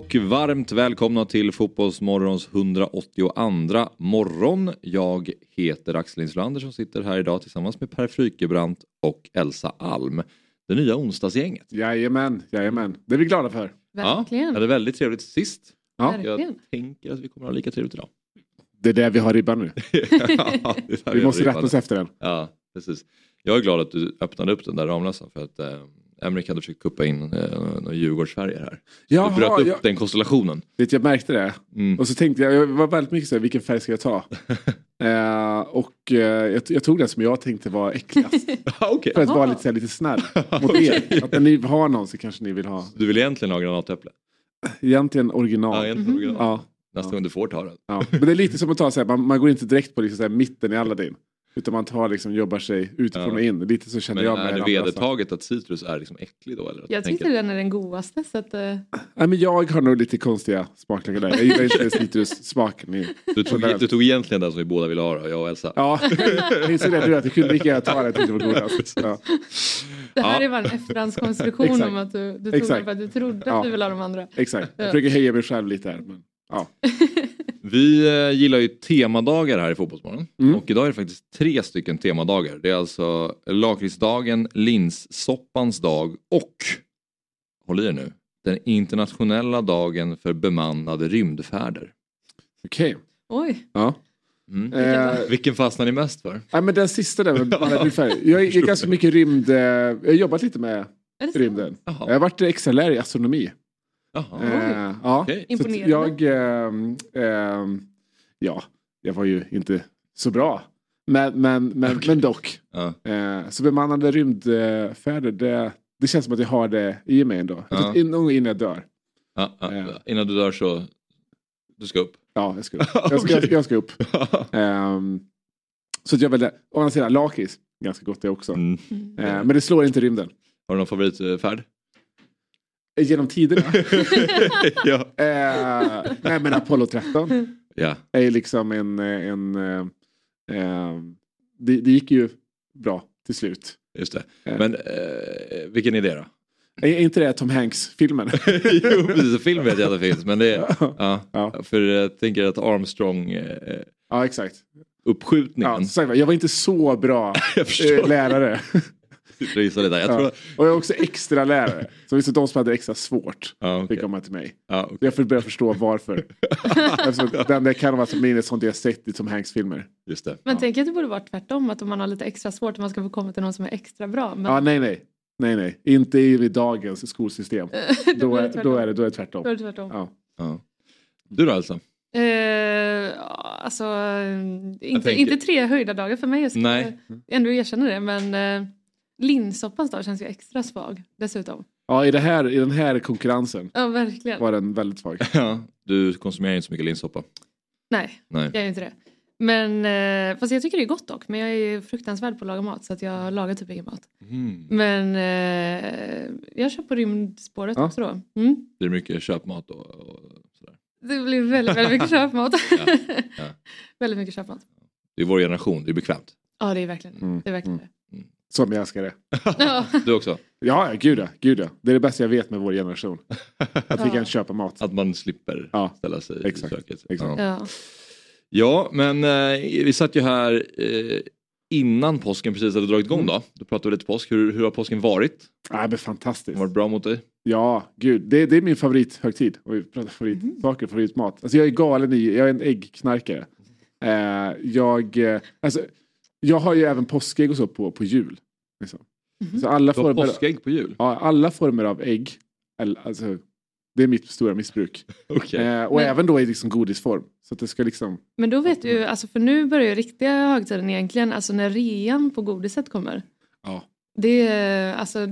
Och varmt välkomna till Fotbollsmorgons 182 morgon. Jag heter Axel Inslander som sitter här idag tillsammans med Per Frykebrant och Elsa Alm. Det nya onsdagsgänget. Jajamän, jajamän. Det är vi glada för. Verkligen. Ja, hade väldigt trevligt sist. Ja. Verkligen. Jag tänker att vi kommer att ha lika trevligt idag. Det är där vi har ribban nu. Ja, det är Vi måste rätta oss efter den. Ja, precis. Jag är glad att du öppnade upp den där Ramlösan för att eh, Emrik hade försökt kuppa in eh, några Djurgårdsfärger här. Jaha, du bröt upp jag, den konstellationen. vet, jag märkte det. Mm. Och så tänkte jag, jag var väldigt mycket så här, vilken färg ska jag ta? eh, och eh, jag, jag tog den som jag tänkte var äckligast. Ja, Okej, för att vara lite, så här, lite snäll mot er. Att när ni har någon så kanske ni vill ha. du vill egentligen ha granatäpple? Egentligen original. Ja, Ja, egentligen original. ja, Nästa gång du får ta den. Men det är lite som att ta så här, man, man går inte direkt på liksom, så här, mitten i Aladdin. Utan man tar liksom, jobbar sig utifrån Ja. och in. Lite så känner Men jag med är det vedertaget att citrus är liksom äcklig då? Eller? Jag tyckte Tänker- den är den godaste så att... eh, Nej, men jag har nog lite konstiga smaklökar där. Jag gillar inte citrussmaken du, tog, du tog egentligen den som vi båda ville ha då, jag och Elsa. Ja, jag insåg det nu att jag kunde lika gärna ta den jag tyckte det var godast. Ja. Det här Ja. är bara en efterhandskonstruktion om att du, du tog Exakt. den för att du trodde Ja. att du ville ha de andra. Exakt, jag Ja. försöker höja mig själv lite här. Men, ja. Vi eh, gillar ju temadagar här i Fotbollsmorgon. Mm. Och idag är det faktiskt tre stycken temadagar. Det är alltså lakritsdagen, linssoppans dag och, håll i er nu, den internationella dagen för bemannade rymdfärder. Okej. Oj, Ja. Mm. Eh, Vilken fastnar ni mest för? nej, men den sista där med ungefär. Jag är ganska mycket rymd. eh, Jag har jobbat lite med rymden. Jag har varit extra lärare i astronomi. Jaha. Eh, ja. Imponerande. jag, ehm, ehm, ja, jag var ju inte så bra. Men, men, men, men dock. Ja. Eh, så bemannade rymdfärder, det, det känns som att jag har det i mig ändå. Ja. att in- Någon gång innan jag dör. Ja, ja. Eh. Innan du dör så, du ska upp. Ja, jag ska upp. Jag ska, jag, jag ska upp. Ehm, så jag väl, å andra sidan, lakrits, ganska gott det också. Mm. Mm. Eh, men det slår inte rymden. Har du någon favoritfärd? Eh, Genom tiderna. ja. eh, nej men Apollo 13 ja. är liksom en... eh, en eh, eh, det, det gick ju bra till slut. Just det. Men eh, vilken det då? Är inte det Tom Hanks-filmen? jo precis, film vet jag att det finns men det är, ja, Ja. för jag tänker att Armstrong eh, ja, exakt. uppskjutningen. Ja, jag var inte så bra lärare. Gissar lite. Jag tror, Ja. Och jag är också extra lärare. Så visst, de som hade extra svårt ja, fick okej. komma till mig. ja, okej. Jag får börja förstå varför. Eftersom den där kan vara som minne sånt jag sett i Tom Hanks-filmer. Just det. Men tänk att det borde vara tvärtom, att om man har lite extra svårt, att man ska få komma till någon som är extra bra. Men Ja, nej, nej. Nej, nej. Inte i dagens skolsystem. då det är, tvärtom. då är, det, då är det tvärtom. Då är det tvärtom. Ja. Ja. Du då alltså? Eh, ja, alltså, eh, inte, tänker- inte tre höjda dagar för mig. Jag ska Nej. ändå erkänna det. Men eh, linssoppans dag känns ju extra svag dessutom. ja, i, det här, i den här konkurrensen Ja, verkligen. var den väldigt svag. Ja, du konsumerar inte så mycket linssoppa. Nej, Nej. jag gör inte det. Men, eh, fast jag tycker det är gott dock. Men jag är ju fruktansvärd på att laga mat så att jag lagar typ ingen mat. Mm. Men eh, jag kör på rymdspåret Ja. också då. Mm. Det är mycket köpmat och, och sådär. Det blir väldigt, väldigt mycket köpmat. Ja, ja. väldigt mycket köpmat. Det är vår generation, det är bekvämt. Ja, det är verkligen Mm, det. Är verkligen Som jag älskar det. Du också? Ja, gud ja, gud ja. Det är det bästa jag vet med vår generation. Att vi kan köpa mat. Att man slipper Ja, ställa sig exakt, i köket. exakt. Ja. Ja. men eh, vi satt ju här eh, innan påsken precis hade dragit igång då. Då pratade vi lite påsk. Hur, hur har påsken varit? Nej, men fantastiskt. Har varit bra mot dig? Ja, gud. Det, det är min favorithögtid. Och vi pratar favoritsaker, favoritmat. Alltså jag är galen i, jag är en äggknarkare. Eh, jag, eh, alltså, jag har ju även påskägg och så på, på jul. Liksom. Så alla Du har former, påskägg på jul? ja, alla former av ägg. Alltså, det är mitt stora missbruk. Okej. Eh, och Men- även då i liksom godisform. Så att det ska liksom... Men då vet du, alltså för nu börjar ju riktiga högtiden egentligen, alltså när rean på godiset kommer. Ja. Det är alltså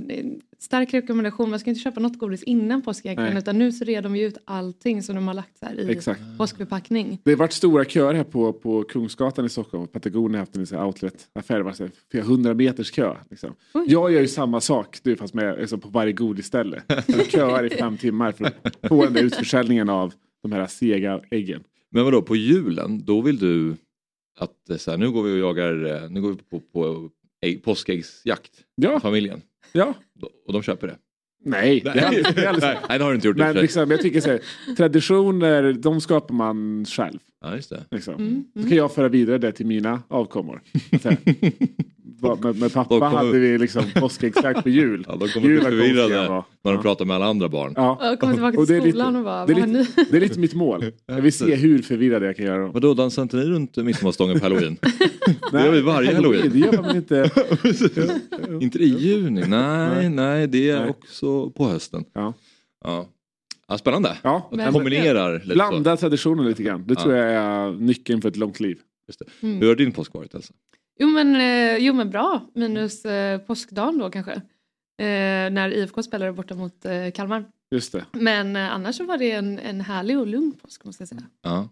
stark rekommendation. Man ska inte köpa något godis innan påsk egentligen Nej. utan nu så rear de ut allting som de har lagt så här i Exakt. påskförpackning. Det har varit stora köer här på, på Kungsgatan i Stockholm. Patagonia har haft en här outlet-affär. Det var flera hundra meters kö. Liksom. Jag gör ju samma sak du, fast med, liksom, på varje godisställe. Jag köar i fem timmar för att få den där utförsäljningen av de här sega äggen. Men vadå, på julen, då vill du att så här, nu går vi och jagar, eh, nu går vi på, på ägg, påskäggsjakt Ja, med familjen. ja. Och de köper det? Nej, det är alldeles, det Nej, det har du inte gjort Men liksom, jag tycker så här, traditioner, de skapar man själv. Ja, just det. Liksom. Mm, Så kan jag föra vidare det till mina avkommor. Så med, med pappa Då kommer- hade vi liksom påskäggsjakt på jul. Ja, de kommer bli förvirrade när de Ja. pratar med alla andra barn. Ja. Jag kommer tillbaka Och till det är lite- skolan och bara, det är lite, det är lite mitt mål. Jag vill se hur förvirrade jag kan göra dem. Vadå, dansar inte ni runt midsommarstången på halloween? Det gör vi varje halloween. Det gör man inte. inte i juni? Nej, Nej. nej, det är Nej. också på hösten. Ja. Ja. Ja, spännande. Ja. Att kombinerar lite så. Blanda traditioner lite grann. Det Ja. tror jag är nyckeln för ett långt liv. Just det. Mm. Hur har din påsk varit Elsa? Jo men, eh, jo men bra, minus eh, påskdagen då kanske. Eh, när IFK spelade borta mot eh, Kalmar. Just det. Men eh, annars så var det en, en härlig och lugn påsk måste jag säga. Ja.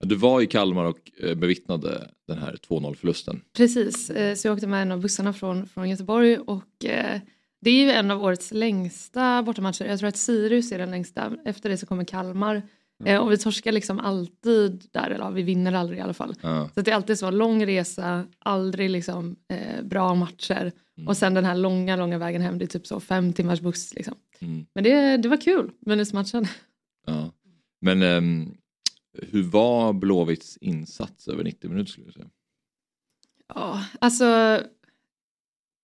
Du var i Kalmar och eh, bevittnade den här 2-0 förlusten. Precis, eh, så jag åkte med en av bussarna från, från Göteborg och det är ju en av årets längsta bortamatcher. Jag tror att Sirius är den längsta. Efter det så kommer Kalmar. Eh, och vi torskar liksom alltid där, eller vi vinner aldrig i alla fall. Ja. Så det är alltid så, lång resa, aldrig liksom eh, bra matcher. Mm. Och sen den här långa, långa vägen hem, det är typ så fem timmars buss liksom. Mm. Men det, det var kul, minusmatchen. Ja. Men ehm, hur var Blåvitts insats över 90 minuter skulle du säga? Ja, alltså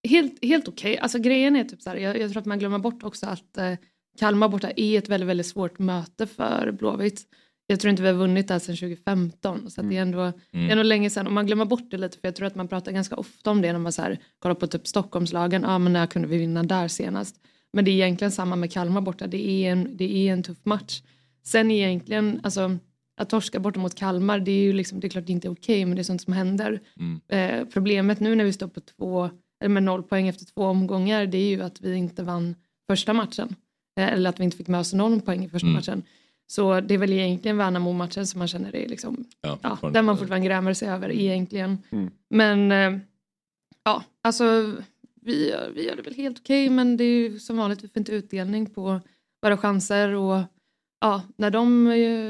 helt, helt okej. Alltså grejen är typ så här, jag, jag tror att man glömmer bort också att eh, Kalmar borta är ett väldigt, väldigt svårt möte för Blåvitt. Jag tror inte vi har vunnit där sedan 2015 så det är ändå, det är ändå länge sedan och man glömmer bort det lite för jag tror att man pratar ganska ofta om det när man så här, kollar på typ Stockholmslagen, ja men när kunde vi vinna där senast? Men det är egentligen samma med Kalmar borta, det är en, det är en tuff match. Sen egentligen, alltså att torska borta mot Kalmar, det är ju liksom, det är klart det inte är okej men det är sånt som händer. Mm. Eh, problemet nu när vi står på två, eller med noll poäng efter två omgångar, det är ju att vi inte vann första matchen. Eh, eller att vi inte fick med oss någon poäng i första Mm. matchen. Så det är väl egentligen Värnamo-matchen som man känner är liksom, Ja, ja, där man fortfarande grämer sig över egentligen. Mm. Men eh, ja, alltså vi, gör- vi gör det väl helt okej men det är ju som vanligt, vi får inte utdelning på våra chanser och ja, när de,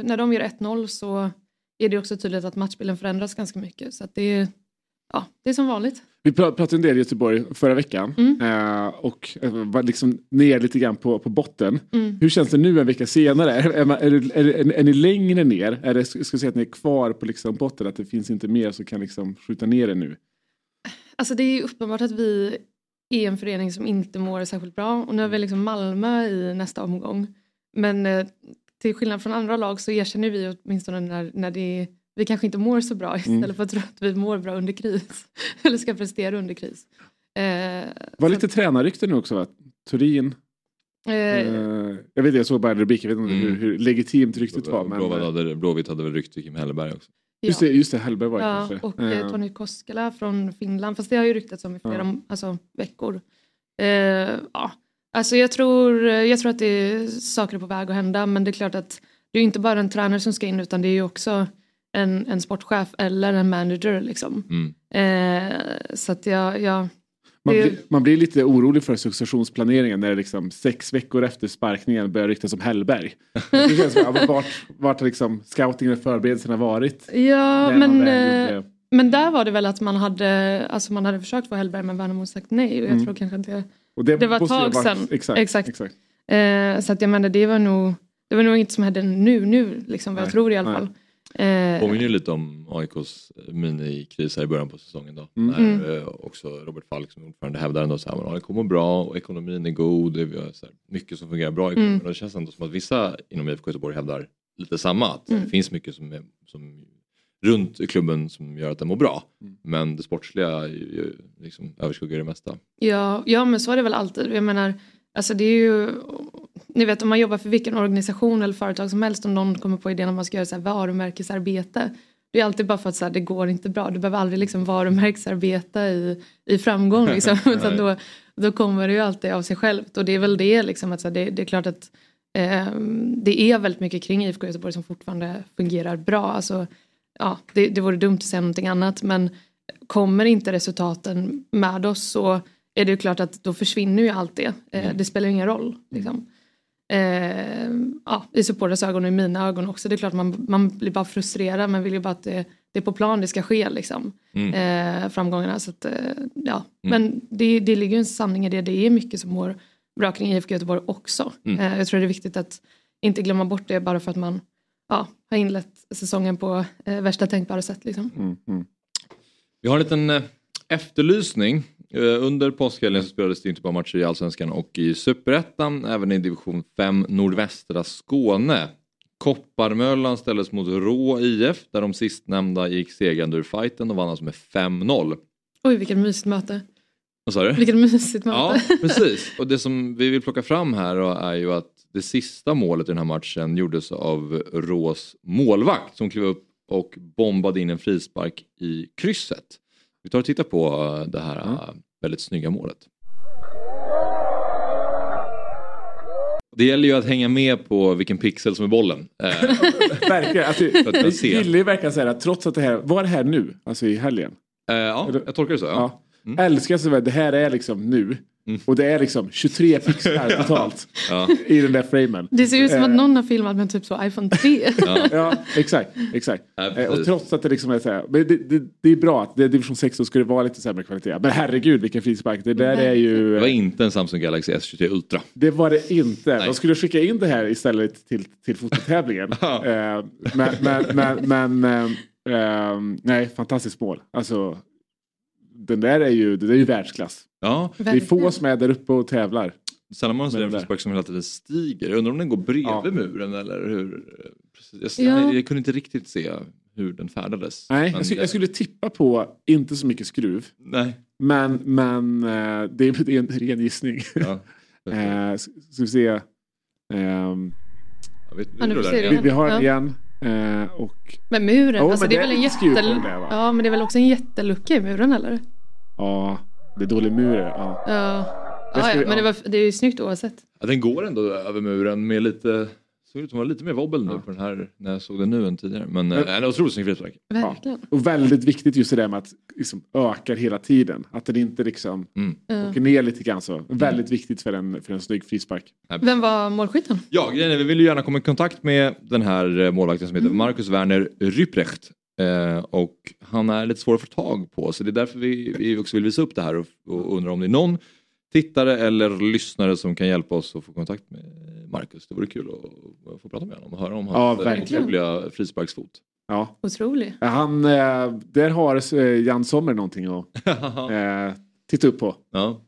när de gör 1-0 så är det också tydligt att matchbilden förändras ganska mycket. Så att det, är, ja, det är som vanligt. Vi pra- pratade en del i Göteborg förra veckan. Mm. Eh, och eh, var liksom ner lite grann på, på botten. Mm. Hur känns det nu en vecka senare? Är, är, man- är, är, är, är ni längre ner? Är det, ska säga att ni är kvar på liksom botten? Att det finns inte mer som kan liksom skjuta ner er nu? Alltså det är uppenbart att vi är en förening som inte mår särskilt bra och nu har vi liksom Malmö i nästa omgång. Men eh, till skillnad från andra lag så erkänner vi åtminstone när, när det, vi kanske inte mår så bra istället Mm. för att tro att vi mår bra under kris. Eller ska prestera under kris. Eh, var så lite tränarrykte nu också va? Turin. eh, Eh, jag vet inte, jag såg bara en rubrik. Jag vet inte Mm. hur, hur legitimt ryktet var. Men, Blåvitt eh, hade, Blåvitt hade väl till Kim Hellberg också. just, det, just det, Hellberg var det Ja, kanske. och Eh, eh, Tony Koskela från Finland. Fast det har ju ryktats om i flera Ja. alltså, veckor. Eh, ja. Alltså jag tror, jag tror att det är saker på väg att hända men det är klart att det är inte bara en tränare som ska in utan det är ju också en, en sportchef eller en manager liksom. Mm. Eh, så att jag, jag Man, Det- blir, man blir lite orolig för successionsplaneringen när det liksom sex veckor efter sparkningen börjar ryktas om Hellberg. Det känns som, vart, vart liksom scoutingen och förberedelserna varit? ja men, eh, men där var det väl att man hade, alltså man hade försökt få Hellberg men Värnamo sagt nej och jag Mm. tror kanske att det och det var ett tag sedan. Exakt. Exakt. exakt. Eh, så att jag menar det var nog det var nog inte som hände nu, nu liksom, vad jag tror i alla nej. fall. Eh, Påminner ju lite om AIKs minikris här i början på säsongen då. Mm. När Mm. eh, också Robert Falk som ordförande hävdar ändå så här, men AIK mår bra och ekonomin är god. Det är så här, mycket som fungerar bra i. Mm. Och det känns ändå som att vissa inom IFK Göteborg hävdar lite samma. Att Mm. det finns mycket som, är, som runt klubben som gör att den mår bra. Mm. Men det sportsliga liksom överskuggar det mesta. ja, ja, men så är det väl alltid. Jag menar, alltså det är ju, ni vet om man jobbar för vilken organisation eller företag som helst om någon kommer på idén att man ska göra så här varumärkesarbete. Det är alltid bara för att så här, det går inte bra. Du behöver aldrig liksom varumärkesarbeta i, i framgång. Liksom. Utan då, då kommer det ju alltid av sig självt. Och det är väl det liksom, att, så här, det, det är klart att eh, det är väldigt mycket kring IFK Göteborg som fortfarande fungerar bra. Alltså, ja, det, det vore dumt att säga någonting annat men kommer inte resultaten med oss så är det ju klart att då försvinner ju allt det. Eh, Mm. det spelar ju ingen roll. Liksom. Eh, ja, I supporters ögon och i mina ögon också. Det är klart man, man blir bara frustrerad men vill ju bara att det, det är på plan det ska ske liksom. Mm. Eh, framgångarna. Så att, ja. Men det, det ligger ju en sanning i det. Det är mycket som mår bra kring IFK Göteborg också. Mm. Jag tror det är viktigt att inte glömma bort det bara för att man ja, har inlett säsongen på eh, värsta tänkbara sätt. Liksom. Mm, mm. Vi har en liten eh, efterlysning. Eh, Under påskhelgen så spelades det inte bara matcher i Allsvenskan och i Superettan, även i division 5 nordvästra Skåne. Kopparmöllan ställdes mot Rå IF där de sistnämnda gick segrande ur fighten och vann alltså med 5-0. Oj vilket mysigt möte. Vad sa du? Vilket mysigt möte. Ja, precis. Och det som vi vill plocka fram här är ju att det sista målet i den här matchen gjordes av Rås målvakt som klev upp och bombade in en frispark i krysset. Vi tar och tittar på eh, det här Ja. eh, väldigt snygga målet. Det gäller ju att hänga med på vilken pixel som är bollen. Eh, Verkligen. Alltså, ju verkligen så här att trots att det här, var det här nu? Alltså i helgen? eh, ja, jag tolkar det så. Ja. Ja. Mm. Älskar så det här är liksom nu. Mm. Och det är liksom 23 pixlar totalt Ja. i den där framen. Det ser ut som att Eh. någon har filmat med typ så iPhone 3. Ja. Ja, exakt. exakt. Ja, Eh, och trots att det liksom är så här, men det, det, det är bra att det är division 6 så ska det vara lite sämre kvalitet. Men herregud vilken frispark. Det där är ju... Det var inte en Samsung Galaxy S23 Ultra. Det var det inte. Nej. De skulle skicka in det här istället till, till fototävlingen. Ja. eh, men men, men, men eh, nej, fantastiskt mål. Alltså, den där är ju, det där är ju världsklass. Ja, Det är få som är där uppe och tävlar. Det- frispark som hela tiden stiger. Jag undrar om den går bredvid Ja. muren eller hur? Precis. Jag, Ja. jag kunde inte riktigt se hur den färdades. Nej, jag, skulle, jag skulle tippa på inte så mycket skruv. Nej. Men, men eh, det, är, det är en ren gissning. Ja. eh, ska vi se. Jag vet, Ja, nu vi, vi har den Ja. igen. Eh, och Men muren, Jo, alltså men det är det väl en är skruv på jätte... den där, va? Ja men det är väl också en jättelucka i muren eller? ja, det är dålig mur. Ja. Ja, Jag ja, ja men det, var, det är ju snyggt oavsett. Ja, den går ändå över muren med lite såg ut som var lite mer wobbel nu Ja. på den här när jag såg den nu än tidigare. Men, Men- äh, en otroligt snygg frispark. Verkligen. Och väldigt viktigt just det där med att liksom ökar hela tiden. Att den inte liksom Mm. Ja. åker ner lite grann så. Väldigt viktigt för en, för en snygg frispark. Vem var målskytten? Ja, vi vill ju gärna komma i kontakt med den här eh, målvakten som heter Mm. Marcus Werner Ryprecht. Eh, och han är lite svår att få tag på så det är därför vi, vi också vill visa upp det här och, och undrar om det är någon tittare eller lyssnare som kan hjälpa oss att få kontakt med Marcus. Det vore kul att, att få prata med honom och höra om Ja, hans eh, verkligen. otroliga frisparksfot. Ja. Otrolig. Han, eh, där har eh, Jan Sommer någonting att eh, titta upp på. ja.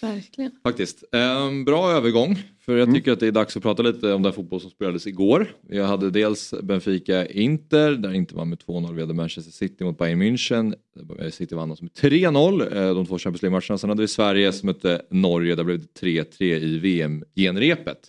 Verkligen. Faktiskt. En bra övergång. För jag tycker att det är dags att prata lite om den fotboll som spelades igår. Jag hade dels Benfica-Inter där Inter vann med 2-0. Vi hade Manchester City mot Bayern München. där City vann oss med 3-0 eh, de två Champions League-matcherna. Sen hade vi Sverige som mötte Norge. Där blev det 3-3 i VM-genrepet.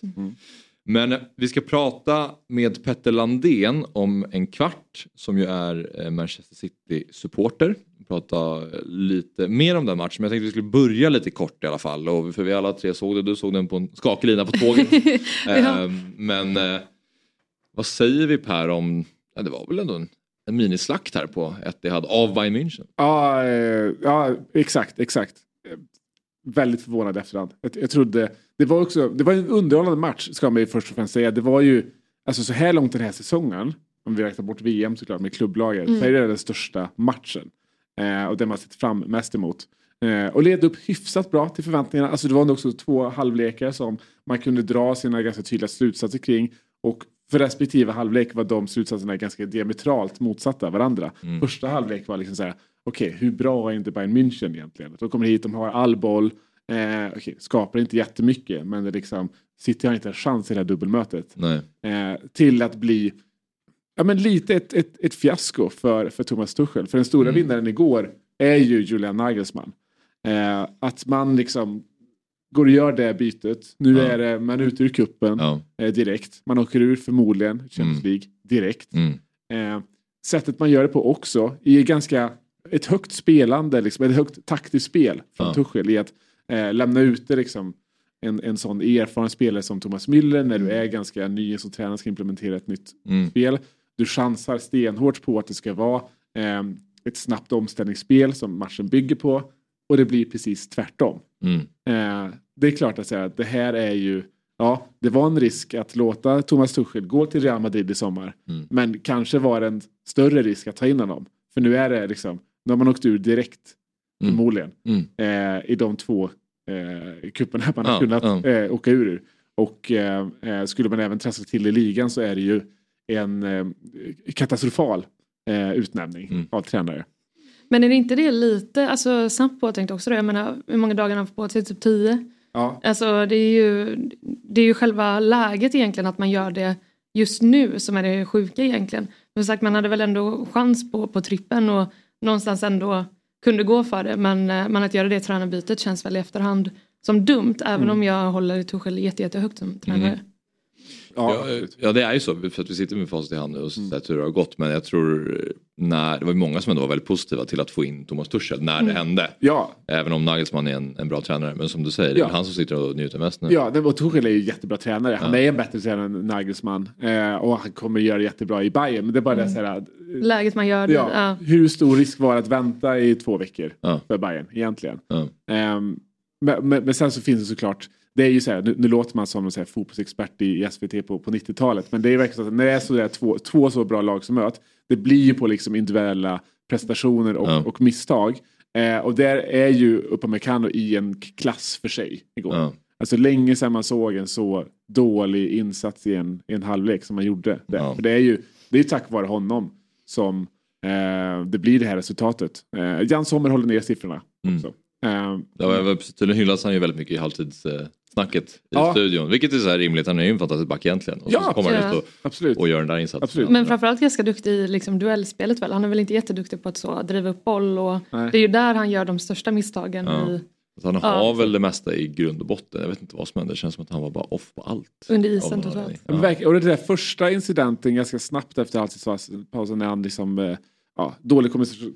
Men vi ska prata med Petter Landén om en kvart som ju är eh, Manchester City-supporter. Prata lite mer om den matchen men jag tänkte vi skulle börja lite kort i alla fall. Och för vi alla tre såg det, du såg den på en skakig lina på tåget. Ja. Eh, Men eh, vad säger vi Per om, ja, det var väl ändå en, en minislakt här på Etihad av Bayern München. Ja, eh, ja exakt, exakt. Väldigt förvånad efterhand. Jag, jag trodde, det var också, det var en underhållande match ska man ju först och främst säga. Det var ju, alltså så här långt den här säsongen, om vi räknar bort VM såklart med klubblaget, så är det den största matchen. Eh, och den man sett fram mest emot. Eh, och led upp hyfsat bra till förväntningarna. Alltså det var nog också två halvlekar som man kunde dra sina ganska tydliga slutsatser kring. Och för respektive halvlek var de slutsatserna ganska diametralt motsatta varandra. Första halvlek var liksom så här, okej hur bra är inte Bayern München egentligen? De kommer hit, de har all boll, eh, okej, skapar inte jättemycket men det liksom, City har inte en chans i det här dubbelmötet. Nej. Eh, till att bli ja, men lite ett, ett, ett fiasko för, för Thomas Tuchel. För den stora Mm. vinnaren igår är ju Julian Nagelsmann. Eh, att man liksom går och gör det bytet. Nu Ja. är det, man är ute ur kuppen Ja. eh, direkt. Man åker ur förmodligen Champions Mm. League direkt. Mm. Eh, sättet man gör det på också i ganska ett högt spelande, liksom, ett högt taktiskt spel från Ja. Tuchel i att Eh, lämna ute liksom en, en sån erfaren spelare som Thomas Müller när du är ganska ny som tränare ska implementera ett nytt Mm. spel. Du chansar stenhårt på att det ska vara eh, ett snabbt omställningsspel som matchen bygger på och det blir precis tvärtom. Mm. Eh, det är klart att säga att det här är ju, ja, det var en risk att låta Thomas Tuchel gå till Real Madrid i sommar. Mm. Men kanske var det en större risk att ta in honom. För nu är det liksom, nu har man åkt ur direkt Mm. förmodligen. Mm. Eh, I de två eh, cuperna man har Ja, kunnat ja. eh, åka ur. ur. Och eh, eh, skulle man även trassla till i ligan så är det ju en eh, katastrofal eh, utnämning Mm. av tränare. Men är det inte det lite, alltså snabbt påtänkt också då? Jag menar hur många dagar har han fått på sig? Typ tio? Ja, Alltså det är ju, det är ju själva läget egentligen att man gör det just nu som är det sjuka egentligen. Men som sagt man hade väl ändå chans på, på trippen och någonstans ändå kunde gå för det men, eh, men att göra det tränarbytet känns väl i efterhand som dumt även om jag håller jätte, jättehögt som tränare. Mm. ja, Ja, absolut. ja det är ju så för att vi sitter med facit i hand nu och sett hur det har gått men jag tror när, det var ju många som ändå var väldigt positiva till att få in Thomas Tuchel när det hände. ja, Även om Nagelsmann är en, en bra tränare men som du säger det är Ja. han som sitter och njuter mest nu. Ja, det var Tuchel är ju jättebra tränare. Han Ja. är en bättre tränare än Nagelsmann. Eh, och han kommer göra det jättebra i Bayern. Men det är bara det så här, att, Läget man gör det, ja, ja. hur stor risk var det att vänta i två veckor Ja. för Bayern egentligen? Ja. Ehm, men, men, men sen så finns det såklart, det är ju så här, nu, nu låter man som en så här fotbollsexpert i, i SVT på, på 90-talet. Men det är verkligen så att när det är så där två, två så bra lag som möts, det blir ju på liksom individuella prestationer och, Ja. och misstag. Eh, och där är ju Upamecano i en klass för sig igår. Ja. Alltså länge sedan man såg en så dålig insats i en, i en halvlek som man gjorde. Där. Ja. För det är ju det är tack vare honom som eh, det blir det här resultatet. Eh, Jan Sommer håller ner siffrorna. Mm. Också. Eh, Det var, väl- tydligen hyllas han ju väldigt mycket i halvtidssnacket i Ja. studion. Vilket är så här rimligt, han är ju en fantastisk back egentligen. Och Ja, så kommer han ut och, och gör den där insatsen. Absolut. Men framförallt ganska duktig i liksom duellspelet väl. Han är väl inte jätteduktig på att så driva upp boll och Nej. det är ju där han gör de största misstagen Ja. i, Så han Ja. har väl det mesta i grund och botten. Jag vet inte vad som hände, det känns som att han var bara off på allt. under isen totalt. Ja. Och det där första incidenten ganska snabbt efter halvtidspausen när han liksom, eh, ja, dålig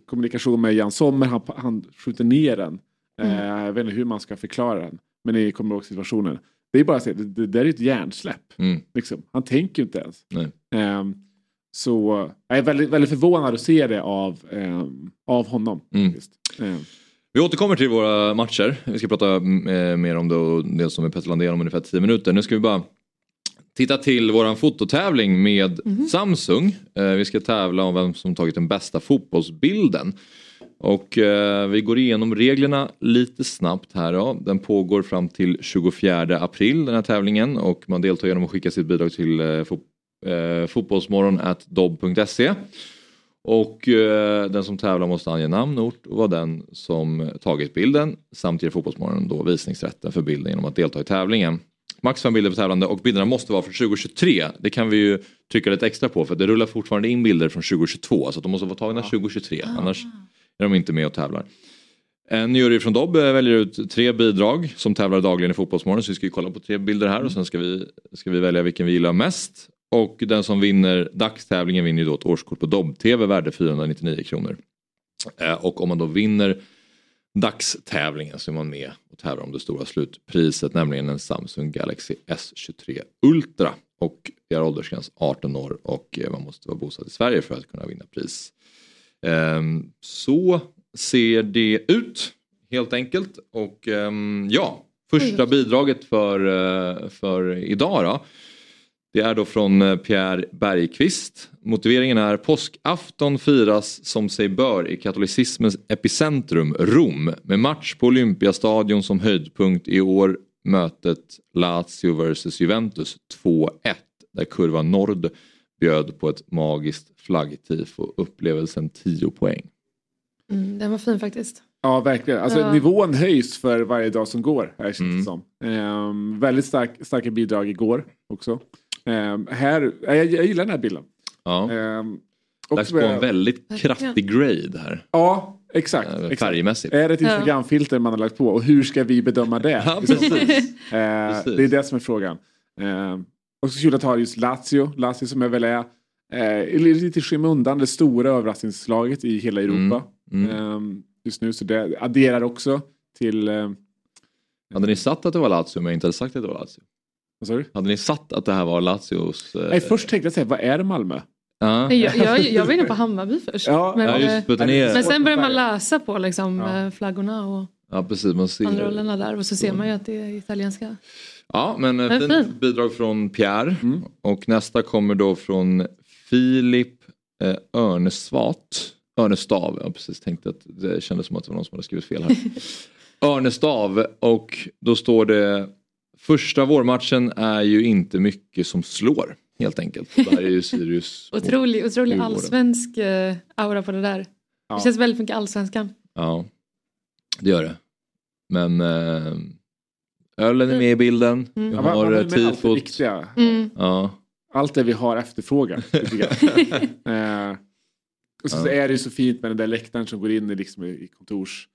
kommunikation- med Jan Sommer, han, han skjuter ner den. Eh, jag vet inte hur man ska förklara den. Men ni kommer ihåg situationen. Det är bara så, det, det där är ett hjärnsläpp. Mm. Liksom. Han tänker ju inte ens. Nej. Ehm, så jag är väldigt, väldigt förvånad att se det av, ehm, av honom. Mm. Vi återkommer till våra matcher. Vi ska prata eh, mer om det och dels med Petter Landén om ungefär 10 minuter. Nu ska vi bara titta till våran fototävling med Samsung. Eh, vi ska tävla om vem som tagit den bästa fotbollsbilden. Och eh, vi går igenom reglerna lite snabbt här då. Den pågår fram till 24 april den här tävlingen och man deltar genom att skicka sitt bidrag till eh, fo- eh, fotbollsmorgon.dobb.se. Och eh, den som tävlar måste ange namn, ort och vara den som tagit bilden samt ger Fotbollsmorgon då visningsrätten för bilden genom att delta i tävlingen. Max fem bilder för tävlande och bilderna måste vara från 2023. Det kan vi ju trycka lite extra på för det rullar fortfarande in bilder från 2022 så de måste vara tagna 2023 annars är de inte med och tävlar. En jury från Dobb eh, väljer ut tre bidrag som tävlar dagligen i Fotbollsmorgon så vi ska ju kolla på tre bilder här och sen ska vi, ska vi välja vilken vi gillar mest. Och den som vinner dagstävlingen vinner ju då ett årskort på Dobb-TV värde 499 kronor. Eh, Och om man då vinner dagstävlingen så är man med och tävlar om det stora slutpriset nämligen en Samsung Galaxy S23 Ultra. Och vi har åldersgräns 18 år och eh, man måste vara bosatt i Sverige för att kunna vinna pris. Ehm, Så ser det ut helt enkelt. Och ehm, ja, första bidraget för, eh, för idag då. Det är då från eh, Pierre Bergqvist. Motiveringen är påskafton firas som sig bör i katolicismens epicentrum Rom med match på Olympiastadion som höjdpunkt i år mötet Lazio vs Juventus 2-1 där kurva Nord bjöd på ett magiskt flaggtifo upplevelsen 10 poäng. Mm, den var fin faktiskt. Ja, verkligen. Alltså, Ja. Nivån höjs för varje dag som går. Här känns Mm. det som. Ehm, väldigt stark, starka bidrag igår också. Ehm, här, jag, jag gillar den här bilden. Ja. Ehm, Dags på en väldigt kraftig grade här. Ja, exakt. eh, exakt. Färgmässigt. Är det ett. Instagramfilter man har lagt på och hur ska vi bedöma det? Ja, precis. Eh, Precis. det är det som är frågan. Eh, och så kul att ha just Lazio, Lazio som är väl är eh, lite skymundan, det stora överraskningslaget i hela Europa Mm. eh, just nu. Så det adderar också till, eh, Hade ni satt att det var Lazio men inte hade sagt att det var Lazio? Vad sa du? Hade ni satt att det här var Lazios... Eh... Nej, först tänkte jag säga, vad är det Malmö? Ja. Jag, jag, jag var inne på Hammarby först. Ja, men, ja, just eh, putta ner. men sen börjar man läsa på liksom, Ja. eh, flaggorna och Ja precis, man ser. banderollerna där och så ser man ju att det är italienska. Ja men eh, Men fint fin. bidrag från Pierre. Mm. Och nästa kommer då från Filip eh, Örnesvat. Örnestav, jag precis tänkte att det kändes som att det var någon som hade skrivit fel här. Örnestav och då står det Första vårmatchen är ju inte mycket som slår helt enkelt. Det här är ju Sirius. Otrolig, otrolig allsvensk eh, aura på det där. Ja. Det känns väldigt mycket allsvenskan. Ja, det gör det. Men eh, ölen är med i bilden. Mm. Vi Ja, har man eh, allt tifot. viktiga. Mm. Ja, Allt det vi har efterfrågan. grann. eh, och så, Ja. så är det ju så fint med den där läktaren som går in i, liksom, i kontors,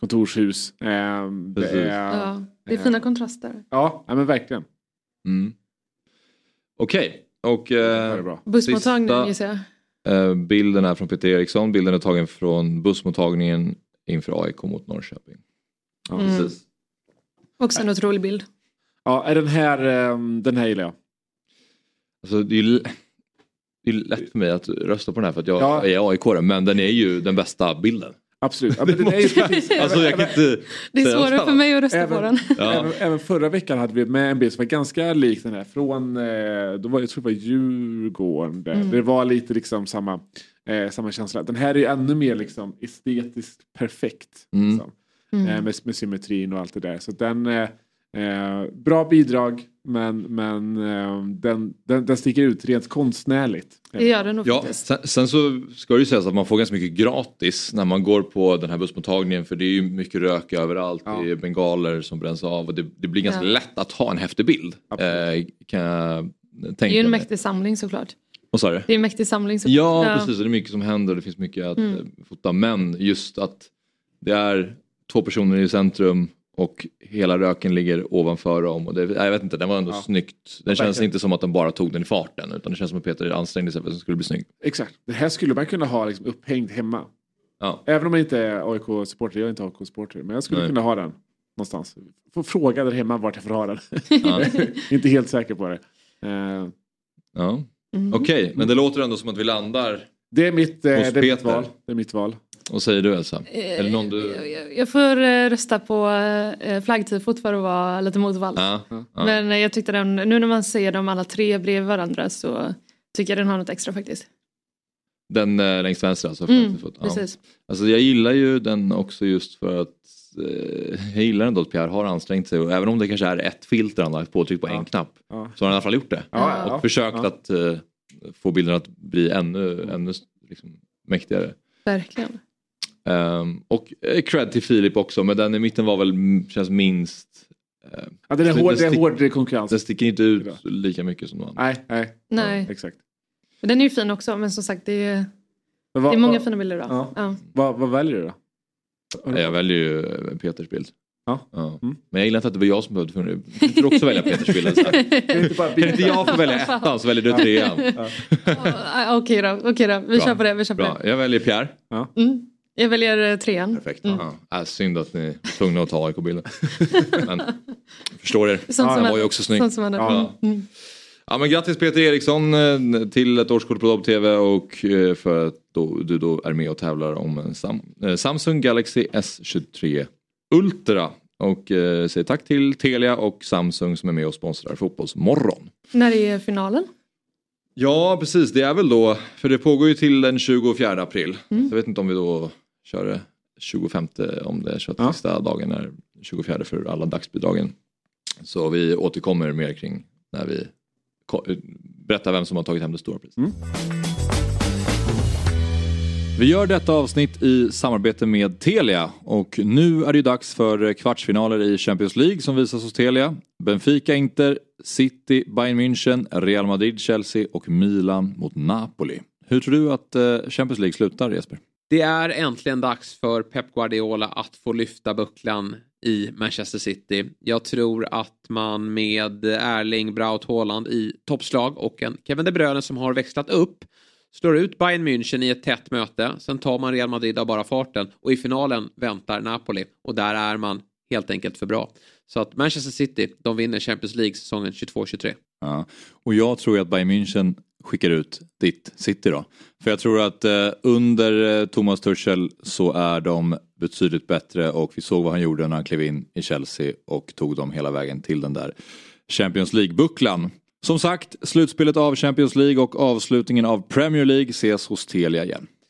kontorshus. Eh, det Precis. är, Ja, det är eh, fina kontraster. ja, ja, men verkligen. mm. Okej, och Det är eh. Bussmottagningen Sista- gissar jag. eh, bilden är från Peter Eriksson. Bilden är tagen från bussmottagningen inför AIK mot Norrköping. Ja. Mm. Precis. Också en otrolig bild. Ja, är den här, eh, den här gillar jag. Alltså, det, är ju, det är lätt för mig att rösta på den här för att jag Ja. är aik men den är ju den bästa bilden. Absolut. Ja, den är precis, Alltså jag kan inte Det är svårare för mig att rösta på Även- den. Ja. Även, även förra veckan hade vi med en bild som var ganska lik den här från, eh, då var, jag tror det var Djurgården. Mm. Det var lite liksom samma, eh, samma känsla. Den här är ännu mer liksom estetiskt perfekt. Mm. Liksom, Mm. eh, med, med symmetrin och allt det där. Så den, eh, eh, bra bidrag men, men eh, den, den, den sticker ut rent konstnärligt. Det gör den nog Ja, faktiskt. sen, sen så ska det ju sägas att man får ganska mycket gratis när man går på den här bussmottagningen för det är ju mycket rök överallt, Ja. det är bengaler som bränns av och det, det blir ganska Ja. lätt att ha en häftig bild. Eh, kan jag Det tänka är ju en mäktig samling såklart. Vad sa du? Det är en mäktig samling såklart. Ja, precis, och det är mycket som händer och det finns mycket att Mm. eh, fota men just att det är två personer i centrum och hela röken ligger ovanför dem. Och det, jag vet inte, den var ändå Ja. snyggt. Den känns verkligen. inte som att de bara tog den i farten utan det känns som att Peter ansträngde sig för att den skulle bli snygg. Exakt. Det här skulle man kunna ha liksom upphängd hemma. Ja. Även om man inte är AIK-supporter, jag är inte AIK-supporter, men jag skulle Nej. kunna ha den någonstans. Få fråga där hemma vart jag får ha den. Ja. inte helt säker på det. Eh, Ja. Mm. Okej, men det låter ändå som att vi landar. det är mitt, eh, det är mitt val. Det är mitt val. Vad säger du Elsa? Eh, Är det någon du... Jag- får eh, rösta på eh, flaggtifot för att vara lite motvalls. Ja. Ja. Men eh, jag tyckte den, nu när man ser dem alla tre bredvid varandra så tycker jag den har något extra faktiskt. Den eh, längst vänster alltså? Mm, ja. precis. Alltså jag gillar ju den också just för att eh, jag gillar ändå att Pierre har ansträngt sig och även om det kanske är ett filter han har lagt på tryck på Ja. en knapp Ja. så har han i alla fall gjort det. Ja, och ja, försökt ja. att eh, få bilden att bli ännu, ännu liksom, mäktigare. Verkligen. Ehm, och eh, cred till Filip också men den i mitten var väl mm, känns minst eh, Ja, det är hård, är stick- hård konkurrens. den sticker inte ut lika mycket som de andra. Nej, nej. Nej. Exakt. Men Den är ju fin också men som sagt det är, Men det är många vad, fina bilder idag. Ja. Ja. vad, vad väljer du då? Jag väljer ju eh, Peters bild. Ja. Ja. Mm. Men jag gillar inte att det var jag som behövde fundera. Du får också välja Peters bild. Kan inte jag få välja ettan så väljer du trean. Okej då, okej då. vi Bra. kör på det. Vi kör på Bra, det. jag väljer Pierre. Mm. Jag väljer eh, trean. Perfekt. Mm. Äh, synd att ni är tvungna att ta AIK-bilden. Men förstår er. Sånt den var ju också snygg. Sånt. Ja. Mm. Mm. Ja, men grattis Peter Eriksson eh, till ett årskort på Dobb TV och eh, för att du då är med och tävlar om Samsung Galaxy S23 Ultra. Och säger tack till Telia och Samsung som är med och sponsrar Fotbollsmorgon. När är finalen? Ja precis, det är väl då, för det pågår ju till den 24 april. Mm. Så jag vet inte om vi då kör det 25 om det är så att Ja. sista dagen är 24 för alla dagsbidragen. Så vi återkommer mer kring när vi ko- berättar vem som har tagit hem det stora priset. Mm. Vi gör detta avsnitt i samarbete med Telia och nu är det ju dags för kvartsfinaler i Champions League som visas hos Telia. Benfica, Inter, City, Bayern München, Real Madrid, Chelsea och Milan mot Napoli. Hur tror du att eh, Champions League slutar Jesper? Det är äntligen dags för Pep Guardiola att få lyfta bucklan i Manchester City. Jag tror att man med Erling Braut Haaland i toppslag och en Kevin De Bruyne som har växlat upp slår ut Bayern München i ett tätt möte. Sen tar man Real Madrid av bara farten och i finalen väntar Napoli och där är man helt enkelt för bra. Så att Manchester City, de vinner Champions League säsongen 22-23. Ja. Och jag tror ju att Bayern München skickar ut ditt City då. För jag tror att eh, under eh, Thomas Tuchel så är de betydligt bättre och vi såg vad han gjorde när han klev in i Chelsea och tog dem hela vägen till den där Champions League-bucklan. Som sagt, slutspelet av Champions League och avslutningen av Premier League ses hos Telia igen.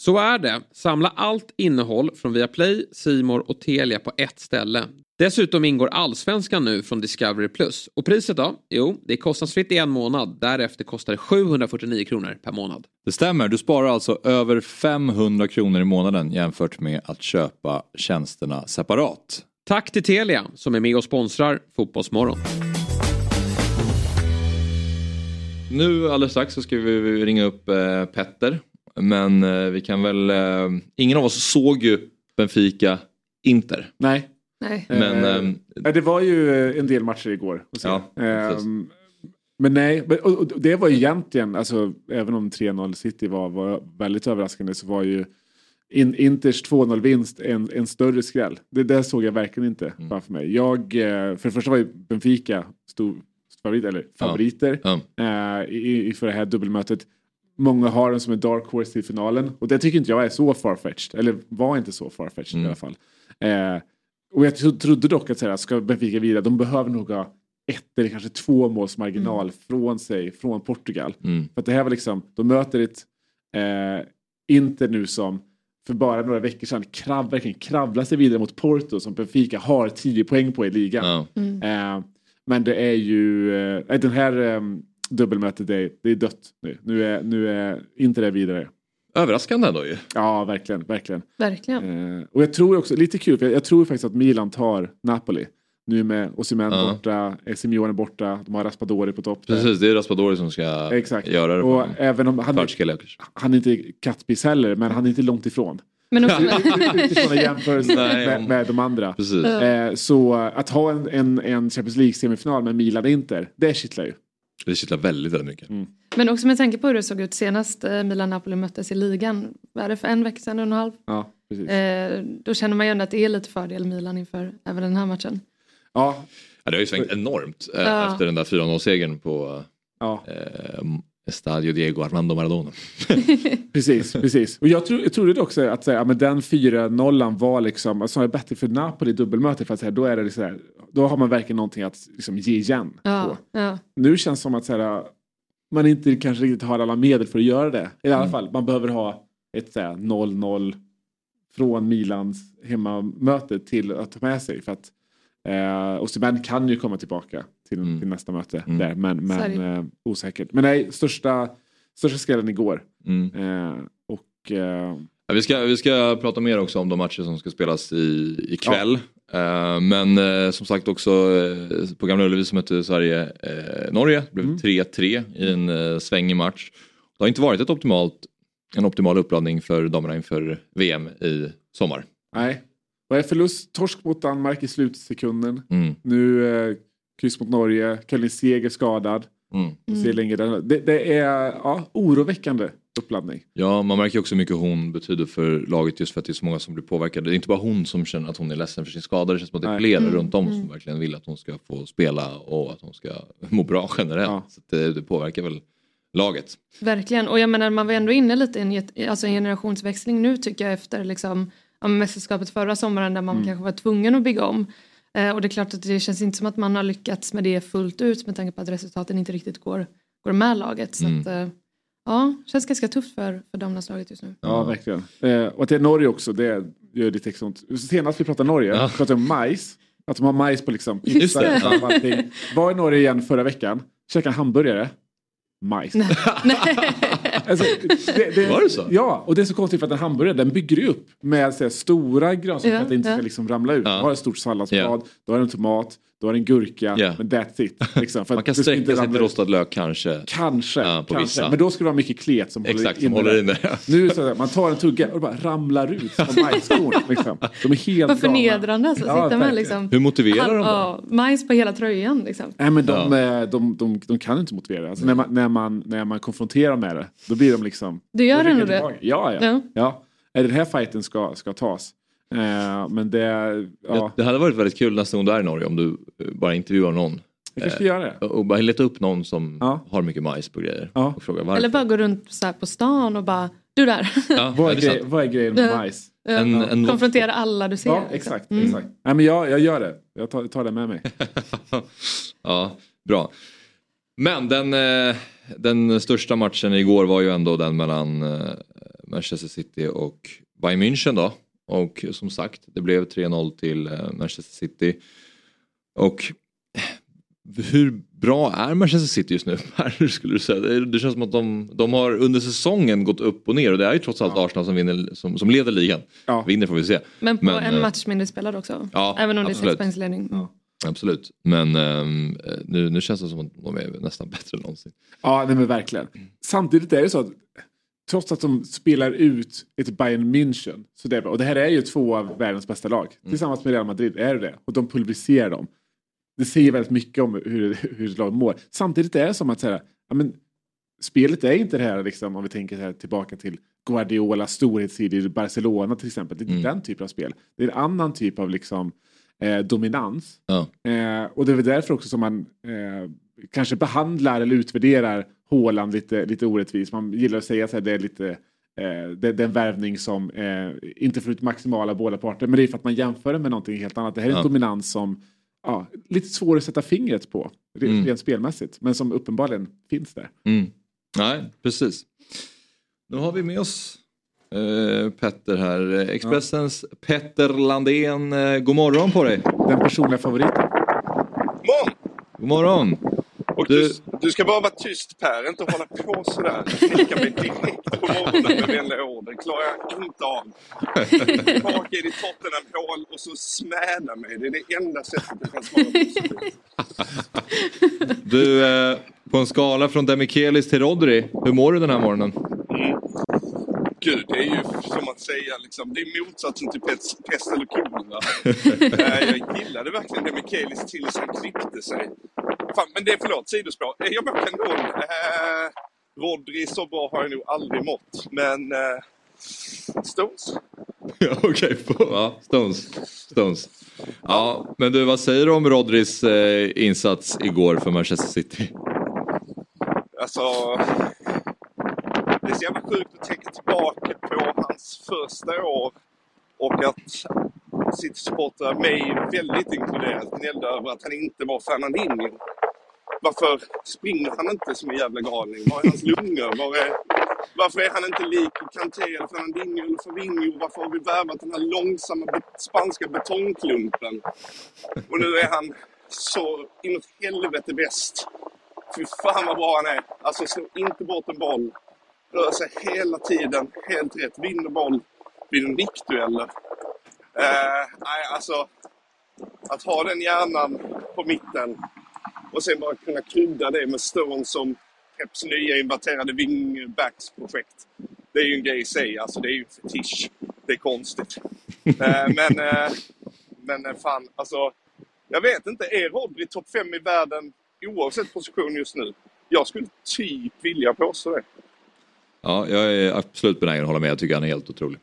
Så är det. Samla allt innehåll från Viaplay, Simor och Telia på ett ställe. Dessutom ingår Allsvenskan nu från Discovery+. Och priset då? Jo, det är kostnadsfritt i en månad. Därefter kostar det 749 kronor per månad. Det stämmer, du sparar alltså över 500 kronor i månaden jämfört med att köpa tjänsterna separat. Tack till Telia som är med och sponsrar Fotbollsmorgon. Nu alldeles strax så ska vi ringa upp eh, Petter. Men eh, vi kan väl, eh, ingen av oss såg ju Benfica Inter. Nej. Nej. Men, nej, det var ju en del matcher igår. Ja. Ehm, men nej, och, och det var ju egentligen, alltså, även om 3-0 City var, var väldigt överraskande så var ju in, Inters 2-0 vinst en, en större skräll. Det där såg jag verkligen inte Mm. framför mig. Jag, för det första var ju Benfica stor favorit, eller favoriter ja. eh, i, i, för det här dubbelmötet. Många har den som en dark horse till finalen och det tycker inte jag är så farfetched. Eller var inte så farfetched Mm. i alla fall. Eh, och jag tro, trodde dock att så här, ska Benfica vidare, de behöver nog ha ett eller kanske två måls marginal från sig, från Portugal. Mm. För att det här var liksom, de möter ett eh, Inter nu som för bara några veckor sedan krabb, verkligen kravlar sig vidare mot Porto som Benfica har 10 poäng på i ligan. Mm. Eh, men det är ju, eh, den här eh, dubbelmötet det är, det är dött nu. Nu är, nu är inte det vidare. Överraskande ändå ju. Ja, verkligen, verkligen. Verkligen. Eh, och jag tror också, lite kul, för jag, jag tror faktiskt att Milan tar Napoli. Nu med Osimhen Ja. borta, eh, Simeone borta, de har Raspadori på topp. Precis, det är Raspadori som ska Exakt. göra det. Och även om han, kanske. han är inte kattpiss heller, men han är inte långt ifrån. Men också, Utifrån en jämförelse Nej, med, med de andra. Precis. Eh, så att ha en, en, en Champions League-semifinal med Milan-Inter, det kittlar ju. Det kittlar väldigt, väldigt mycket. Mm. men också med tanke på hur det såg ut senast eh, Milan-Napoli möttes i ligan. Vad är det för en vecka sedan, en och en halv? Ja, precis. Eh, då känner man ju ändå att det är lite fördel Milan inför även den här matchen. Ja, Ja, det har ju svängt enormt eh, Ja. efter den där 4-0-segern på ja. eh, Estadio Diego Armando Maradona. Precis, precis. Och jag, tro, jag trodde också att säga, ja, men den 4-0 var liksom, alltså, är bättre för Napoli i dubbelmötet för att säga, då är det liksom, här, då har man verkligen någonting att liksom, ge igen Ja, på. ja. Nu känns det som att så här, man inte kanske riktigt har alla medel för att göra det. I alla Mm. fall, man behöver ha ett så här, 0-0 från Milans hemmamöte till att ta med sig. För att eh, Osimhen kan ju komma tillbaka till, Mm. till nästa möte Mm. där, men, men eh, osäkert. Men nej, största, största skrällen igår. Mm. Eh, och eh, Ja, vi, ska, vi ska prata mer också om de matcher som ska spelas i, ikväll. Eh, men eh, som sagt också på Gamla Ullevi så mötte Sverige eh, Norge. Det blev Mm. 3-3 i en svängig match. Det har inte varit ett optimalt, en optimal uppladdning för damerna inför VM i sommar. nej, vad är förlust? Torsk mot Danmark i slutsekunden. Mm. Nu eh, kryss mot Norge. Kelly Seger skadad. Mm. Mm. Se länge den, det, det är ja, oroväckande uppladdning. Ja, man märker också hur mycket hon betyder för laget just för att det är så många som blir påverkade. Det är inte bara hon som känner att hon är ledsen för sin skada. Det känns som att det är Nej. fler Mm, runt om mm. som verkligen vill att hon ska få spela och att hon ska må bra generellt. Ja. Så det, det påverkar väl laget. Verkligen, och jag menar man var ändå inne lite i en, alltså en generationsväxling nu tycker jag efter liksom, mästerskapet förra sommaren där man Mm. kanske var tvungen att bygga om. Eh, och det är klart att det känns inte som att man har lyckats med det fullt ut med tanke på att resultaten inte riktigt går, går med laget. Så Mm. att, eh, ja, känns ganska tufft för, för damlandslaget just nu. Ja, verkligen. Eh, och att det är Norge också, det gör lite extra ont. Senast vi pratade Norge, Ja. pratade om majs. Att de har majs på liksom pizza och allting. Var i Norge igen förra veckan, käkade en hamburgare. Majs. Alltså, det, det, Var det så? Ja, och det är så konstigt för att en hamburgare den bygger ju upp med så här, stora grönsaker Ja, för att det inte ja. ska liksom ramla ut. Ja. Du har ett stort salladsblad, Ja. du har en tomat, du har en gurka, Ja. men that's it. Liksom, för Man kan det sträcka inte sig till ramla rostad lök kanske. Kanske, Ja, på kanske. vissa. men då ska det vara mycket klet som Exakt, som håller håller inne. inne. Nu är det så man tar en tugga och det bara ramlar ut som majskorn. Liksom. De är helt Vad förnedrande alltså. Ja, Sitter man verkligen. liksom... Hur motiverar de då? Ja, majs på hela tröjan liksom. Nej men de, Ja. eh, de, de, de kan inte motivera det. Alltså, när, man, när, man, när man konfronterar med det, då blir de liksom... Du gör då ändå de det? ja. Ja. ja. ja. Den här fighten ska, ska tas. Eh, men det... Ja, Det hade varit väldigt kul nästa gång du är i Norge om du eh, bara intervjuar någon. jag kanske göra det. Och bara leta upp någon som Ja. har mycket majs på grejer. Ja. Och fråga varför. Eller bara gå runt så här på stan och bara, du där. Ja, Vad är det grej, vad är grejen med majs? En, en Konfrontera alla du ser. Ja, liksom. exakt. Mm. exakt. Nej, men jag, jag gör det. Jag tar, tar det med mig. ja, bra. Men den, eh, den största matchen igår var ju ändå den mellan eh, Manchester City och Bayern München då. Och som sagt, det blev 3-0 till eh, Manchester City. Och eh, hur bra är Manchester City just nu? Hur skulle du säga? Det, känns som att de, de har under säsongen gått upp och ner och det är ju trots allt Arsenal som, vinner, som, som leder ligan. Ja. Vinner får vi se. Men på Men, en eh, match mindre spelad också. Ja, Även om det är absolut. sexpoängsledning. Mm. Absolut. Men ehm, nu, nu känns det som att de är nästan bättre än någonsin. Ja, nej, men verkligen. Samtidigt är det så att trots att de spelar ut ett Bayern München, så det och det här är ju två av världens bästa lag, tillsammans med Real Madrid är det. Och de pulveriserar dem. Det säger väldigt mycket om hur, hur ett lag mår. Samtidigt är det som att säga, ja, men, spelet är inte det här, liksom, om vi tänker så här, tillbaka till Guardiolas storhetstid i Barcelona till exempel. Det är inte den typen av spel. Det är en annan typ av liksom, eh, dominans. Ja. Eh, och det är väl därför också som man eh, kanske behandlar eller utvärderar Haaland lite, lite orättvist. Man gillar att säga att det är lite eh, det, det är en värvning som eh, inte får ut maximala båda parter. Men det är för att man jämför det med någonting helt annat. Det här är en Ja. dominans som ja, lite svår att sätta fingret på rent, Mm. rent spelmässigt. Men som uppenbarligen finns där. Mm. Nej, precis. Nu har vi med oss eh, Petter här. Expressens Petter Landén. Eh, god morgon på dig. Den personliga favoriten. Morgon! God morgon. Och Du- du, ska bara vara tyst Per, inte hålla på sådär. Knäcka mig direkt på morgonen med vänliga ord. Det klarar jag inte av. Tillbaka i ditt Tottenham-hål och så smäda mig. Det är det enda sättet jag kan svara positivt. Du, eh, på en skala från Demikelis till Rodri, hur mår du den här morgonen? Gud, det är ju som att säga liksom, det är motsatsen till pest, pest eller kolera. Eh, jag gillade verkligen det Mikaelis tills han klippte sig. Fan, men det är förlåt, sidospår. Eh, Jag mår kanon. Eh, Rodri så bra har jag nog aldrig mått. Men eh, Stones? Ja, Okej, ja, Stones. Stones. Ja, men du, vad säger du om Rodris eh, insats igår för Manchester City? Alltså, det är så jävla sjukt att tänka tillbaka på hans första år och att City-supportrar, mig väldigt inkluderat, gnällde över att han inte var Fernandinho. Varför springer han inte som en jävla galning? Var är hans lungor? Var är, varför är han inte lik Kanté eller Fernandinho eller Fabinho? Varför har vi värvat den här långsamma spanska betongklumpen? Och nu är han så inåt helvete bäst. Fy fan vad bra han är. Alltså slår inte bort en boll. Rör sig hela tiden, helt rätt. Vinner boll, vinner nickdueller. Eh, nej, alltså. Att ha den hjärnan på mitten och sen bara kunna krydda det med Stones som Peps nya inverterade wingbacksprojekt. Det är ju en grej i sig. Alltså det är ju en fetisch. Det är konstigt. Eh, men, eh, men eh, fan, alltså. Jag vet inte, är Rodri topp 5 i världen oavsett position just nu? Jag skulle typ vilja påstå det. Ja, jag är absolut benägen att hålla med. Jag tycker han är helt otrolig.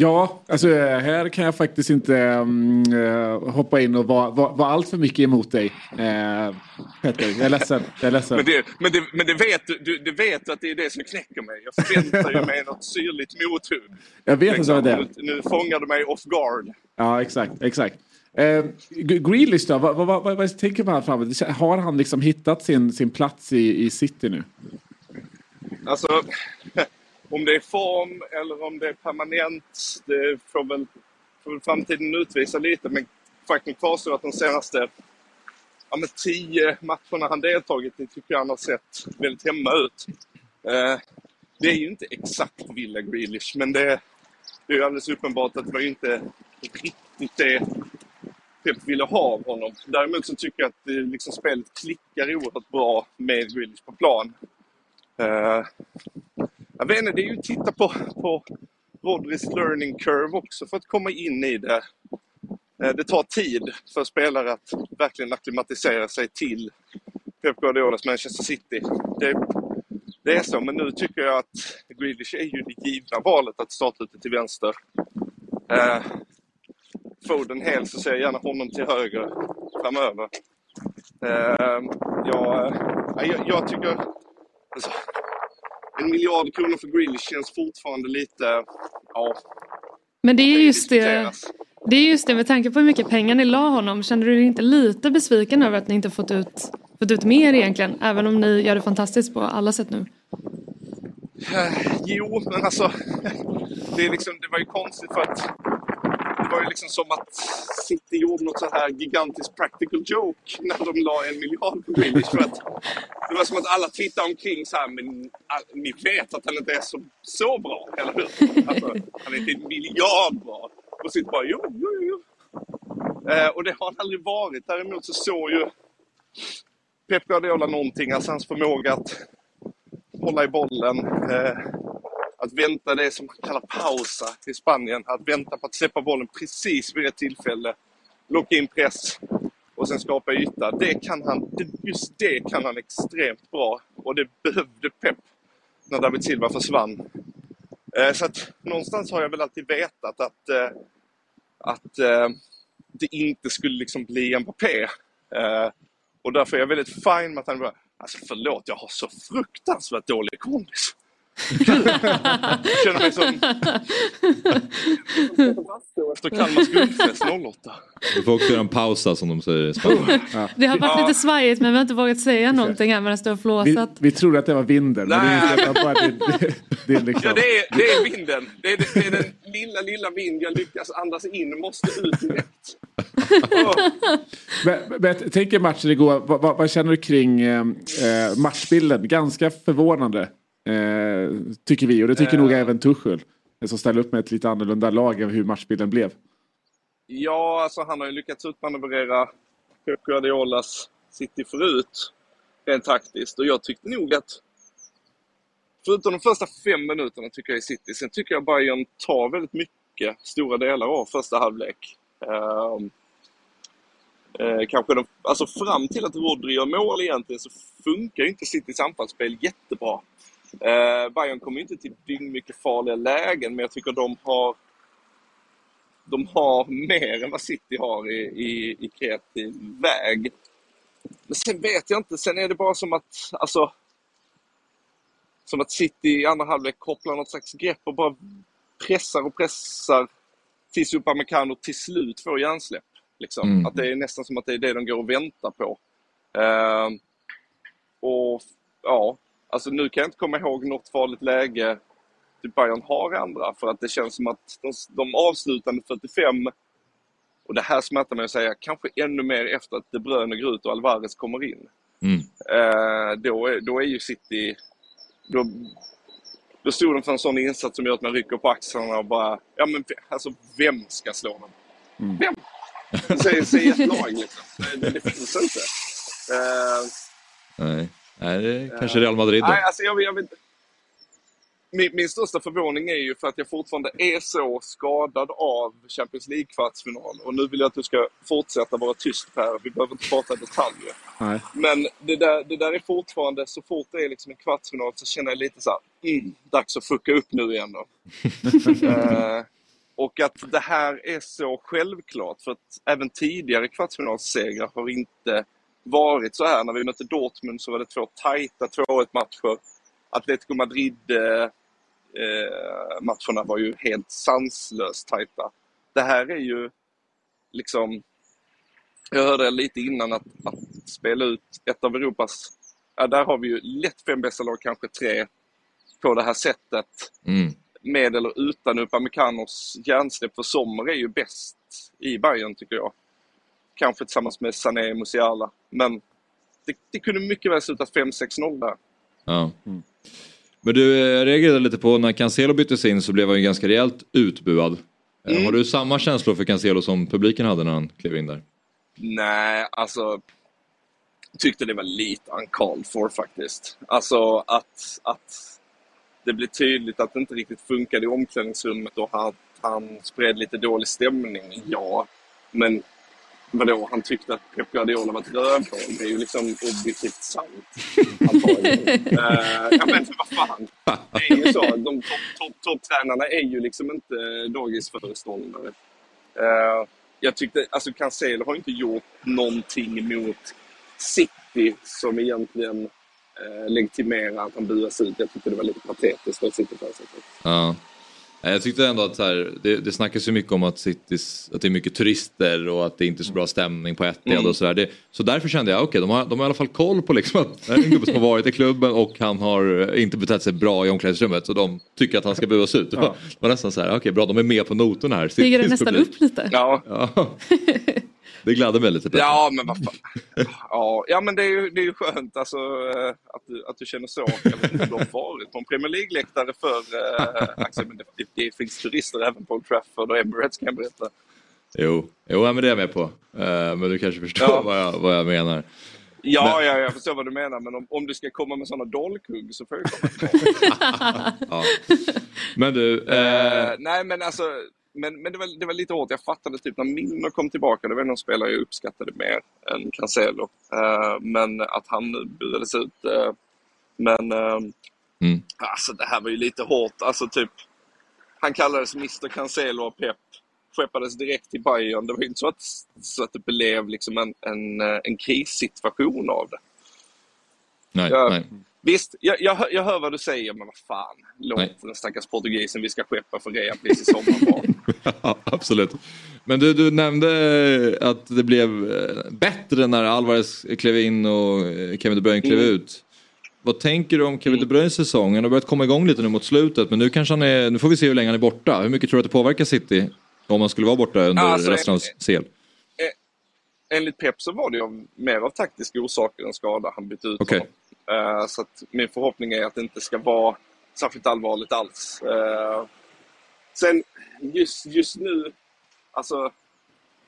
Ja, alltså här kan jag faktiskt inte eh, hoppa in och vara var, var allt för mycket emot dig. Eh, Petter, jag är ledsen. Jag är ledsen. Men, det, men, det, men det, vet du, du, vet att det är det som knäcker mig. Jag förväntar ju mig något syrligt mothugg. Jag vet vad det är. Nu, nu fångar du mig off guard. Ja, exakt. exakt. Eh, Grealish då, vad, vad, vad, vad tänker man framåt? Har han liksom hittat sin, sin plats i, i City nu? Alltså, om det är form eller om det är permanent, det får väl, får väl framtiden utvisa lite. Men faktum kvarstår att de senaste ja, men tio matcherna han deltagit i tycker jag han har sett väldigt hemma ut. Eh, det är ju inte exakt Villa Grealish, men det, det är ju alldeles uppenbart att det var ju inte riktigt det Pep ville ha av honom. Däremot så tycker jag att det, liksom, spelet klickar oerhört bra med Grealish på plan. Eh, jag vet inte, det är ju att titta på, på Rodris learning curve också för att komma in i det. Eh, det tar tid för spelare att verkligen acklimatisera sig till Pep Guardiolas Manchester City. Det, det är så, men nu tycker jag att Grealish är ju det givna valet att starta ute till vänster. Eh, Foden hel så ser jag gärna honom till höger framöver. Eh, jag, eh, jag, jag tycker... Alltså, en miljard kronor för Grealish känns fortfarande lite... Ja, Men det är just det, det är just det med tanke på hur mycket pengar ni la honom. Kände du dig inte lite besviken över att ni inte fått ut, fått ut mer egentligen? Även om ni gör det fantastiskt på alla sätt nu. Eh, Jo, men alltså... Det, är liksom, det var ju konstigt för att... Det var ju liksom som att City gjorde något så här gigantiskt practical joke när de la en miljard på Grealish. För att det var som att alla tittade omkring så här, men ni vet att han inte är så, så bra, eller hur? Alltså, han är inte en miljard bra. Och City bara, jo, jo, jo. Eh, och det har han aldrig varit. Däremot så såg ju Pep Guardiola någonting, alltså hans förmåga att hålla i bollen. Eh, att vänta det som man kallar pausa i Spanien. Att vänta på att släppa bollen precis vid rätt tillfälle. Locka in press och sen skapa yta. Det kan han, just det kan han extremt bra. Och det behövde Pep när David Silva försvann. Eh, så att någonstans har jag väl alltid vetat att, eh, att eh, det inte skulle liksom bli Mbappé. Eh, och därför är jag väldigt fin med att han bara, alltså förlåt, jag har så fruktansvärt dålig kondis. Jag känner mig som efter Kalmars guldfest 08. Du får också göra en pausa som de säger i Spanien. Det har varit Ja. lite svajigt men vi har inte vågat säga någonting här medan du har Vi, flåsat. vi trodde att det var vinden. Men det är, Nej. inte, bara det, det, det är liksom... Ja, det är, det är vinden. Det är, det är den lilla, lilla vind jag lyckas andas in måste ut direkt. Men, men jag tänker matchen igår, vad, vad, vad känner du kring eh, eh, matchbilden? Ganska förvånande tycker vi och det tycker Eh. nog även Tuchel. eh, Som ställer upp med ett lite annorlunda lag än hur matchbilden blev. Ja, alltså han har ju lyckats utmanövrera Pep Guardiolas City förut. Rent taktiskt. Och jag tyckte nog att Förutom de första fem minuterna tycker jag i City. Sen tycker jag Bayern tar väldigt mycket, stora delar av första halvlek. Ehm, eh, kanske de, alltså fram till att Rodri gör mål egentligen så funkar ju inte Citys anfallsspel jättebra. Uh, Bayern kommer inte till mycket farliga lägen men jag tycker de har de har mer än vad City har i, i, i kreativ väg. Men sen vet jag inte, sen är det bara som att, alltså, som att City i andra halvlek kopplar något slags grepp och bara pressar och pressar tills Upamecano till slut får hjärnsläpp. Liksom. Mm. Att det är nästan som att det är det de går och väntar på. Ehm, och ja, alltså nu kan jag inte komma ihåg något farligt läge typ Bayern har andra. För att det känns som att de, de avslutande 45, och det här smärtar mig att säga, kanske ännu mer efter att De Bruyne går ut och Alvarez kommer in. Mm. Eh, då, då är ju City... Då, då stod de för en sån insats som gör att man rycker på axlarna och bara, ja men alltså vem ska slå dem? Vem? Säg, säg ett lag liksom. Det, det finns inte. Eh, Nej. Nej, det är kanske Real Madrid då. Nej, alltså jag, jag vet. Min, min största förvåning är ju för att jag fortfarande är så skadad av Champions League-kvartsfinal. Och nu vill jag att du ska fortsätta vara tyst Per. Vi behöver inte prata detaljer. Nej. Men det där, det där är fortfarande, så fort det är liksom en kvartsfinal så känner jag lite så här, mm, dags att fucka upp nu igen då. Eh, och att det här är så självklart för att även tidigare kvartsfinalssegrar har inte varit så här. När vi mötte Dortmund så var det två tajta 2-1 matcher. Atletico Madrid eh, eh, matcherna var ju helt sanslöst tajta. Det här är ju liksom jag hörde lite innan att, att spela ut ett av Europas, ja, där har vi ju lätt fem bästa lag, kanske tre, på det här sättet. Mm. Med eller utan Upameccanos hjärnsläpp för sommar är ju bäst i Bayern tycker jag. Kanske tillsammans med Sané och Musiala. Men det, det kunde mycket väl sluta 5-6-0 där. Ja. Men du, jag reagerade lite på när Cancelo byttes in så blev han ju ganska rejält utbuad. Eh, Mm. Har du samma känslor för Cancelo som publiken hade när han klev in där? Nej, alltså tyckte det var lite uncalled for faktiskt. Alltså att, att det blev tydligt att det inte riktigt funkade i omklädningsrummet och att han spred lite dålig stämning. Ja, men vadå, han tyckte att Pep Guardiola var ett rövhål. Det är ju liksom objektivt sant. Antagligen. uh, ja men vad fan. Det är ju så. De topptränarna top, top, är ju liksom inte dagisföreståndare. Uh, jag tyckte, alltså Cancelo har inte gjort någonting mot City som egentligen eh, legitimerar att han buras ut. Jag tyckte det var lite patetiskt av City på det sättet. Ja. Jag tyckte ändå att så här, det, det snackas ju mycket om att, Citys, att det är mycket turister och att det inte är så bra stämning på Etihad mm. och sådär. Så därför kände jag, okej okay, de, har, de har i alla fall koll på liksom att det är en gubbe som har varit i klubben och han har inte betett sig bra i omklädningsrummet så de tycker att han ska buas ut. Ja. Det var nästan så här, okej okay, bra de är med på noterna här. Stiger det nästan upp lite? Ja. ja. Det gladde mig lite. Ja, men vad fan. Ja, ja men det är ju, det är ju skönt alltså, eh, att, du, att du känner så. Jag vet inte om du har varit på en Premier League-läktare för äh, Axel, men det, det, finns turister även på Old Trafford och Emirates kan jag berätta. Jo, jo men det är jag med på. Uh, men du kanske förstår ja. vad, jag, vad jag menar. Ja, men... ja, jag förstår vad du menar, men om, om du ska komma med sådana dolkhugg så får jag komma ja. Men du... Uh... nej, men alltså men, men det, var, det var lite hårt. Jag fattade typ när Milner kom tillbaka, det var en spelare jag uppskattade mer än Cancelo. Uh, men att han burades ut. Uh, men uh, mm. alltså det här var ju lite hårt. Alltså typ, han kallades Mr Cancelo och Pep. Skeppades direkt till Bayern. Det var ju inte så att, så att det blev liksom en, en, en krissituation av det. Nej, jag, nej. Visst, jag, jag, jag hör vad du säger, men vad fan. Låt Nej. den stackars portugisen vi ska skeppa för reapris i sommar ja, Absolut. Men du, du nämnde att det blev eh, bättre när Alvarez klev in och eh, Kevin De Bruyne klev mm. ut. Vad tänker du om Kevin mm. De Bruynes säsong? Han har börjat komma igång lite nu mot slutet, men nu kanske han är, nu får vi se hur länge han är borta. Hur mycket tror du att det påverkar City om han skulle vara borta under alltså, resten av CL? Enligt Pep så var det ju mer av taktiska orsaker än skada han bytte ut okay. honom. Uh, så min förhoppning är att det inte ska vara särskilt allvarligt alls. Uh, sen just, just nu, alltså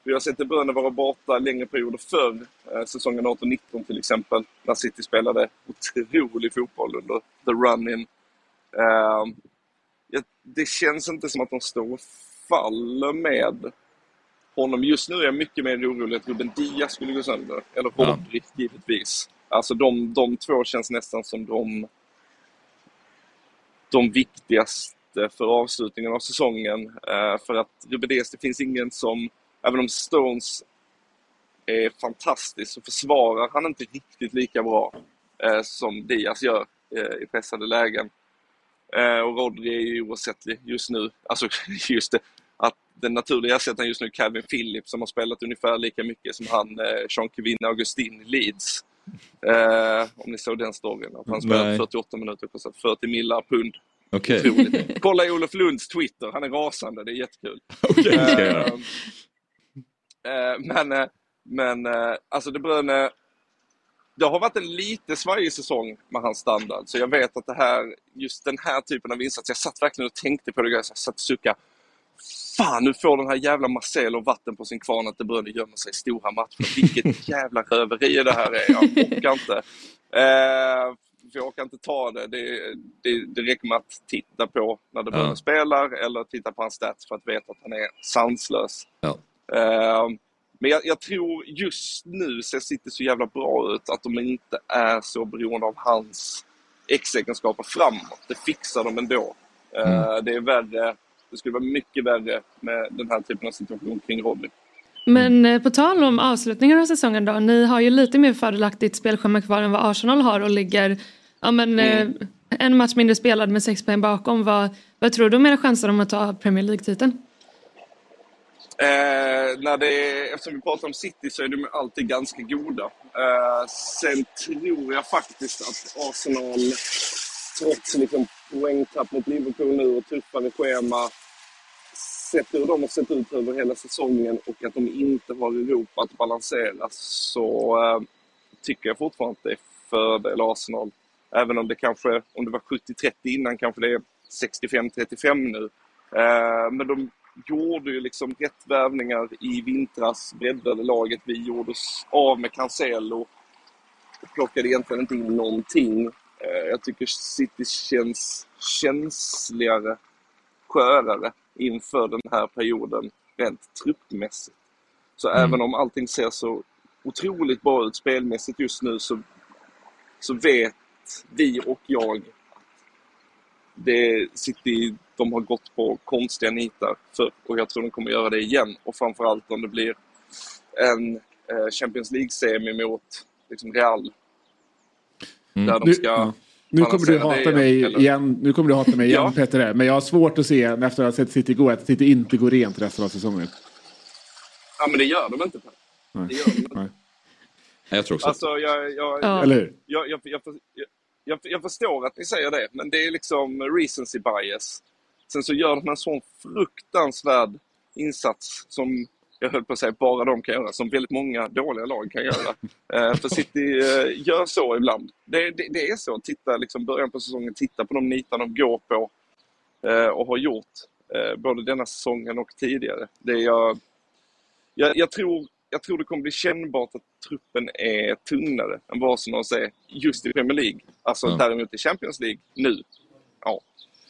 vi har sett De Bruyne vara borta längre perioder förr. Uh, säsongen 18-19 till exempel, när City spelade otrolig fotboll under the run-in. Det känns inte som att de står och faller med honom. Just nu är jag mycket mer orolig att Ruben Diaz skulle gå sönder. Eller Rodri, ja. givetvis. Alltså de, de två känns nästan som de, de viktigaste för avslutningen av säsongen. Eh, för att Rubedes, det finns ingen som, även om Stones är fantastisk, så försvarar han inte riktigt lika bra eh, som Diaz gör eh, i pressade lägen. och Rodri är ju oersättlig just nu. Alltså just det, att den naturliga ersättaren just nu Calvin Phillips som har spelat ungefär lika mycket som han, Jean-Kevin Augustin i Leeds. Eh, om ni såg den storyn. Att han spelade 48 minuter och kostat 40 millar pund. Okay. Kolla i Olof Lunds Twitter, han är rasande, det är jättekul. Okay, eh, eh, men, eh, men eh, alltså det Bruyne, det har varit en lite svajig säsong med hans standard. Så jag vet att det här, just den här typen av insats, jag satt verkligen och tänkte på det, jag satt och suckade Fan, nu får den här jävla Marcelo vatten på sin kvarn att De Bruyne gömmer sig i stora matcher. Vilket jävla röveri det här är. Jag orkar inte. Eh, jag orkar inte ta det. Det, det. det räcker med att titta på när De Bruyne ja. spelar eller titta på hans stats för att veta att han är sanslös. Ja. Eh, men jag, jag, tror just nu ser City så jävla bra ut att de inte är så beroende av hans X-egenskaper framåt. Det fixar de ändå. Eh, mm. det är värre det skulle vara mycket värre med den här typen av situation kring Rodney. Men eh, på tal om avslutningen av säsongen då. Ni har ju lite mer fördelaktigt spelschema kvar än vad Arsenal har och ligger ja, men, mm. eh, en match mindre spelad med sex poäng bakom. Vad, vad tror du om era chanser om att ta Premier League-titeln? Eh, när det eftersom vi pratar om City så är de alltid ganska goda. Eh, sen tror jag faktiskt att Arsenal, trots liksom poängtapp mot Liverpool nu och tuffare schema. Sett hur de har sett ut över hela säsongen och att de inte har Europa att balansera så eh, tycker jag fortfarande att det är fördel Arsenal. Även om det kanske, om det var 70-30 innan, kanske det är 65-35 nu. Eh, men de, gjorde ju liksom rätt värvningar i vintras, breddade laget. Vi gjorde oss av med Cancelo. Plockade egentligen inte in någonting. Eh, Jag tycker City känns känsligare, skörare inför den här perioden rent truppmässigt. Så Mm. även om allting ser så otroligt bra ut spelmässigt just nu så, så vet vi och jag att det City, de har gått på konstiga nitar för och jag tror de kommer göra det igen. Och framförallt om det blir en eh, Champions League-semi mot liksom Real. Mm. Där de Nu- ska ja. Nu kommer du hata mig eller? igen, nu kommer du hata mig igen Ja. Petter. Men jag har svårt att se efter att ha sett City gå att City inte går rent resten av säsongen. Ja men det gör de inte. Per. Nej. Det gör de inte. Nej. Jag tror också. Alltså jag, jag, Ja. Eller hur? jag, jag, jag, jag, jag, jag förstår att ni säger det, men det är liksom recency bias. Sen så gör de en sån fruktansvärd insats som jag höll på att säga bara de kan göra, som väldigt många dåliga lag kan göra. Eh, för City eh, gör så ibland. Det, det, det är så. Titta liksom början på säsongen, titta på de nitar de går på eh, och har gjort. Både denna säsongen och tidigare. Det är jag, jag, jag, tror, jag tror det kommer bli kännbart att truppen är tunnare än vad som är just i Premier League. Alltså Ja. däremot i Champions League nu. Ja,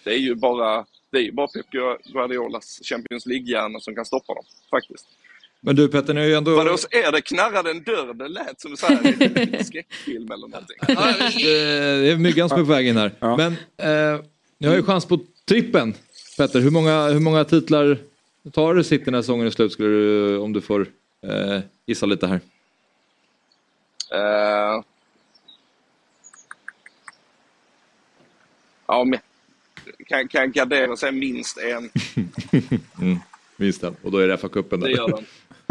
det är ju bara, det är ju bara Pep Guardiolas Champions League-hjärna som kan stoppa dem. Faktiskt. Men du Petter, ni har ju ändå... Vadå, så är det knarrade en dörr? Det lät som så här, en skräckfilm eller någonting. Det är myggan som är på väg in här. Ja. Men eh, ni har ju chans på trippen. Petter, hur många, hur många titlar tar du City när säsongen är slut skulle du, om du får eh, gissa lite här? Eh, ja, men kan, kan gardera sig minst en. Minst den. Och då är det FA-cupen Det gör de.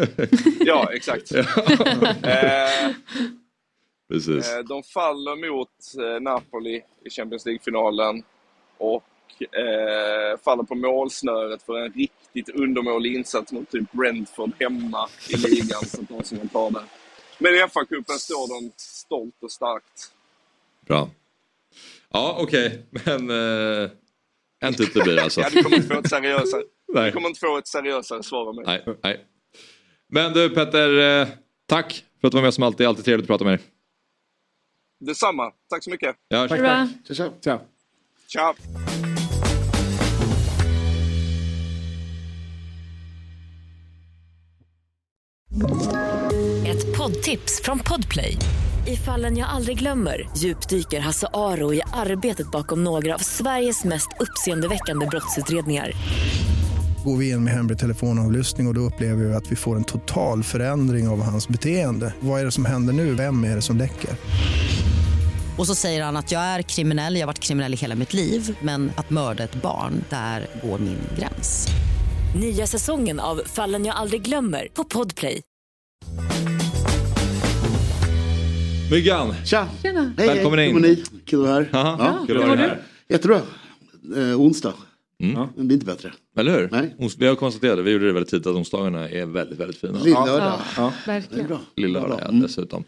Ja, exakt. Eh, Precis. Eh, De faller mot eh, Napoli i Champions League-finalen och faller på målsnöret för en riktigt undermålig insats mot typ Brentford hemma i ligan. så de som man tar där. Men i FA-cupen står de stolt och starkt. Bra. Ja, okej. Men eh, en titel blir det alltså. Ja, du kommer inte få ett seriösare, du Nej. kommer inte få ett seriösare svar av mig. Nej, nej. Men du Petter, eh, tack för att du var med som alltid. Alltid trevligt att prata med dig. Detsamma. Tack så mycket. Hörs. Tack, tack. Tja, tja. Tja! Ett poddtips från Podplay. I fallen jag aldrig glömmer djupdyker Hasse Aro i arbetet bakom några av Sveriges mest uppseendeväckande brottsutredningar. Går vi in med hemlig telefonavlyssning och, och då upplever vi att vi får en total förändring av hans beteende. Vad är det som händer nu? Vem är det som läcker? Och så säger han att jag är kriminell, jag har varit kriminell i hela mitt liv men att mörda ett barn, där går min gräns. Nya säsongen av Fallen jag aldrig glömmer på Podplay. Myggan! Tja! Tjena. Hej, Välkommen hej. in. Mår ni? Kul att vara här. Aha, Ja. kul att dig här. Jättebra. Eh, onsdag. Mm. Det blir inte bättre. Eller hur? Nej. Vi har konstaterat vi gjorde det väldigt tidigt, att onsdagarna är väldigt, väldigt fina. Lill-lördag. Ja, Ja. Verkligen. Lillördag ja, Mm. dessutom.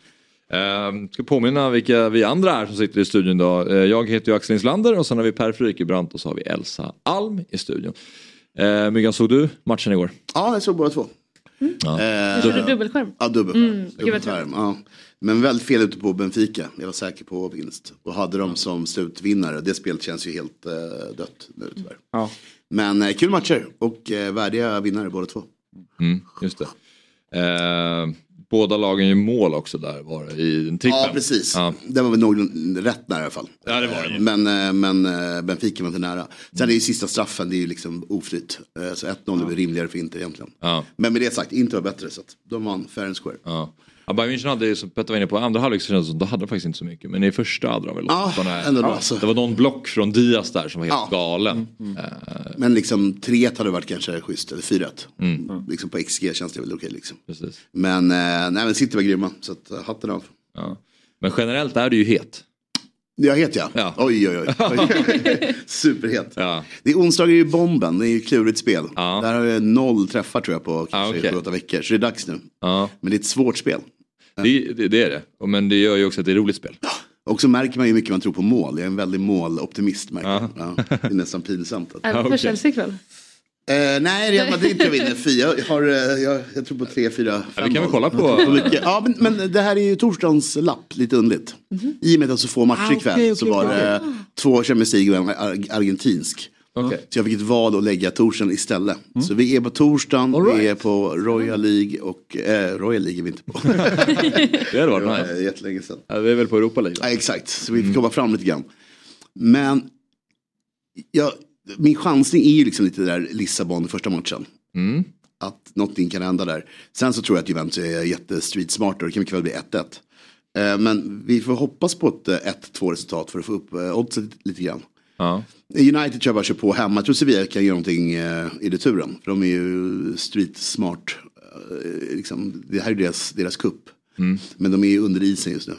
Uh, ska påminna vilka vi andra är som sitter i studion idag. Eh, jag heter ju Axel Inslander och sen har vi Per Frykebrant och så har vi Elsa Alm i studion. Uh, Myggan, såg du matchen igår? Ja, jag såg båda två. Ja. Eh, Du körde dubbelskärm. Ja, dubbelskärm. Mm, gud vad dubbelskärm ja. Men väldigt fel ute på Benfica. Jag var säker på vinst. Och hade dem som slutvinnare. Det spelet känns ju helt eh, dött nu tyvärr. Ja. Men eh, kul matcher och eh, värdiga vinnare båda två. Mm, just det. Eh, båda lagen gör mål också där var det, i en trippen. Ja, precis. Ja. Det var väl nog rätt nära i alla fall. Ja, det var det ju. Men, eh, men eh, Benfica var inte nära. Sen är ju sista straffen, det är ju liksom oflyt. Eh, Så 1-0 är väl rimligare för Inter egentligen. Ja. Men med det sagt, Inter var bättre så att de vann fair and square. Ja. Ja, Bayern München hade som Petter var inne på, andra halvlek kändes som, då hade de faktiskt inte så mycket. Men i första hade de väl Ja, ändå bra, alltså. Det var någon block från Diaz där som var helt Ja. galen. Eh, Men liksom 3-1 hade varit kanske schysst, eller 4-1. Mm. Liksom på XG känns det väl okej liksom. precis. Men, eh, nej, men City var grymma, så att, eh, hatten av. Ja. Men generellt är det ju het. Jag het ja. Ja. Oj, oj, oj. oj. Superhet. Ja. Det är onsdagar är ju bomben, det är ju ett klurigt spel. Ja. Där har jag noll träffar tror jag på kanske okej. sju, åtta veckor. Så det är dags nu. Ja. Men det är ett svårt spel. Det, det, det är det. Men det gör ju också att det är roligt spel. Och så märker man ju hur mycket man tror på mål. Jag är en väldig måloptimist märker Ja. Ja. Det är nästan pinsamt. Att... Även för. Chelsea ikväll. Eh, nej, Real Madrid tror jag vinner fyra. Jag, har, eh, jag, jag tror på tre, fyra, fem. Ja, vi kan väl kolla på- Så. Ja, men, men det här är ju torsdagens lapp, lite underligt. I och med att det är så få matcher Ah, ikväll okej, så okej, var det okej. två Champions League och en ar- argentinsk. Okej. Så jag fick ett val att lägga torsdagen istället. Så vi är på torsdagen, vi är på Royal League och eh, Royal League är vi inte på. Det hade varit var, nice. eh, Jättelänge sedan. Ja, vi är väl på Europa League. Ja, exakt, så vi får komma fram lite grann. Men ja, min chansning är ju liksom lite där Lissabon första matchen. Mm. Att någonting kan hända där. Sen så tror jag att Juventus är jättestreetsmarta och det kan mycket väl bli 1-1. Eh, Men vi får hoppas på ett eh, 1-2 resultat för att få upp eh, oddset lite grann. Ja. United tror jag bara kör på hemma. Jag tror Sevilla kan göra någonting eh, i returen. För de är ju street smart. Eh, liksom, det här är deras, deras kupp. Men de är ju under isen just nu.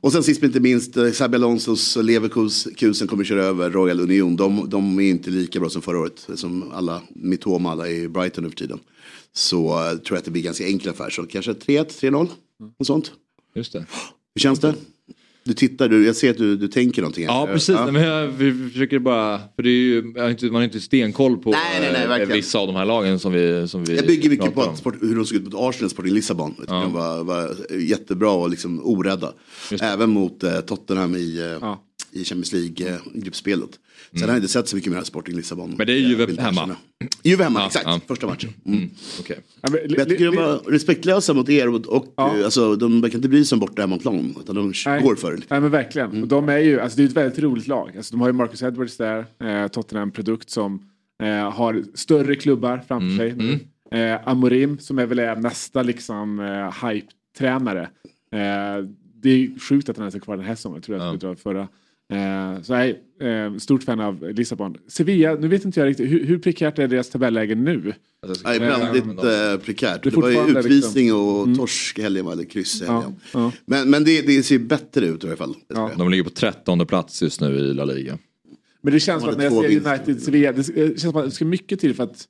Och sen sist men inte minst, eh, Xabi Alonsos Leverkusen kommer köra över Royal Union. De, de är inte lika bra som förra året. Som alla, Mitoma, alla i Brighton nu för tiden. Så tror jag att det blir ganska enkel affär. Så kanske 3-1, 3-0. Och sånt. Just det. Hur känns det? Du tittar, du, jag ser att du, du tänker någonting. Ja precis, Nej, men jag, vi försöker bara, för det är ju, man har inte stenkoll på Nej, nej, nej, eh, vissa av de här lagen som vi, som vi Jag bygger mycket på sport, hur de såg ut mot Arsenal Sporting Lissabon. Tycker De var, var jättebra och liksom orädda. Även mot eh, Tottenham i, eh, i Champions League-gruppspelet. Sen har jag inte sett så mycket mer Sporting Lissabon. Mm. Men det är ju vill jag hemma. Juve hemma, Ja, exakt. ja. Första matchen. Mm. Ja, men, Men jag tycker de var respektlösa mot er och, och eh, alltså, de verkar inte bry sig om borta hemmaplan. Utan de Nej. går för det. Nej men verkligen. Och de är ju, alltså det är ett väldigt roligt lag. Alltså de har ju Marcus Edwards där, eh, Tottenham-produkt som eh, har större klubbar framför sig. nu. Eh, Amorim som är väl är nästa liksom eh, hype-tränare. Eh, det är sjukt att han ens är kvar den här säsongen, tror jag att skulle dra förra. Eh, så nej, eh, stort fan av Lissabon. Sevilla, nu vet inte jag riktigt, hur, hur prekärt är deras tabelläge nu? Ja, det är väldigt eh, prekärt. Det Det, var ju fortfarande utvisning liksom- och Mm. torsk i helgen, eller kryss i Ja, helgen. ja. Men, men det, det ser bättre ut i alla fall. De ligger på trettonde plats just nu i La Liga. Men det känns som att när jag ser. United Sevilla, det det känns som att det ska mycket till för att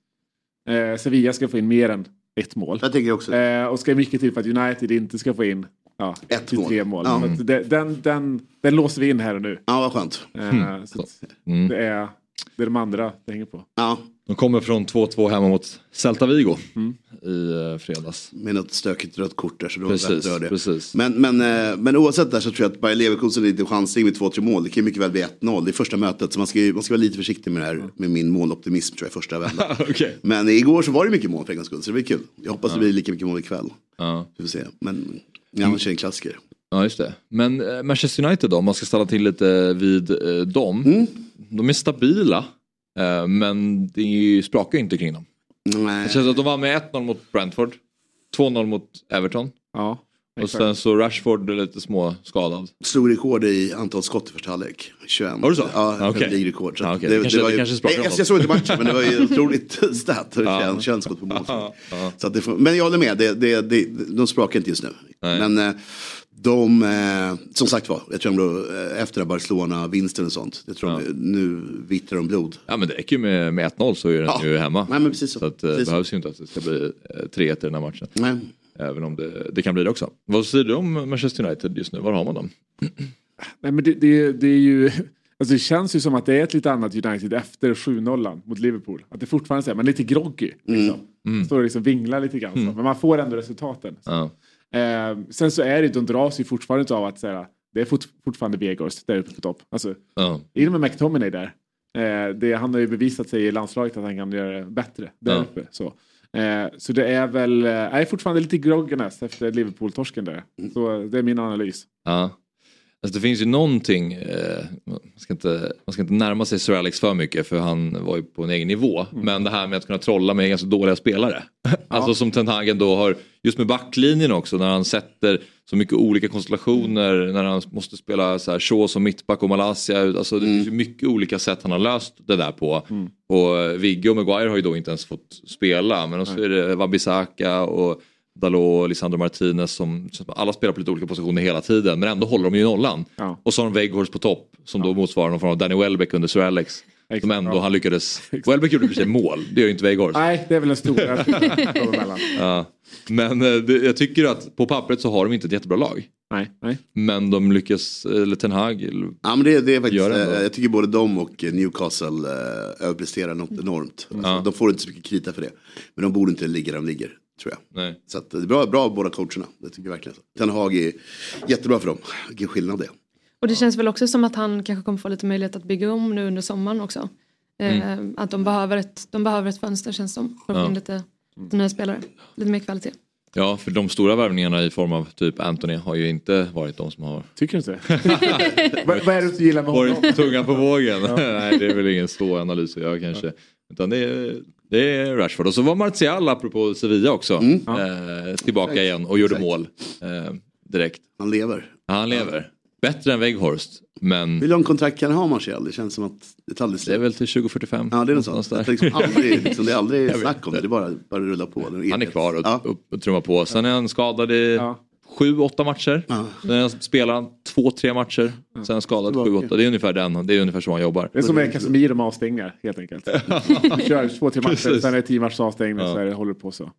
eh, Sevilla ska få in mer än ett mål. Jag tänker också. Eh, och ska mycket till för att United inte ska få in ja, ett till mål. tre mål. Ja. Det, den, den, den låser vi in här och nu. Ja, vad skönt. Så att Mm. det, är, det är de andra det hänger på. Ja. De kommer från 2-2 hemma mot Celta Vigo Mm. i eh, fredags. Med något stökigt rött kort där så då Precis, rör det. precis. Men, men, eh, men oavsett där så tror jag att Bayer Leverkusen är lite chansning med 2-3 mål. Det kan ju mycket väl bli 1-0. Det är första mötet så man ska, ju- man ska vara lite försiktig med det här med min måloptimism tror jag första vändan. Okej. Men igår så var det mycket mål för en gångs skull så det blir kul. Jag hoppas Ja. det blir lika mycket mål ikväll. Ja. Vi får se. Men annars är det en klassiker. Ja just det. Men eh, Manchester United då, om man ska stanna till lite vid eh, dem. Mm. De är stabila. Eh, men det sprakar ju inte kring dem. Nej. Det känns att de var med 1-0 mot Brentford. 2-0 mot Everton. Ja, Och sen så Rashford är lite små skadad. Slog rekord i antal skott i första halvlek. 21. Var det så? Ja, okej. okay. rekord. Så Ja, att okej. Det kanske- var det ju, kanske sprakar jag, om jag såg inte matchen men det var ju otroligt stat. Ja. 21 21 skott på mål. Ja. Så att det men jag håller med, det, det, det, de sprakar inte just nu. Nej. Men eh, de, eh, som sagt var, jag tror de eh, efter Barcelona-vinsten och sånt, jag tror Ja. de, nu vittrar de blod. Ja men det räcker ju med, med 1-0 så är den Ja. ju hemma. Nej, men precis så. så att, det behövs ju inte att det ska bli eh, 3-1 i den här matchen. Nej. Även om det, det kan bli det också. Vad säger du om Manchester United just nu? Var har man dem? Nej, men det, det, det är ju... Alltså det känns ju som att det är ett lite annat United efter 7-0 mot Liverpool. Att det fortfarande här, man är lite groggy. Liksom. Mm. Står och liksom vinglar lite grann. Så. Men man får ändå resultaten. Ja. Eh, sen så är det, de dras ju fortfarande av att säga, det är fort, fortfarande Vegors där uppe på topp. Alltså, Ja. in med McTominay där. Eh, det, han har ju bevisat sig i landslaget att han kan göra det bättre där Ja. uppe. Så. Eh, så det är väl, eh, jag är fortfarande lite grogginess efter Liverpool-torsken där. Så det är min analys. Ja. Alltså det finns ju någonting, eh, man, ska inte, man ska inte närma sig Sir Alex för mycket för han var ju på en egen nivå. Mm. Men det här med att kunna trolla med ganska dåliga spelare. Alltså som Ten Hag då har, just med backlinjen också, när han sätter så mycket olika konstellationer, när han måste spela så här Shaw som mittback och Malaysia. Alltså det finns ju mycket olika sätt han har löst det där på. Och eh, Vigge och Maguire har ju då inte ens fått spela. Men så är det Wabisaka och Dalot och Lisandro Martinez som, som alla spelar på lite olika positioner hela tiden men ändå håller de ju nollan. Ja. Och så har de Weghorst på topp som då motsvarar någon form av Danny Welbeck under Sir Alex. Som ändå han lyckades, Welbeck gjorde för sig mål, det gör ju inte Weghorst. Nej, det är väl den stora. Ja. Men eh, det, jag tycker att på pappret så har de inte ett jättebra lag. Nej, nej. Men de lyckas, eller Ten Hag, Ja, men det, det är faktiskt, Gör det eh, jag tycker både de och eh, Newcastle eh, överpresterar något enormt. Alltså, Ja. De får inte så mycket krita för det. Men de borde inte ligga där de ligger, tror jag. nej. Så att, det är bra, bra av båda coacherna, det tycker jag verkligen. Ten Hag är jättebra för dem, vilken skillnad det är. Och det känns väl också som att han kanske kommer få lite möjlighet att bygga om nu under sommaren också. Eh, Att de behöver, ett, de behöver ett fönster känns som. För att Ja. få in lite, lite nya spelare. Lite mer kvalitet. Ja, för de stora värvningarna i form av typ Anthony har ju inte varit de som har Tycker du inte? vad, vad är det du gillar med honom? varit tunga på vågen. Nej, det är väl ingen svår analys göra kanske. Utan det är, det är Rashford. Och så var Martial, apropå Sevilla också, eh, tillbaka igen och gjorde mål eh, direkt. Han lever. Han lever. Bättre än Weghorst. Men Hur lång kontrakt kan han ha Martial? Det känns som att det tar aldrig det är slut. väl till 2045. Ja, det är något sånt. där. Det är, liksom aldrig, liksom, det är aldrig snack om det, det är bara, bara rulla på. Han är kvar och, Ja. och, och trummar på. Sen är han skadad i Ja. Sju, åtta matcher. Ja. Sen spelar han två, tre matcher. Sen är han skadad sju, åtta. Det är ungefär den. Det är ungefär så han jobbar. Det är som med Casemiro med avstängningar helt enkelt. Kör två, tre matcher, Precis. sen är det tio matchers avstängning Ja. så det, håller på så.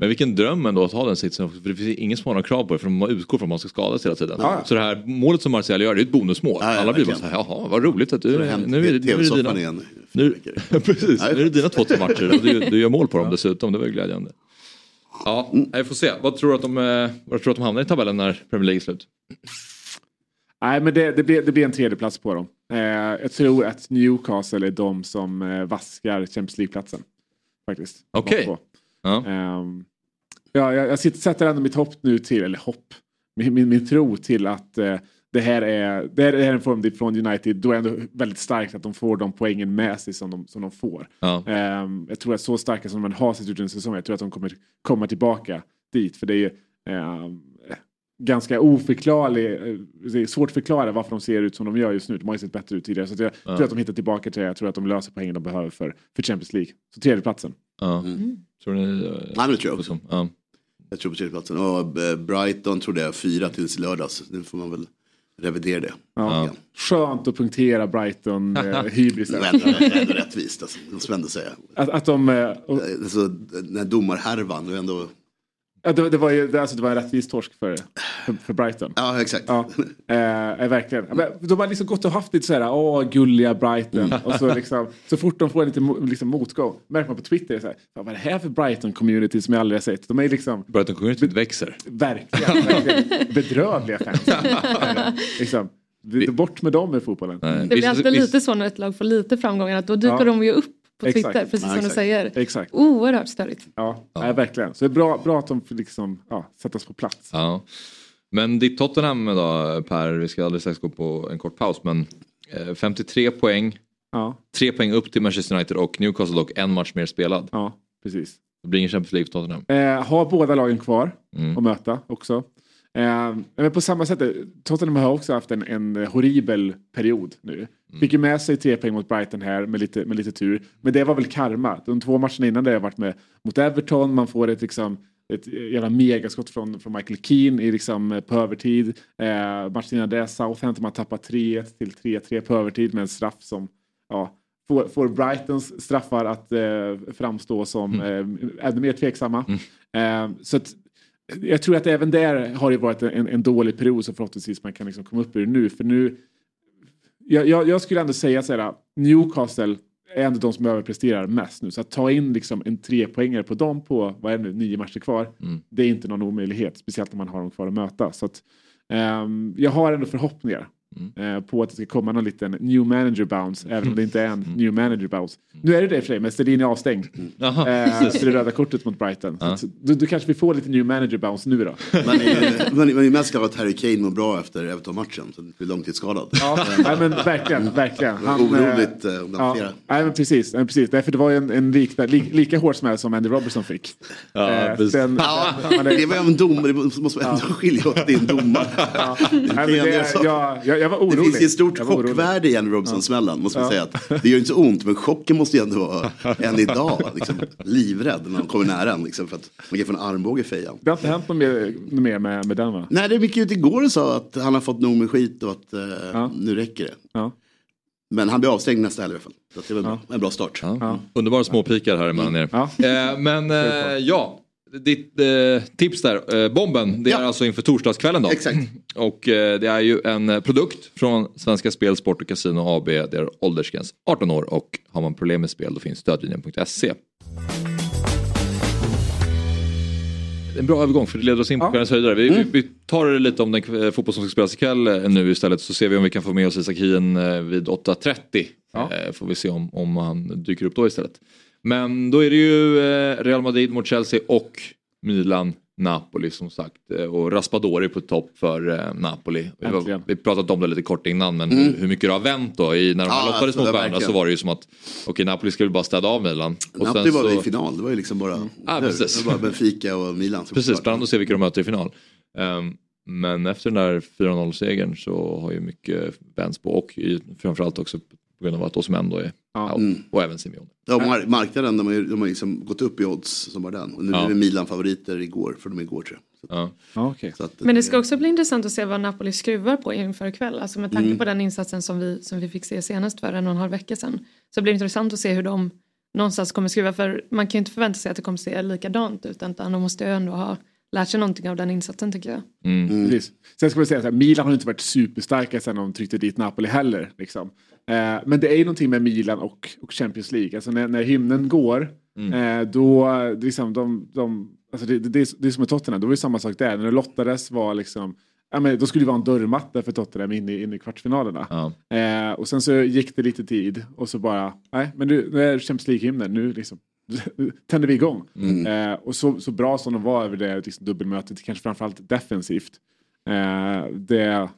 Men vilken dröm ändå att ha den sitsen också, för det finns ingen som har några krav på det för man utgår från att man ska skadas hela tiden. Ja. Så det här målet som Martial gör det är ett bonusmål. Ja, ja, Alla blir bara så här, jaha vad roligt att du, nu, är, det- nu är det dina, precis, nu är det dina två, tre matcher och du, du gör mål på dem dessutom, det var ju glädjande. Ja, vi får se. Vad tror du att de, eh, vad tror du att de hamnar i tabellen när Premier League är slut? Nej men det, det, blir, det blir en tredje plats på dem. Eh, jag tror att Newcastle är de som eh, vaskar Champions League-platsen. Faktiskt. Okej. Bakpå. Ja. Ja, jag, jag sitter, sätter ändå mitt hopp nu till, eller hopp, min, min, min tro till att eh, det, här är, det här är en form från United. Då är det ändå väldigt starkt att de får de poängen med sig som de, som de får. Ja. Ehm, jag tror att så starka som man har sett ut under säsongen, jag tror att de kommer komma tillbaka dit. För det är ju ehm, ganska oförklarlig, eh, det är svårt att förklara varför de ser ut som de gör just nu. De har ju sett bättre ut tidigare. Så jag Ja. tror att de hittar tillbaka till det. Jag tror att de löser poängen de behöver för, för Champions League. Så tredjeplatsen. Ja. Tror ni? eh, men det tror jag också. ja. Jag tror på tredjeplatsen. Och eh, Brighton trodde jag fyra tills lördags. Nu får man väl revidera det. Ja. Skönt att punktera Brighton eh, hybrisen. Rättvist, alltså, måste man ändå säga. Att, att de... eh, och- Alltså, den här domarhärvan, ändå... Ja, det, det, var ju, det, alltså, det var en rättvis torsk för, för, för Brighton. Ja, exakt. Ja, eh, eh, verkligen. Men De har liksom gått och haft lite såhär, åh gulliga Brighton. Och så, liksom, så fort de får lite liksom, motgång, märker man på Twitter, så här, "Fan, vad är det här för Brighton-community som jag aldrig har sett? De är liksom, Brighton communityt växer. verkligen, verkligen bedrövliga fans. liksom, det- det- bort med dem i fotbollen. Nej. Det blir alltid lite så när ett lag får lite framgångar att då dyker Ja. de ju upp på Exakt. Twitter, precis Ja, som du säger. Exakt. Oerhört störigt. Ja, Nej, verkligen. Så det är bra, bra att de får liksom, ja, sättas på plats. Ja. Men ditt Tottenham då Per, vi ska alldeles strax gå på en kort paus men eh, 53 poäng, Ja, tre poäng upp till Manchester United och Newcastle dock en match mer spelad. ja precis. Det blir ingen Champions League för Tottenham. Eh, har båda lagen kvar Mm. att möta också. Eh, men på samma sätt, eh, Tottenham har också haft en, en horribel period nu. Mm. Fick ju med sig tre poäng mot Brighton här med lite, med lite tur. Men det var väl karma. De två matcherna innan det har varit med mot Everton. Man får ett, liksom, ett jävla megaskott från, från Michael Keane i, liksom, eh, på övertid. Eh, matchen innan det, Southampton, man tappar 3-1 till 3-3 på övertid med en straff som ja, får, får Brightons straffar att eh, framstå som eh, ännu mer tveksamma. Eh, så att, jag tror att även där har det varit en, en dålig period som förhoppningsvis man kan liksom komma upp ur nu. För nu jag, jag, jag skulle ändå säga så här, Newcastle är ändå de som överpresterar mest nu. Så att ta in liksom en trepoängare på dem på, vad är det nu, nio matcher kvar. Mm. Det är inte någon omöjlighet, speciellt när man har dem kvar att möta. Så att, ehm, jag har ändå förhoppningar Mm. eh, på att det ska komma någon liten new manager bounce, även om det inte är en new manager bounce. Nu är det det för sig, men Stellini är avstängd. Jaha, Eh, för det röda kortet mot Brighton. Ja. Då, då kanske vi får lite new manager bounce nu då. Man är, man är, man är mest glad att Harry Kane mår bra efter Everton-matchen. Så han blir långtidsskadad. Ja, nej, men verkligen, verkligen. Han, eh, Oroligt eh, Ja, flera. nej, men precis, nej, precis. Därför det var ju en, en likna, li, lika hård smäll som Andy Robertson fick. Ja, Eh, den- Ja, är- det var ju en domare, det måste man ändå skilja åt en domare. nej, men det, jag, jag, jag var Det orolig. finns ju ett stort Jag var chockvärde i Andy Robinson-smällen, måste man säga. Att det gör inte så ont, men chocken måste ju ändå vara än idag. Liksom, livrädd när man kommer nära en, liksom, för att man kan få en armbåge i fejan. Det har inte hänt något mer, något mer med, med den va? Nej, det gick ut igår och sa att han har fått nog med skit och att eh, Ja. nu räcker det. Ja. Men han blir avstängd nästa helg i alla fall. Så det är väl Ja. en bra start. Ja. Underbara småpikar här emellan er. Ja. Eh, men eh, ja, Ditt eh, tips där, eh, bomben, det är alltså inför torsdagskvällen då. Exakt. Och eh, det är ju en eh, produkt från Svenska Spel, Sport och Casino AB. Det är åldersgräns 18 år och har man problem med spel då finns stödlinjen.se. En bra övergång för det leder oss in på Ja. kvällens höjdare. Vi, Mm. vi, tar det lite om den eh, fotboll som ska spelas ikväll eh, nu istället så ser vi om vi kan få med oss Isak Hien vid 8.30. Ja. Eh, får vi se om, om han dyker upp då istället. Men då är det ju eh, Real Madrid mot Chelsea och Milan Napoli som sagt eh, och Raspadori på topp för eh, Napoli. Äntligen. vi pratat om det lite kort innan men hur, hur mycket det har vänt då. I, när de Ja, lottades alltså, mot varandra så var det ju som att okej Napoli skulle bara städa av Milan. Och Napoli var så- i final, det var ju liksom bara, Ja, nu, precis. det var bara Benfica och Milan. som Precis, spännande att se vilka de möter i final. Ehm, men efter den där 4-0-segern så har ju mycket vänts på och i, framförallt också på grund av att Osimhen då är Ja. Mm. Och även Simeone. Ja, mar- marknaden, de har ju de har liksom gått upp i odds som var den. Och nu Ja. är det Milan favoriter igår, för de igår tror jag. Så, Ja. Okej. så att, Men det ska också bli intressant att se vad Napoli skruvar på inför ikväll. Alltså med tanke på den insatsen som vi, som vi fick se senast för en och en halv vecka sedan. Så blir det intressant att se hur de någonstans kommer skruva. För man kan ju inte förvänta sig att det kommer se likadant ut. Utan de måste ju ändå ha lärt sig någonting av den insatsen tycker jag. Mm. Precis. Sen ska man säga här, Milan har inte varit superstarka sen de tryckte dit Napoli heller. Liksom. Eh, men det är ju någonting med Milan och, och Champions League. Alltså när, när hymnen går, eh, då liksom de, de alltså det, det, det, är, det är som med Tottenham, då var det samma sak där. När det lottades var liksom, ja, men då skulle det vara en dörrmatta för Tottenham in i, in i kvartsfinalerna. Ja. Eh, och sen så gick det lite tid och så bara, nej men nu, nu är Champions League-hymnen, nu liksom tänder vi igång. Eh, och så, så bra som de var över det liksom, dubbelmötet, kanske framförallt defensivt. Eh, det,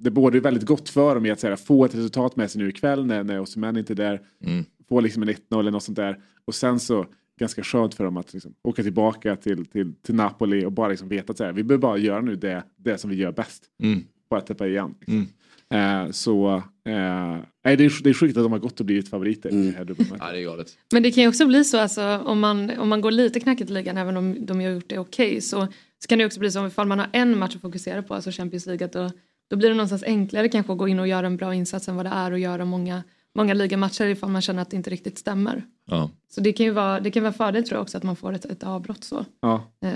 det borde väldigt gott för dem i att så här, få ett resultat med sig nu ikväll när, när Osimhen inte är där. Mm. Få liksom en 1-0 eller något sånt där. Och sen så ganska skönt för dem att liksom, åka tillbaka till, till, till Napoli och bara liksom veta att så här, vi behöver bara göra nu det, det som vi gör bäst. Mm. Bara täppa igen. Liksom. Mm. Eh, så eh, nej, det, är, det är sjukt att de har gått och blivit favoriter i det här dubbelmötet. Ja, det är galet. Men det kan ju också bli så alltså, om, man, om man går lite knackigt i ligan även om de har gjort det okej så, så kan det också bli så ifall man har en match att fokusera på, alltså Champions League, att då, då blir det någonstans enklare kanske att gå in och göra en bra insats än vad det är att göra många, många ligamatcher ifall man känner att det inte riktigt stämmer. Ja. Så det kan ju vara, det kan vara fördel tror jag också att man får ett, ett avbrott så. Ja. Eh,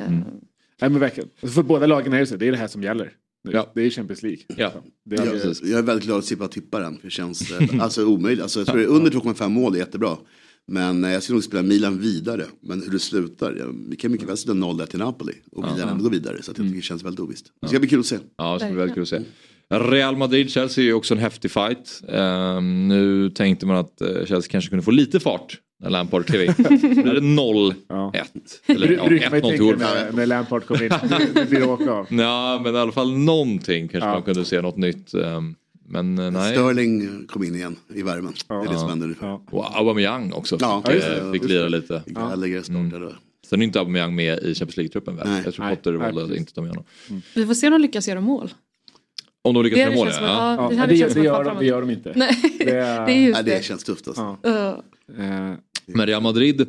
Nej, men verkligen. Alltså, För båda lagen är det så, det är det här som gäller. Ja. Det är Champions League. Ja. Det är, Ja, precis. jag är väldigt glad att slippa tippa den, för det känns eh, alltså, omöjligt. Alltså, jag tror det är under 2,5 mål är jättebra. Men eh, jag skulle nog spela Milan vidare. Men hur det slutar, ja, vi kan mycket väl sätta 0 där till Napoli och Milan ändå gå vidare. Så att jag tycker det känns väldigt ovisst. Det ska bli kul att se. Ja, det ska bli väldigt kul att se. Real Madrid-Chelsea är ju också en häftig fight. Ehm, nu tänkte man att eh, Chelsea kanske kunde få lite fart när Lampard klev in. Nu är det 0-1. Ja. Eller ja, brukar man ju 1-0 tänka till när, när Lampard kommer in. Det- Det blir åka av. Ja, men i alla fall någonting kanske Ja. man kunde se något nytt. Ehm, Men eh, nej. Sterling kom in igen i värmen. Det är det som händer nu. Ja. Och Aubameyang också Ja, fick, just eh, fick lira lite. Gallagher startade. Sen är inte Aubameyang med i Champions League-truppen väl? Nej. Jag tror. Potter valde inte ta med honom. vi får se om de lyckas göra mål. Om de lyckas göra mål ja. ja, Ja, det det, det, gör de, det gör de inte. Nej, Det är- det är just Nej, det känns tufft alltså. Ja. Uh, Men Real Madrid,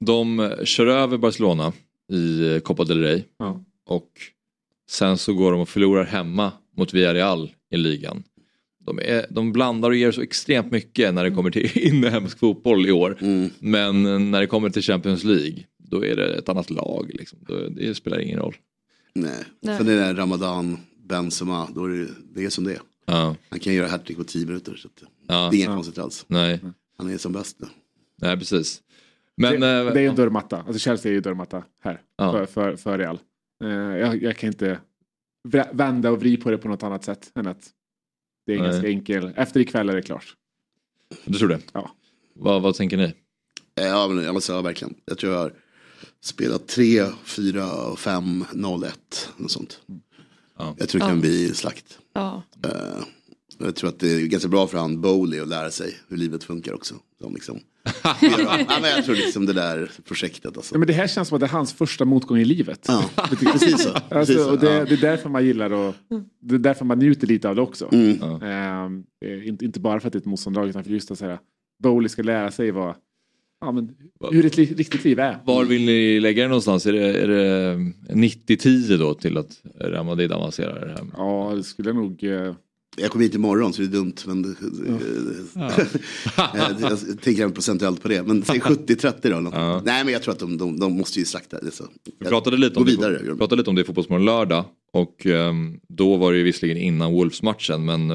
de kör över Barcelona i Copa del Rey. Ja. Och sen så går de och förlorar hemma mot Villarreal i ligan. De, är, de blandar och ger så extremt mycket när det kommer till inhemsk fotboll i år. Mm. Men när det kommer till Champions League, då är det ett annat lag. Liksom. Då, det spelar ingen roll. Nej. Nej. Sen är det Ramadan, Benzema, då är det, det är som det är. Ja, Han kan göra hattrick på 10 minuter. Så att, ja, det är inget konstigt alls. nej, Han är som bäst nu. nej, precis. Men, det, eh, det är ju en dörrmatta. Alltså Chelsea är ju dörrmatta här. Ja. För, för, för Real. Eh, jag, jag kan inte vä- vända och vrida på det på något annat sätt än att det är Nej. ganska enkel. Efter ikväll är det klart. du tror det? Ja. Vad, vad tänker ni? Eh, Ja, men, alltså, ja, verkligen. Jag tror jag har spelat 3, 4, 5, 0, 1. Något sånt. Ja. Jag tror det Ja. kan bli slakt. ja. Eh, jag tror att det är ganska bra för han Bowley att lära sig hur livet funkar också. Som liksom, ja, men jag tror liksom det där projektet. Alltså. Ja, men det här känns som att det är hans första motgång i livet. Ja, precis så. Precis Alltså, så. och det, ja. det är därför man gillar och det är därför man njuter lite av det också. Mm. Ehm, eh, inte, inte bara för att det är ett motståndarlag utan för just att säga Bowley ska lära sig vad, ja, men, hur ett li, riktigt liv är. Var vill ni lägga det någonstans? Är det, är det 90-10 då till att Real Madrid avancerar? Här? Ja, det skulle jag nog... eh, Jag kommer hit imorgon så det är dumt. Men, jag, jag tänker även procentuellt på det. Men säg 70-30 då. eller något. Ja. Nej men jag tror att de, de, de måste ju slakta det. Så. Vi pratade lite, om vidare. det, gör vi de. pratade lite om det i Fotbollsmorgon lördag och ehm, då var det ju visserligen innan Wolves-matchen men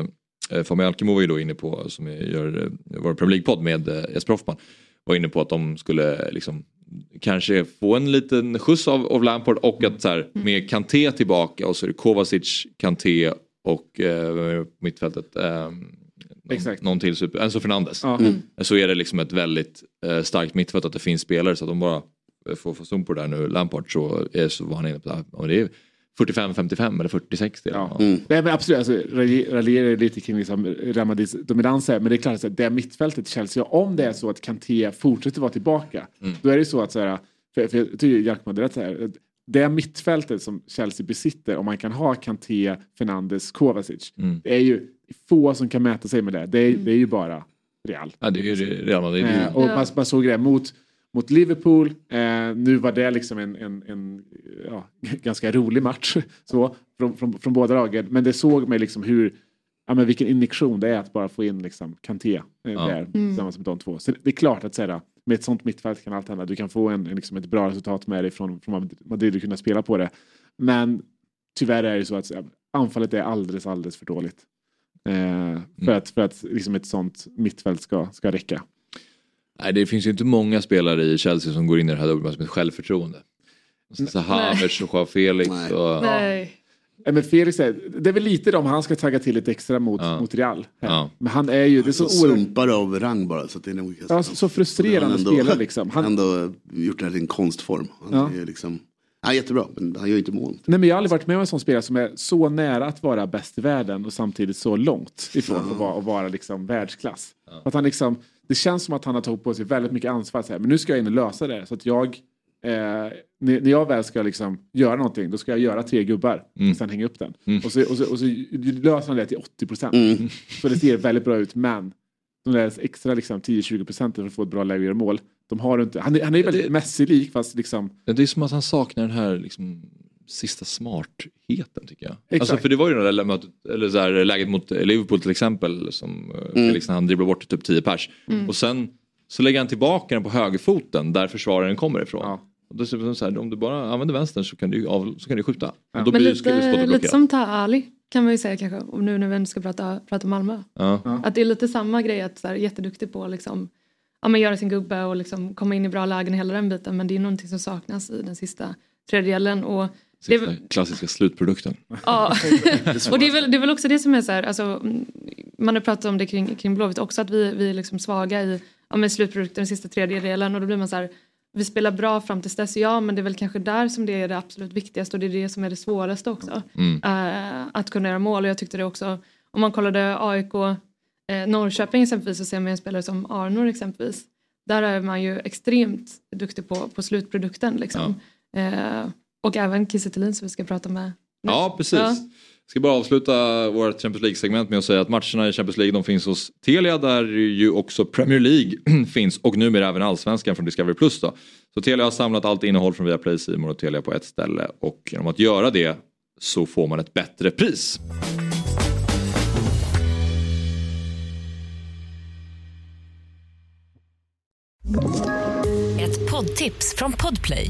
eh, Fabian Alkemo var ju då inne på, som gör eh, vår Premier League-podd med eh, Jesper Hoffman, var inne på att de skulle liksom kanske få en liten skjuts av, av Lampard och att så här, med Kanté tillbaka och så är det Kovacic, Kanté och eh, mittfältet eh, någon, Exakt. någon till super, Enzo Fernandes. Ja. Mm. Så är det liksom ett väldigt eh, starkt mittfält att det finns spelare så att de bara eh, får få zoom på det där nu, Lampard så, är, så var han inne på det här. Och det är 45-55 eller 40-60. Ja. Mm. Nej, men absolut, alltså, ralj- raljerar lite kring liksom, Real Madrids dominans här, men det är klart att det mittfältet Chelsea, om det är så att Kanté fortsätter vara tillbaka, Mm. då är det så att, så här, för, för jag tycker Jarkman det är rätt så här, det mittfältet som Chelsea besitter, om man kan ha Kanté, Fernandes, Kovacic, Mm. det är ju få som kan mäta sig med det. Det är, det är ju bara Real. Ja, det är ju Real Madrid. Eh, och Ja. man, man såg det mot, mot Liverpool. Eh, nu var det liksom en, en, en ja, ganska rolig match så, från, från, från båda lagen. Men det såg mig liksom hur, ja, men vilken injektion det är att bara få in liksom Kanté eh, Ja. där tillsammans med de två. Så det är klart att säga, med ett sånt mittfält kan allt hända. Du kan få en, en, liksom ett bra resultat med dig från, från Madrid och kunna spela på det. Men tyvärr är det så att anfallet är alldeles, alldeles för dåligt. Eh, för att, för att liksom ett sånt mittfält ska, ska räcka. Nej, det finns ju inte många spelare i Chelsea som går in i det här dubbelmatchen med självförtroende. Så, så Havertz och Joao Felix. Nej. Och, Nej. Ja, men Felix är, det är väl lite de han ska tagga till lite extra mot, Ja. mot Real. Ja. Men han är ju, det är så, sumpar av rang bara. Så att det är nog, ja, så, så frustrerande Han ändå- spelare liksom. Han, ändå gjort det här till en konstform. Han Ja. är liksom, är jättebra men han gör ju inte mål. nej, men jag har aldrig varit med om en sån spelare som är så nära att vara bäst i världen och samtidigt så långt ifrån att vara, att vara liksom världsklass. Att han liksom, det känns som att han har tagit på sig väldigt mycket ansvar. Så här, men nu ska jag in och lösa det. Så att jag, eh, när, jag väl ska liksom göra någonting, då ska jag göra tre gubbar Mm. och sen hänga upp den. Mm. Och, så, och, så, och så löser han det till 80 procent. Mm. Så det ser väldigt bra ut, men de där extra liksom, 10-20 procenten för att få ett bra läge och göra mål, de har du inte. Han är, han är väldigt Det- Messi-lik fast liksom... Det är som att han saknar den här liksom, sista smartheten tycker jag. Exakt. Alltså, för det var ju det där mötet, eller så här, läget mot Liverpool till exempel som mm. Felix när han dribblar bort typ 10 pers. Och sen så lägger han tillbaka den på högerfoten där försvararen kommer ifrån. Ja. Och det så här, om du bara använder vänstern så kan du, av, så kan du skjuta. Ja. Men lite, lite som Ta Ali kan man ju säga kanske. Och nu när vi ska prata, prata Malmö. Ja. Att det är lite samma grej att så här, jätteduktig på att liksom, ja, men göra sin gubbe och liksom komma in i bra lägen hela den biten. Men det är någonting som saknas i den sista tredjedelen. Och det är klassiska slutprodukten. Ja, och det är, väl, det är väl också det som är så här, alltså, man har pratat om det kring, kring Blåvitt också, att vi, vi är liksom svaga i ja, men slutprodukten, den sista tredjedelen och då blir man så här, vi spelar bra fram till dess, ja men det är väl kanske där som det är det absolut viktigaste och det är det som är det svåraste också. Mm. Eh, att kunna göra mål och jag tyckte det också, om man kollade AIK, eh, Norrköping exempelvis så ser man en spelare som Arnor exempelvis. Där är man ju extremt duktig på, på slutprodukten liksom. Eh, och även Kiese som vi ska prata med nu. Ja, precis. Ja. Ska bara avsluta vårt Champions League-segment med att säga att matcherna i Champions League de finns hos Telia där ju också Premier League finns och numera även Allsvenskan från Discovery Plus. Då. Så Telia har samlat allt innehåll från Viaplay, C More och Telia på ett ställe och genom att göra det så får man ett bättre pris. Ett poddtips från Podplay.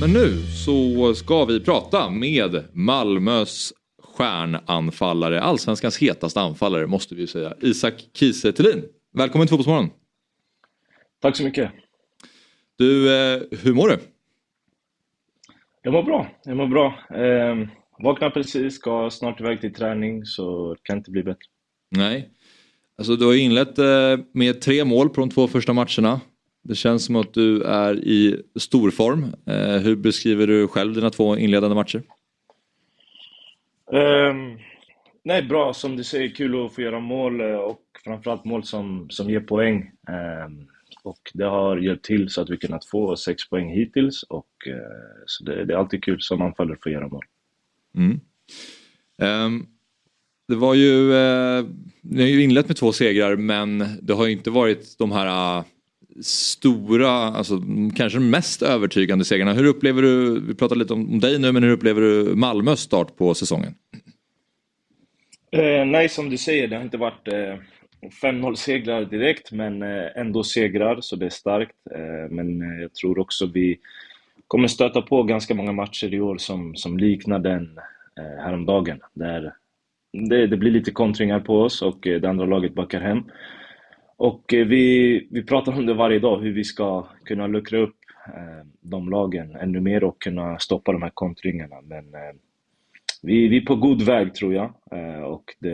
Men nu så ska vi prata med Malmös stjärnanfallare, allsvenskans hetaste anfallare måste vi ju säga, Isak Kiese. Välkommen till Fotbollsmorgon. Tack så mycket. Du, eh, hur mår du? Jag mår bra. Jag mår bra. Eh, vaknar precis, ska snart iväg till träning så det kan inte bli bättre. Nej. Alltså du har ju inlett eh, med tre mål på de två första matcherna. Det känns som att du är i stor form. Eh, hur beskriver du själv dina två inledande matcher? Ehm, nej, bra. Som du säger, kul att få göra mål eh, och framförallt mål som, som ger poäng. Ehm, och det har hjälpt till så att vi kunnat få sex poäng hittills. Och, eh, så det, det är alltid kul som anfallare att få göra mål. Mm. Um, det var ju, eh, ni har ju inlett med två segrar men det har ju inte varit de här uh, stora, alltså kanske mest övertygande segrarna. Hur upplever du, vi pratar lite om dig nu, men hur upplever du Malmös start på säsongen? Eh, nej, som du säger, det har inte varit eh, 5-0 segrar direkt, men eh, ändå segrar, så det är starkt. Eh, men eh, jag tror också vi kommer stöta på ganska många matcher i år som, som liknar den eh, häromdagen. Där det, det blir lite kontringar på oss och eh, det andra laget backar hem. Och eh, vi, vi pratar om det varje dag, hur vi ska kunna luckra upp eh, de lagen ännu mer och kunna stoppa de här kontringarna. Men eh, vi, vi är på god väg tror jag. Och det,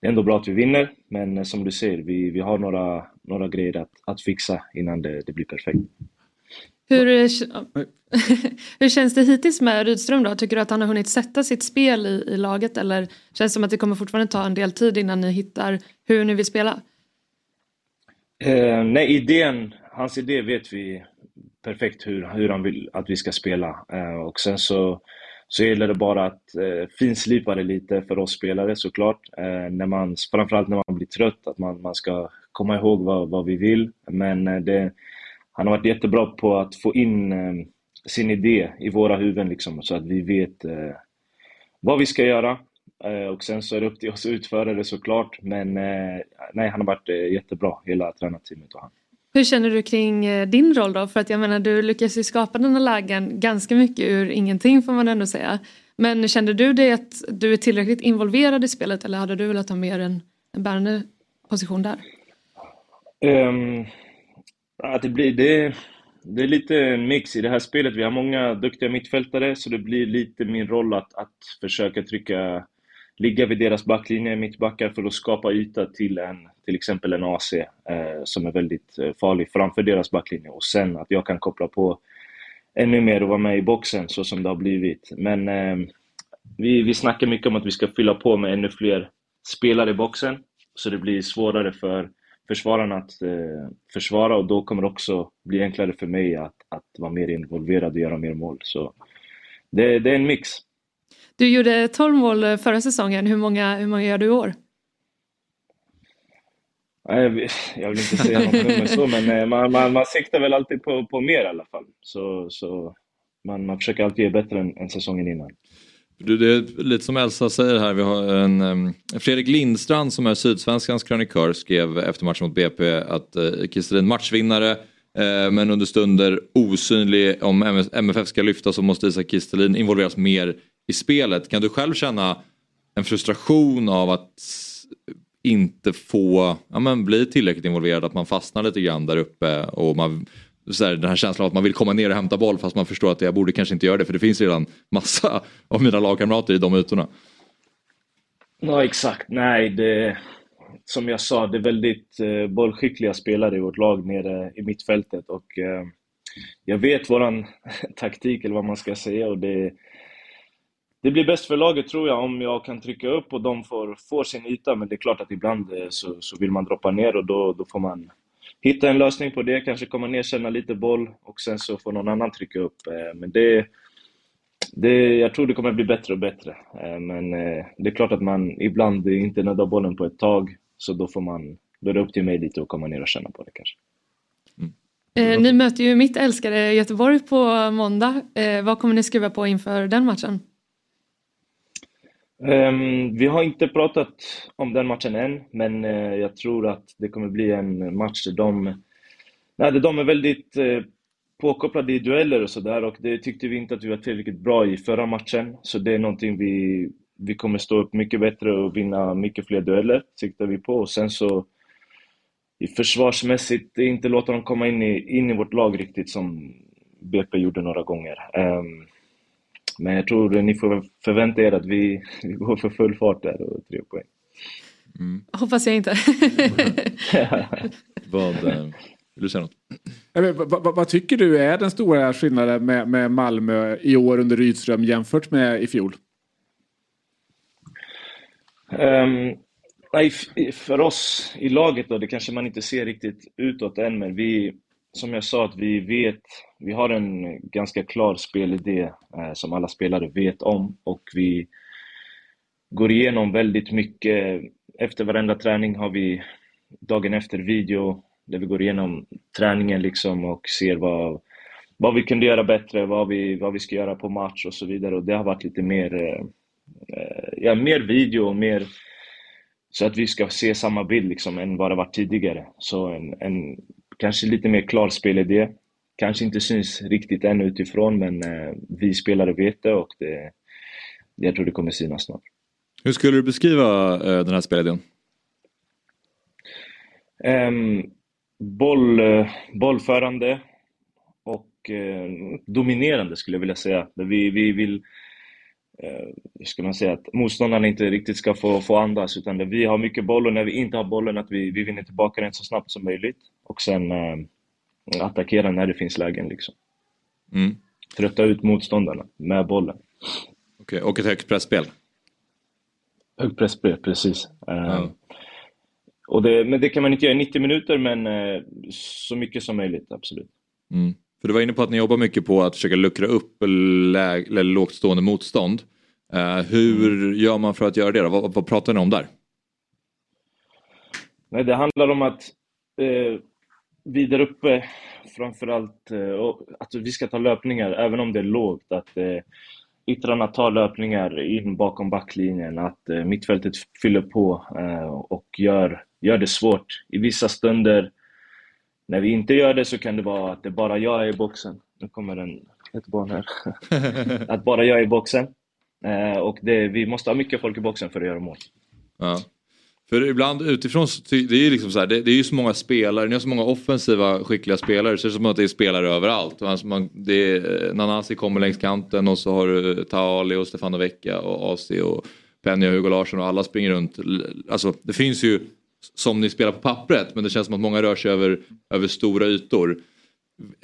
det är ändå bra att vi vinner, men som du ser, vi, vi har några, några grejer att, att fixa innan det, det blir perfekt. Hur, hur känns det hittills med Rydström då? Tycker du att han har hunnit sätta sitt spel i, i laget eller känns det som att det kommer fortfarande ta en del tid innan ni hittar hur ni vill spela? Eh, nej, idén, hans idé vet vi perfekt hur, hur han vill att vi ska spela. Eh, och sen så så gäller det bara att eh, finslipa det lite för oss spelare såklart. Eh, när man, framförallt när man blir trött, att man, man ska komma ihåg vad, vad vi vill. Men eh, det, han har varit jättebra på att få in eh, sin idé i våra huvuden liksom, så att vi vet eh, vad vi ska göra. Eh, och sen så är det upp till oss att utföra det såklart. Men nej, han har varit jättebra, hela tränarteamet och han. Hur känner du kring eh, din roll då? För att jag menar du lyckas ju skapa dina lägen ganska mycket ur ingenting får man ändå säga. Men kände du det att du är tillräckligt involverad i spelet eller hade du velat ha mer en, en bärande position där? Um, att det, blir, det, det är lite en mix i det här spelet. Vi har många duktiga mittfältare så det blir lite min roll att, att försöka trycka ligga vid deras backlinje, mittbackar, för att skapa yta till en, till exempel en AC eh, som är väldigt eh, farlig framför deras backlinje. Och sen att jag kan koppla på ännu mer och vara med i boxen så som det har blivit. Men eh, vi, vi snackar mycket om att vi ska fylla på med ännu fler spelare i boxen. Så det blir svårare för försvararna att eh, försvara och då kommer det också bli enklare för mig att, att vara mer involverad och göra mer mål. Så det, det är en mix. Du gjorde 12 mål förra säsongen. Hur många, hur många gör du i år? Jag vill, jag vill inte säga något så, men eh, man, man, man siktar väl alltid på, på mer i alla fall. Så, så man, man försöker alltid ge bättre än, än säsongen innan. Du, det är lite som Elsa säger här, vi har en um, Fredrik Lindstrand som är Sydsvenskans krönikör skrev efter matchen mot BP att uh, Kristelin matchvinnare uh, men under stunder osynlig. Om MFF ska lyfta så måste Isak Kristelin involveras mer i spelet. Kan du själv känna en frustration av att inte få ja, men bli tillräckligt involverad, att man fastnar lite grann där uppe och man, så här, den här känslan av att man vill komma ner och hämta boll fast man förstår att jag borde kanske inte göra det för det finns redan massa av mina lagkamrater i de ytorna. Ja exakt, nej det som jag sa, det är väldigt eh, bollskickliga spelare i vårt lag nere i mittfältet och eh, jag vet våran taktik eller vad man ska säga och det det blir bäst för laget tror jag om jag kan trycka upp och de får, får sin yta. Men det är klart att ibland eh, så, så vill man droppa ner och då, då får man hitta en lösning på det. Kanske komma ner, känna lite boll och sen så får någon annan trycka upp. Eh, men det, det, jag tror det kommer bli bättre och bättre. Eh, men det är klart att man ibland inte nuddar bollen på ett tag. Så då får man, då är det upp till mig lite att komma ner och känna på det kanske. Mm. ni möter ju mitt älskade Göteborg på måndag. vad kommer ni skriva på inför den matchen? Um, vi har inte pratat om den matchen än, men uh, jag tror att det kommer bli en match där de, nej, där de är väldigt uh, påkopplade i dueller och sådär och det tyckte vi inte att vi var tillräckligt bra i förra matchen. Så det är någonting vi, vi kommer stå upp mycket bättre och vinna mycket fler dueller, siktar vi på. Och sen så i försvarsmässigt, inte låta dem komma in i, in i vårt lag riktigt som BP gjorde några gånger. Um, men jag tror ni får förvänta er att vi, vi går för full fart där och tre poäng. Mm. Hoppas jag inte. vad, eh, vill du säga något? Vad, vad, vad, tycker du är den stora skillnaden med, med Malmö i år under Rydström jämfört med i fjol? Um, nej, för oss i laget då, det kanske man inte ser riktigt utåt än, men vi, som jag sa, att vi vet, vi har en ganska klar spelidé eh, som alla spelare vet om och vi går igenom väldigt mycket. Efter varenda träning har vi dagen efter video där vi går igenom träningen liksom och ser vad, vad vi kunde göra bättre, vad vi, vad vi ska göra på match och så vidare. Och det har varit lite mer, eh, eh ja, mer video och mer så att vi ska se samma bild liksom än vad det varit tidigare. Så en, en kanske lite mer klar spelidé. Kanske inte syns riktigt än utifrån, men eh, vi spelare vet det och det, jag tror det kommer synas snart. Hur skulle du beskriva eh, den här spelidén? Um, boll, bollförande och eh, dominerande skulle jag vilja säga. Vi, vi vill eh, ska man säga, att motståndarna inte riktigt ska få, få andas utan vi har mycket boll och när vi inte har bollen att vi, vi vinner tillbaka den så snabbt som möjligt och sen eh, attackera när det finns lägen. Liksom. Mm. Trötta ut motståndarna med bollen. Okej, okay, och ett högt pressspel? Högt pressspel, precis. Mm. Och det, men det kan man inte göra i 90 minuter, men eh, så mycket som möjligt, absolut. Mm. För du var inne på att ni jobbar mycket på att försöka luckra upp lä eller lågt stående motstånd. Uh, hur gör man för att göra det då? Vad, vad pratar ni om där? Nej, det handlar om att vi där uppe framförallt eh, att vi ska ta löpningar även om det är lågt. Att eh, yttrarna tar löpningar in bakom backlinjen, att eh, mittfältet fyller på och gör, gör det svårt. I vissa stunder när vi inte gör det så kan det vara att det bara jag är i boxen. Nu kommer en, ett barn här. att bara jag är i boxen. Och det, vi måste ha mycket folk i boxen för att göra mål. Ja. För ibland utifrån, det är ju liksom så här, det, det, är ju så många spelare, ni har så många offensiva skickliga spelare så det är som att det är spelare överallt. Alltså man, det är, eh, Nanasi kommer längs kanten och så har du eh, Taali och Stefano Vecchia och AC och Penny och Hugo Larsson och alla springer runt. Alltså det finns ju som ni spelar på pappret men det känns som att många rör sig över, över stora ytor.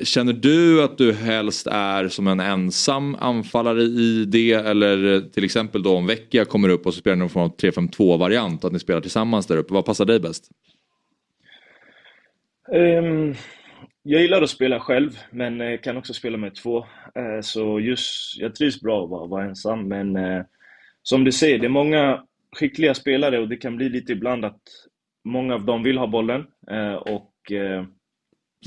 Känner du att du helst är som en ensam anfallare i det eller eh, till exempel då om Vecchia kommer upp och så spelar ni någon form av 3-5-2 variant att ni spelar tillsammans där uppe. Vad passar dig bäst? Um, jag gillar att spela själv men eh, kan också spela med två. Uh, så just, jag trivs bra att vara, vara ensam men uh, som du säger, det är många skickliga spelare och det kan bli lite ibland att många av dem vill ha bollen och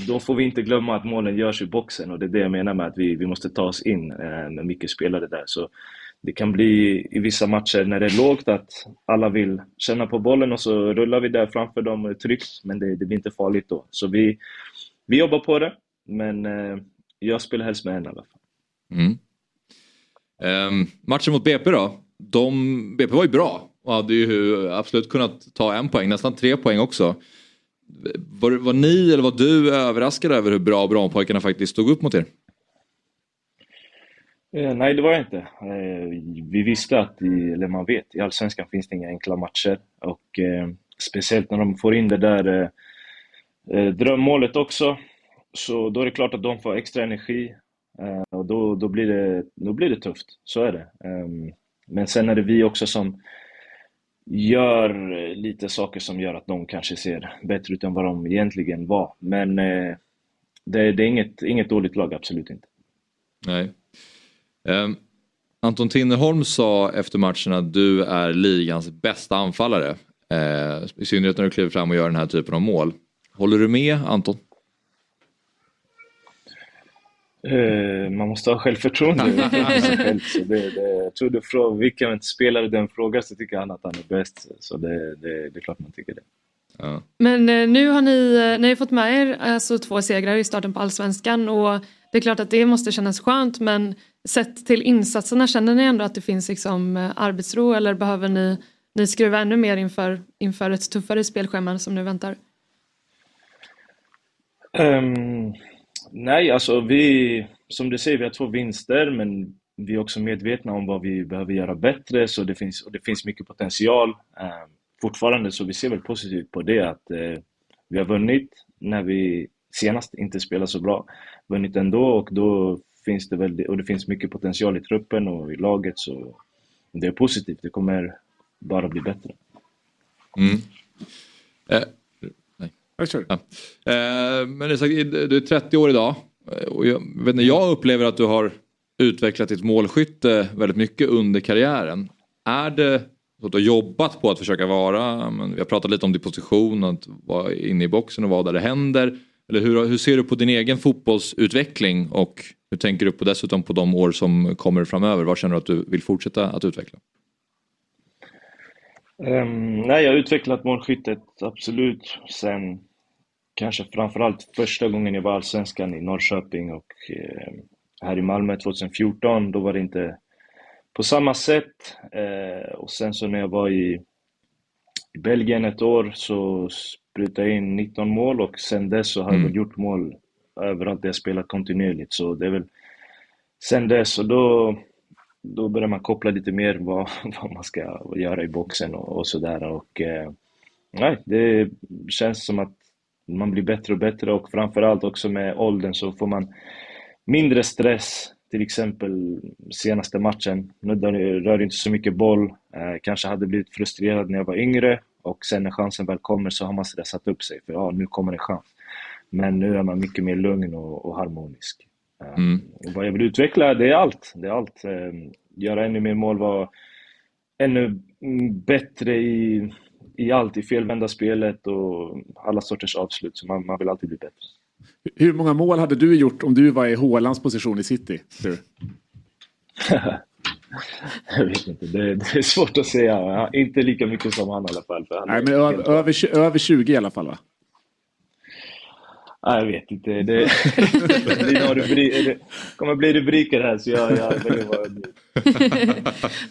då får vi inte glömma att målen görs i boxen och det är det jag menar med att vi, vi måste ta oss in eh, med mycket spelare där. Så det kan bli i vissa matcher när det är lågt att alla vill känna på bollen och så rullar vi där framför dem tryggt, men det, det blir inte farligt då. Så vi, vi jobbar på det, men eh, jag spelar helst med en i alla fall. Mm. Um, matchen mot BP då? De, BP var ju bra och hade ju absolut kunnat ta en poäng, nästan tre poäng också. Var, var ni eller var du överraskad över hur bra Brommapojkarna faktiskt stod upp mot er? Eh, nej, det var jag inte. Eh, vi visste att, i, eller man vet, i Allsvenskan finns det inga enkla matcher. Och eh, speciellt när de får in det där eh, eh drömmålet också, så då är det klart att de får extra energi. Eh, och då, då, blir det, då blir det tufft, så är det. Ehm, men sen är det vi också som gör lite saker som gör att de kanske ser bättre ut än vad de egentligen var. Men eh, det, det, är inget, inget dåligt lag, absolut inte. Nej. Um, Anton Tinnerholm sa efter matchen att du är ligans bästa anfallare. Uh, I synnerhet när du kliver fram och gör den här typen av mål. Håller du med Anton? Uh, man måste ha självförtroende själv. Så det, det, jag tror du frågar vilken spelare den frågar så tycker han att han är bäst. Så det, det, det är klart man tycker det. Ja. Men uh, nu har ni, uh, ni har fått med er alltså, två segrar i starten på allsvenskan och det är klart att det måste kännas skönt men sett till insatserna känner ni ändå att det finns liksom, arbetsro eller behöver ni, ni skruva ännu mer inför, inför ett tuffare spelschema som nu väntar? Um Nej, alltså vi, som du säger, vi har två vinster, men vi är också medvetna om vad vi behöver göra bättre, så det finns, och det finns mycket potential eh, fortfarande, så vi ser väl positivt på det, att eh, vi har vunnit när vi senast inte spelade så bra, vunnit ändå och då finns det väl, och det finns mycket potential i truppen och i laget, så det är positivt. Det kommer bara bli bättre. Mm. Eh, jag kör. Ja. Eh, men Isak, du är 30 år idag. Och jag, vet jag upplever att du har utvecklat ditt målskytte väldigt mycket under karriären. Är det så att du har jobbat på att försöka vara, men vi har pratat lite om din position, att vara inne i boxen och vara där det händer. Eller hur, hur ser du på din egen fotbollsutveckling och hur tänker du på dessutom på de år som kommer framöver? Vad känner du att du vill fortsätta att utveckla? Ehm, nej, jag har utvecklat målskyttet absolut sen kanske framförallt första gången jag var allsvenskan i Norrköping och eh, här i Malmö 2014. Då var det inte på samma sätt. Eh, och sen så när jag var i, i Belgien ett år så sprutade jag in 19 mål och sen dess så har jag Mm. gjort mål överallt där jag spelat kontinuerligt. Så det är väl sen dess och då då börjar man koppla lite mer vad, vad man ska göra i boxen och, och sådär. Och eh, nej, det känns som att man blir bättre och bättre och framförallt också med åldern så får man mindre stress. Till exempel senaste matchen, nu rör inte så mycket boll, eh, kanske hade blivit frustrerad när jag var yngre och sen när chansen väl kommer så har man stressat upp sig för ja, nu kommer en chans. Men nu är man mycket mer lugn och, och harmonisk. Eh, Mm. och vad jag vill utveckla, det är allt. Det är allt. Eh, Göra ännu mer mål, vara ännu bättre i, i allt, i felvända spelet och alla sorters avslut. Så man, man vill alltid bli bättre. Hur många mål hade du gjort om du var i Haalands position i City? jag vet inte, det, det är svårt att säga. Inte lika mycket som han i alla fall. Nej, men över, över 20 i alla fall va? Nej, jag vet inte. Det, det, rubri- det kommer bli rubriker här så jag, jag väljer.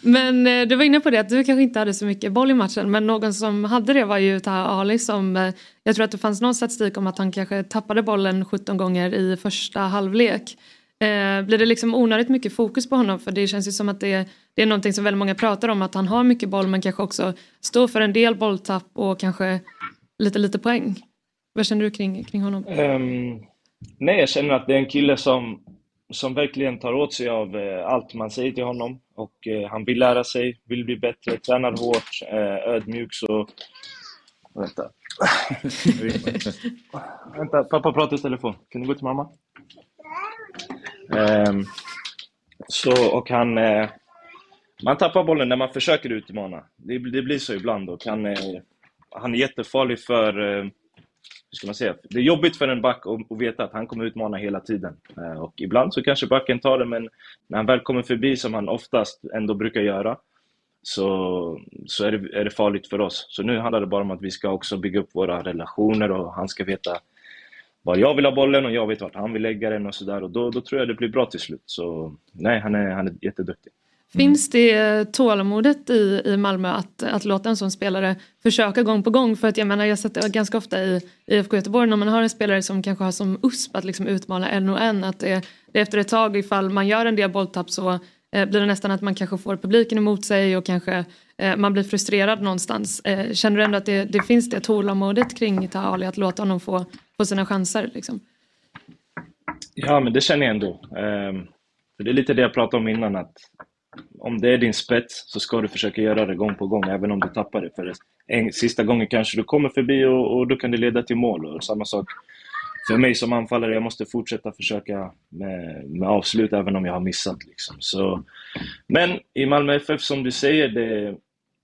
Men eh, du var inne på det att du kanske inte hade så mycket boll i matchen men någon som hade det var ju Taha Ali som eh, jag tror att det fanns någon statistik om att han kanske tappade bollen 17 gånger i första halvlek. Eh, blir det liksom onödigt mycket fokus på honom för det känns ju som att det, det är någonting som väldigt många pratar om att han har mycket boll men kanske också står för en del bolltapp och kanske lite lite poäng. Vad känner du kring, kring honom? Ehm, nej, jag känner att det är en kille som, som verkligen tar åt sig av eh, allt man säger till honom. Och eh, han vill lära sig, vill bli bättre, tränar hårt, eh, ödmjuk så... Vänta. Vänta, pappa pratar i telefon. Kan du gå till mamma? Ehm, så, och han... Eh, man tappar bollen när man försöker utmana. Det, det blir så ibland och han, eh, han är jättefarlig för... Hur ska man säga? Det är jobbigt för en back att, att veta att han kommer utmana hela tiden. Eh, och ibland så kanske backen tar det, men när han väl kommer förbi, som han oftast ändå brukar göra, så, så är, det, är det farligt för oss. Så nu handlar det bara om att vi ska också bygga upp våra relationer och han ska veta var jag vill ha bollen och jag vet vart han vill lägga den och sådär. Och då, då tror jag det blir bra till slut. Så nej, han är, han är jätteduktig. Finns det tålamodet i, i Malmö att, att låta en sån spelare försöka gång på gång? För att jag menar jag sett det ganska ofta i IFK Göteborg när man har en spelare som kanske har som USP att liksom utmana en och en. Att det, det efter ett tag ifall man gör en del bolltapp så eh, blir det nästan att man kanske får publiken emot sig och kanske eh, man blir frustrerad någonstans. Eh, känner du ändå att det, det finns det tålamodet kring Taha Ali att låta honom få, få sina chanser? Liksom? Ja, men det känner jag ändå. För det är lite det jag pratade om innan, att om det är din spets så ska du försöka göra det gång på gång, även om du tappar det. För en, sista gången kanske du kommer förbi och, och då kan det leda till mål. Och samma sak för mig som anfallare, jag måste fortsätta försöka med, med avslut även om jag har missat. Liksom. Så, men i Malmö FF, som du säger, det,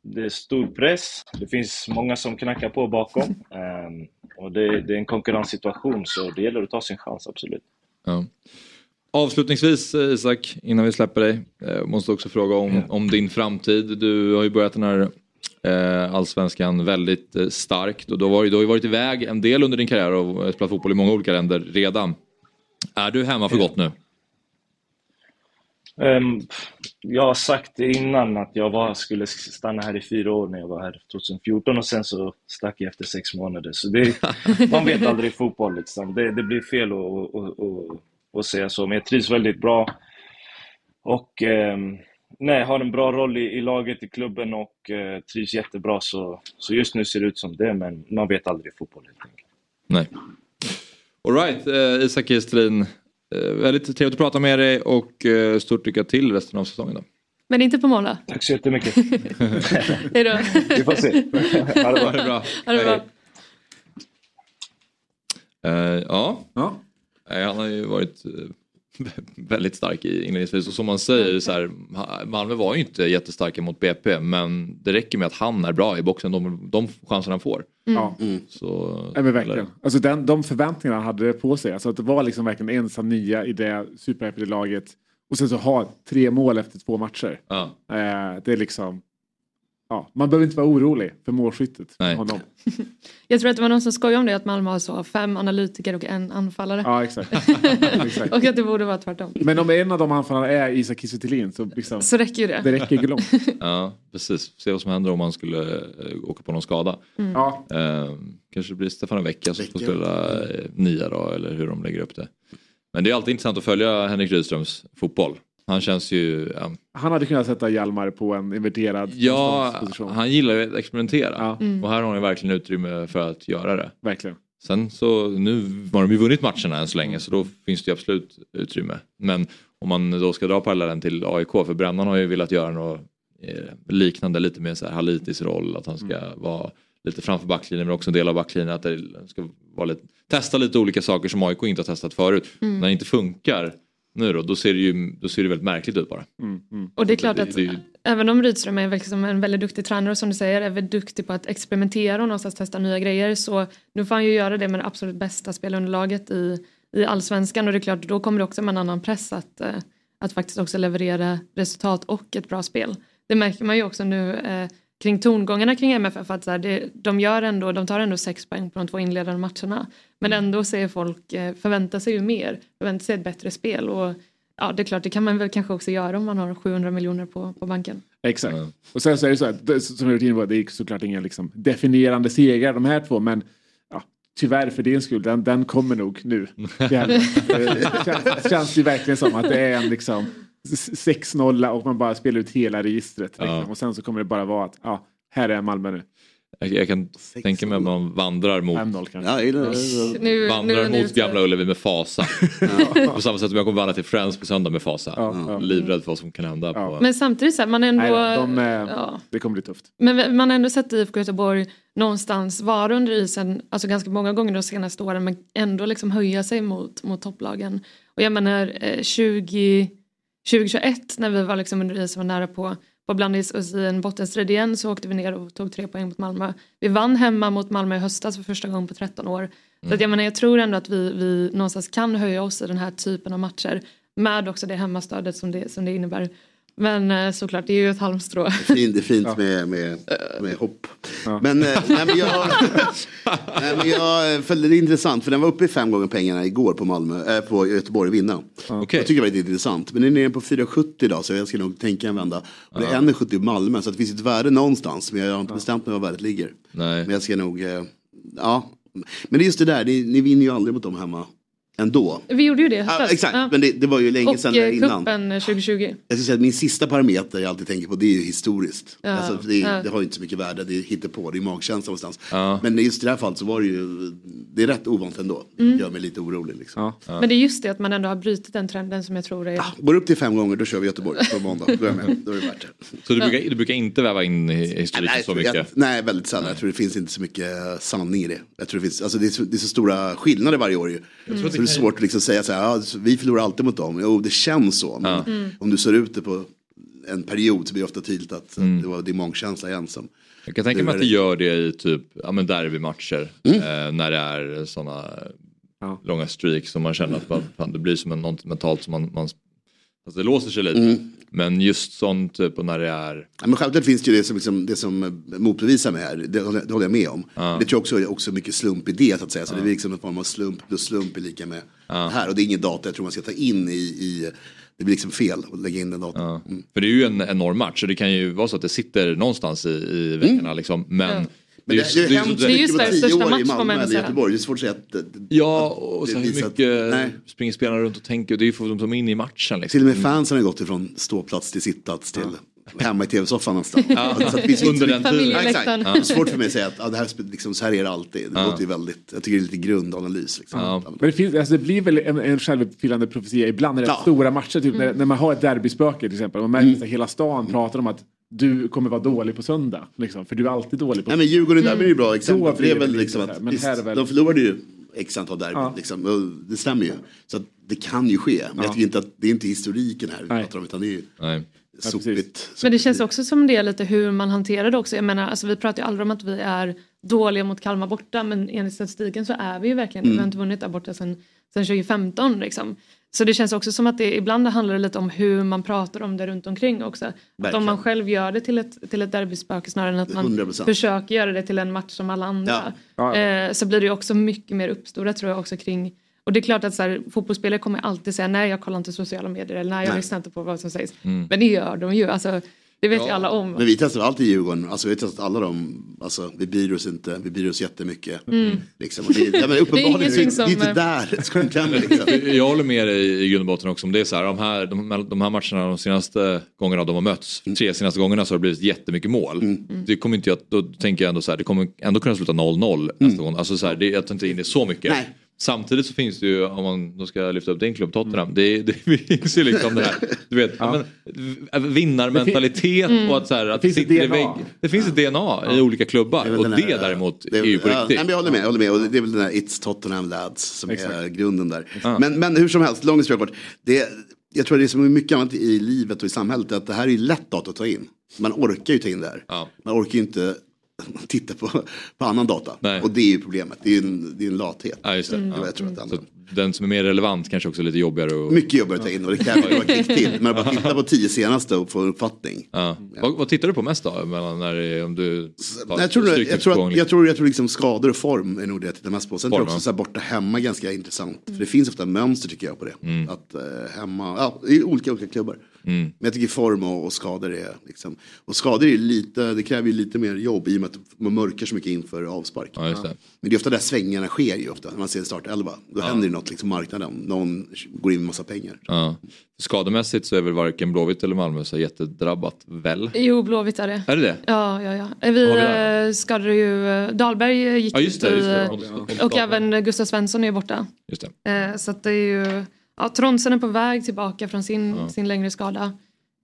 det är stor press. Det finns många som knackar på bakom. Um, och det, det är en konkurrenssituation, så det gäller att ta sin chans, absolut. Ja. Avslutningsvis eh, Isak, innan vi släpper dig. Eh, måste också fråga om, om din framtid. Du har ju börjat den här eh, allsvenskan väldigt starkt och du har, ju- du har ju varit iväg en del under din karriär och spelat fotboll i många olika länder redan. Är du hemma för gott nu? Ehm, jag har sagt innan att jag var, skulle stanna här i fyra år när jag var här 2014 och sen så stack jag efter sex månader. Så det, man vet aldrig i fotboll liksom. Det, det blir fel att, att säga så, men jag trivs väldigt bra. Och ehm, nej, har en bra roll i, i laget, i klubben och eh, trivs jättebra. Så, så just nu ser det ut som det, men man vet aldrig i fotboll helt enkelt. Nej. Alright, eh, Isak Kistelin. Eh, väldigt trevligt att prata med dig och eh, stort lycka till resten av säsongen. Då. Men inte på måndag. Tack så jättemycket. Hej då. Vi får se. Ha det Ha bra. det bra. Ha det bra. Eh, ja. Ja. Han har ju varit eh, väldigt stark i inledningsvis och som man säger så här, Malmö var ju inte jättestarka mot BP men det räcker med att han är bra i boxen, de, de chanserna han får. Ja. Så, Ja, men verkligen. Alltså den, de förväntningarna han hade på sig. Alltså att det var liksom verkligen ensam nia i det superhypade laget. Och sen så ha tre mål efter två matcher. Ja. Eh, det är liksom... Ja, man behöver inte vara orolig för målskyttet. Nej. Honom. Jag tror att det var någon som skojade om det att Malmö har så fem analytiker och en anfallare. Ja, exakt. exakt. och att det borde vara tvärtom. Men om en av de anfallarna är Isak Kiese så, liksom, Så räcker ju det. det räcker ju långt. Ja, precis. Se vad som händer om man skulle eh, åka på någon skada. Mm. Ja, Eh, kanske det blir Stefan Vecchia som får spela eh, nia då, eller hur de lägger upp det. Men det är alltid intressant att följa Henrik Rydströms fotboll. Han känns ju... Ja, han hade kunnat sätta Hjalmar på en inverterad ja position. han gillar ju att experimentera. Ja, Mm. Och här har han ju verkligen utrymme för att göra det. verkligen. Sen så, nu har de ju vunnit matcherna än så länge så då finns det ju absolut utrymme. Men om man då ska dra parallellen till AIK, för Brännan har ju velat göra något eh, liknande, lite mer så här Halitis roll, att han ska vara lite framför backlinjen men också en del av backlinjen, att det ska vara lite, testa lite olika saker som AIK inte har testat förut. När det inte funkar nu då, då ser det ju då ser det väldigt märkligt ut bara. Mm, mm. Och det är klart att det ju- även om Rydström är liksom en väldigt duktig tränare och som du säger är väldigt duktig på att experimentera och någonstans testa nya grejer så nu får han ju göra det med det absolut bästa spelunderlaget i, i allsvenskan och det är klart då kommer det också med en annan press att, eh, att faktiskt också leverera resultat och ett bra spel. Det märker man ju också nu eh, kring tongångarna kring MFF att så här, det, de, gör ändå, de tar ändå sex poäng på de två inledande matcherna men ändå ser folk, eh, förväntar sig ju mer, förväntar sig ett bättre spel och ja det är klart det kan man väl kanske också göra om man har 700 miljoner på, på banken. Exakt. Ja. Och sen så är det så att, det- som jag varit inne på, det är såklart inga liksom definierande segrar de här två, men ja, tyvärr för din skull, den, den kommer nog nu. Det, här, det känns, känns ju verkligen som att det är en liksom 6-0 och man bara spelar ut hela registret. Liksom. Ja. Och sen så kommer det bara vara att, ja, här är Malmö nu. Jag, jag kan tänka mig att man vandrar mot 5-0 kanske. Ja. Nu, Vandrar nu mot. Gamla Ullevi med fasa. på samma sätt som jag kommer vandra till Friends på söndag med fasa. Ja, ja. Livrädd för vad som kan hända. Ja. På... Men samtidigt så här, man ändå... Nej, de, eh, ja. Det kommer bli tufft. Men man har ändå sett IFK Göteborg någonstans vara under isen, alltså ganska många gånger de senaste åren, men ändå liksom höja sig mot, mot topplagen. Och jag menar eh, 20, 2021 när vi var liksom under isen var nära på på blandis oss i en bottenstrid igen så åkte vi ner och tog tre poäng mot Malmö. Vi vann hemma mot Malmö i höstas för första gången på 13 år. Så att jag menar jag tror ändå att vi, vi någonstans kan höja oss i den här typen av matcher med också det hemmastödet som det, som det innebär. Men eh, såklart, det är ju ett halmstrå. Fint, det är fint med, med, med hopp. Men, eh, nej, men jag, nej, men jag eh, följde det intressant för den var uppe i fem gånger pengarna igår på, Malmö, äh, på Göteborg vinna. Okej. Jag tycker det var lite intressant. Men den är nere på 4,70 idag så jag ska nog tänka en vända. Och det är 1,70 i Malmö så det finns ett värde någonstans. Men jag har inte bestämt mig var värdet ligger. Nej. Men jag ska nog, ja. Men det är just det där, ni, ni vinner ju aldrig mot dem hemma ändå. Vi gjorde ju det höstas. exakt, Ja. men det, det var ju länge Och sedan eh, innan. kuppen 2020. Jag ska säga att min sista parameter jag alltid tänker på det är ju historiskt. Ja, Alltså, det, det har ju inte så mycket värde, det hittar på, det är magkänsla någonstans. Men just i det här fallet så var det ju, det är rätt ovant ändå. Det Mm. gör mig lite orolig. Liksom. Men det är just det att man ändå har brutit den trenden som jag tror är... Går upp till fem gånger då kör vi Göteborg på måndag. Då är jag med, då är det värt det. Så du brukar, du brukar inte väva in i historiken Nej, så mycket? jag, nej, väldigt sällan. Jag tror det finns inte så mycket eh, sanning i det. Jag tror det, finns, alltså det, är så, det är så stora skillnader varje år ju. Är svårt att liksom säga så här, ja, vi förlorar alltid mot dem. Jo, det känns så. Men Mm. om du ser ut det på en period så blir det ofta tydligt att det, var, det är magkänsla igen som Jag kan tänka mig att det gör det i typ ja, men derbymatcher. Mm. Eh, när det är sådana Ja. långa streaks som man känner att man, fan, det blir som en, något mentalt som man, man alltså det låser sig lite. Mm. Men just sånt typ när det är Ja, men självklart finns det ju det som, liksom, det som eh, motbevisar mig här. Det, håller- det håller jag med om. Ja. Det tror jag också är också mycket slump i det så att säga. Så det är liksom en form av slump plus slump är lika med det här. Och det är ingen data jag tror man ska ta in i, i det blir liksom fel att lägga in den datan. Ja. För det är ju en enorm match så det kan ju vara så att det sitter någonstans i, i veckorna liksom. Men, Ja. Men det, det, ju har hänt så- Det är ju mycket på Sveriges tio år i får Malmö eller. Göteborg. Det är svårt att säga att det, Ja, och Det sen hur att- mycket nej. springer spelarna runt och tänker. Det är ju för att de tar in i matchen liksom. till och med fansen har gått ifrån ståplats till sittplats till hemma i tv-soffan nästan. Ja, Så att det under den tiden. Ja, exakt. Familjeläktaren. Det är svårt för mig att säga att ja, det här, liksom, så här är det alltid. Det Ja. låter ju väldigt, jag tycker det är lite grundanalys. Liksom. Ja. Men det, finns, alltså det blir väl en, en självuppfyllande profetia ibland när det är Ja. stora matcher. Typ när, när man har ett derbyspöke till exempel. Man Mm. märker att hela stan pratar om att du kommer vara dålig på söndag. Liksom, för du är alltid dålig på Nej men Djurgården där är ju bra exempel. Det är blir det väl väl liksom att här, men visst, väl- de förlorade ju x antal derbyn. Ja. Liksom, det stämmer ju. Så att det kan ju ske. Men jag tycker inte att det är inte historiken här vi Nej. pratar om utan det är ju Nej. sopigt. Men det känns också som det är lite hur man hanterar det också. Jag menar, alltså, vi pratar ju aldrig om att vi är dåliga mot Kalmar borta men enligt statistiken så är vi ju verkligen det. Vi har inte vunnit där borta sedan, sedan 2015 liksom. Så det känns också som att det ibland handlar det lite om hur man pratar om det runt omkring också. Att om man själv gör det till ett, till ett derbyspöke snarare än att man 100%. försöker göra det till en match som alla andra. Ja. Eh, så blir det också mycket mer uppstorat tror jag också kring och det är klart att så här, fotbollsspelare kommer alltid säga nej jag kollar inte sociala medier eller nej jag Nej. lyssnar inte på vad som sägs. Men det gör de ju, alltså, det vet ju alla om. Men vi testar allt i Djurgården, alltså vi har testat alla dem, alltså vi bryr oss inte, vi bryr oss jättemycket. Liksom. Och det, ja, men uppenbarligen, det är, det som, är inte eh, där skon klämmer liksom. Jag håller med dig i grund och botten också om det är så här, de här, de, här- de här matcherna de senaste gångerna de har mötts, Mm. tre senaste gångerna så har det blivit jättemycket mål. Det kommer inte jag, då tänker jag ändå så här, det kommer ändå kunna sluta 0-0 nästa gång. Alltså så här, det, jag tar inte in det så mycket. Mm. Nej. Samtidigt så finns det ju, om man då ska lyfta upp din klubb Tottenham, det, det finns ju liksom det här, du vet, ja. men, vinnarmentalitet och att så här, att finns ett sitter i DNA. vägg. Det finns ett DNA i olika klubbar väl och den det här- däremot det är ju på ja, riktigt. Nej, men jag håller med, jag håller med. Och det är väl den här It's Tottenham Lads som är Exakt. grunden där. Ja. Men, men hur som helst, lång historia kort. Det, jag tror det är som mycket annat i livet och i samhället att det här är lätt att ta in. Man orkar ju ta in det här. Ja. Man orkar ju inte titta på, på annan data. Nej. Och det är ju problemet. Det är en, det är en lathet. Ja, just det. Det Ja. var jag tror att om. den som är mer relevant kanske också är lite jobbigare att Mycket jobbigare att ta in och det kräver några klick till. Men bara titta på tio senaste och få en uppfattning. Ja. Vad, vad tittar du på mest då? Mellan när om du tar jag, tror, jag, jag, tror att, jag tror jag tror liksom skador och form är nog det jag tittar mest på. Sen tror jag Form, också ja. så borta hemma ganska intressant. För det finns ofta mönster tycker jag på det. Mm. Att eh, hemma, ja, i olika, olika klubbar. Men jag tycker form och, och skador är liksom. Och skador är ju lite, det kräver ju lite mer jobb i och med att man mörkar så mycket inför avspark. Ja, just det. Men det är ofta där svängarna sker ju ofta. När man ser en startelva. Då händer det något liksom marknaden. Någon går in med massa pengar. Ja. Skademässigt så är väl varken Blåvitt eller Malmö så jättedrabbat väl? Jo, Blåvitt är det. Är det det? Ja, ja, ja. Vi, Har vi det? eh, skadade ju, eh, Dahlberg gick Ja just det. ut Just det. och Dahlberg. även Gustav Svensson är ju borta. Just det. Eh, så att det är ju, ja, Tronsen är på väg tillbaka från sin, sin längre skada.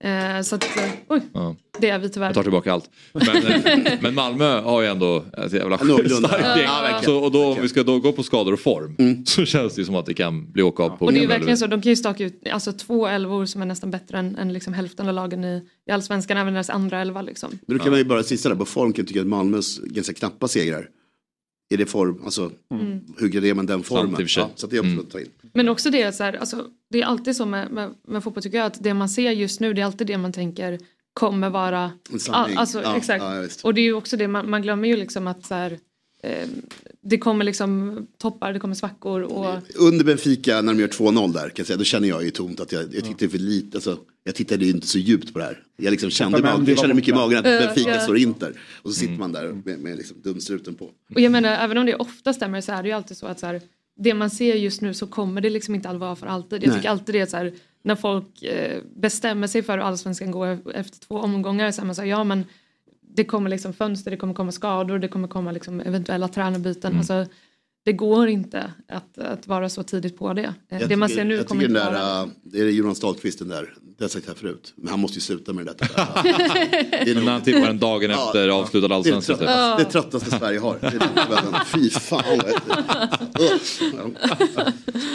Eh, så att, eh, oj, Ja. det är vi tyvärr. Jag tar tillbaka allt. Men, eh, men Malmö har ju ändå ett jävla starkt gäng. Ja, så, och då, om vi ska då gå på skador och form så känns det ju som att det kan bli åka av på Och det är verkligen så, de kan ju staka ut alltså, två elvor som är nästan bättre än, än liksom hälften av lagen i, i allsvenskan, även deras andra elva liksom. Men då kan man ju bara sista där på form kan jag tycka att Malmös ganska knappa segrar. Är det form, alltså hur graderar man den formen? Ja, så att det är också att ta in. Men också det så här, alltså, det är alltid så med, med, med fotboll tycker jag att det man ser just nu det är alltid det man tänker kommer vara alltså, Ja, exakt. ja, och det är ju också det man, man glömmer ju liksom att så här, eh, det kommer liksom toppar, det kommer svackor och Under Benfica när de gör 2-0 där kan jag säga, då känner jag ju tomt att jag, jag tyckte för lite, alltså, jag tittade ju inte så djupt på det här. Jag liksom kände, Ja, jag kände mycket i magen att Benfica ja. står Inter. Och så Mm. sitter man där med, med liksom dumstruten på. Och jag menar, även om det ofta stämmer så är det ju alltid så att så här, det man ser just nu så kommer det liksom inte att vara för alltid. Jag Nej. tycker alltid det är så här, när folk eh, bestämmer sig för hur allsvenskan går efter två omgångar så är man så här, ja men det kommer liksom fönster, det kommer komma skador, det kommer komma liksom eventuella tränarbyten. Alltså, det går inte att, att vara så tidigt på det. Eh, Jag det man tycker- ser nu jag kommer inte den vara... där, äh, det är Jonas Dahlqvist den där, det har jag sagt här förut. Men han måste ju sluta med det där. det är Men när han tippar den dagen Ja, efter avslutad det är det allsvenska. typ. tröttaste, det Sverige har. Det är. Fy fan.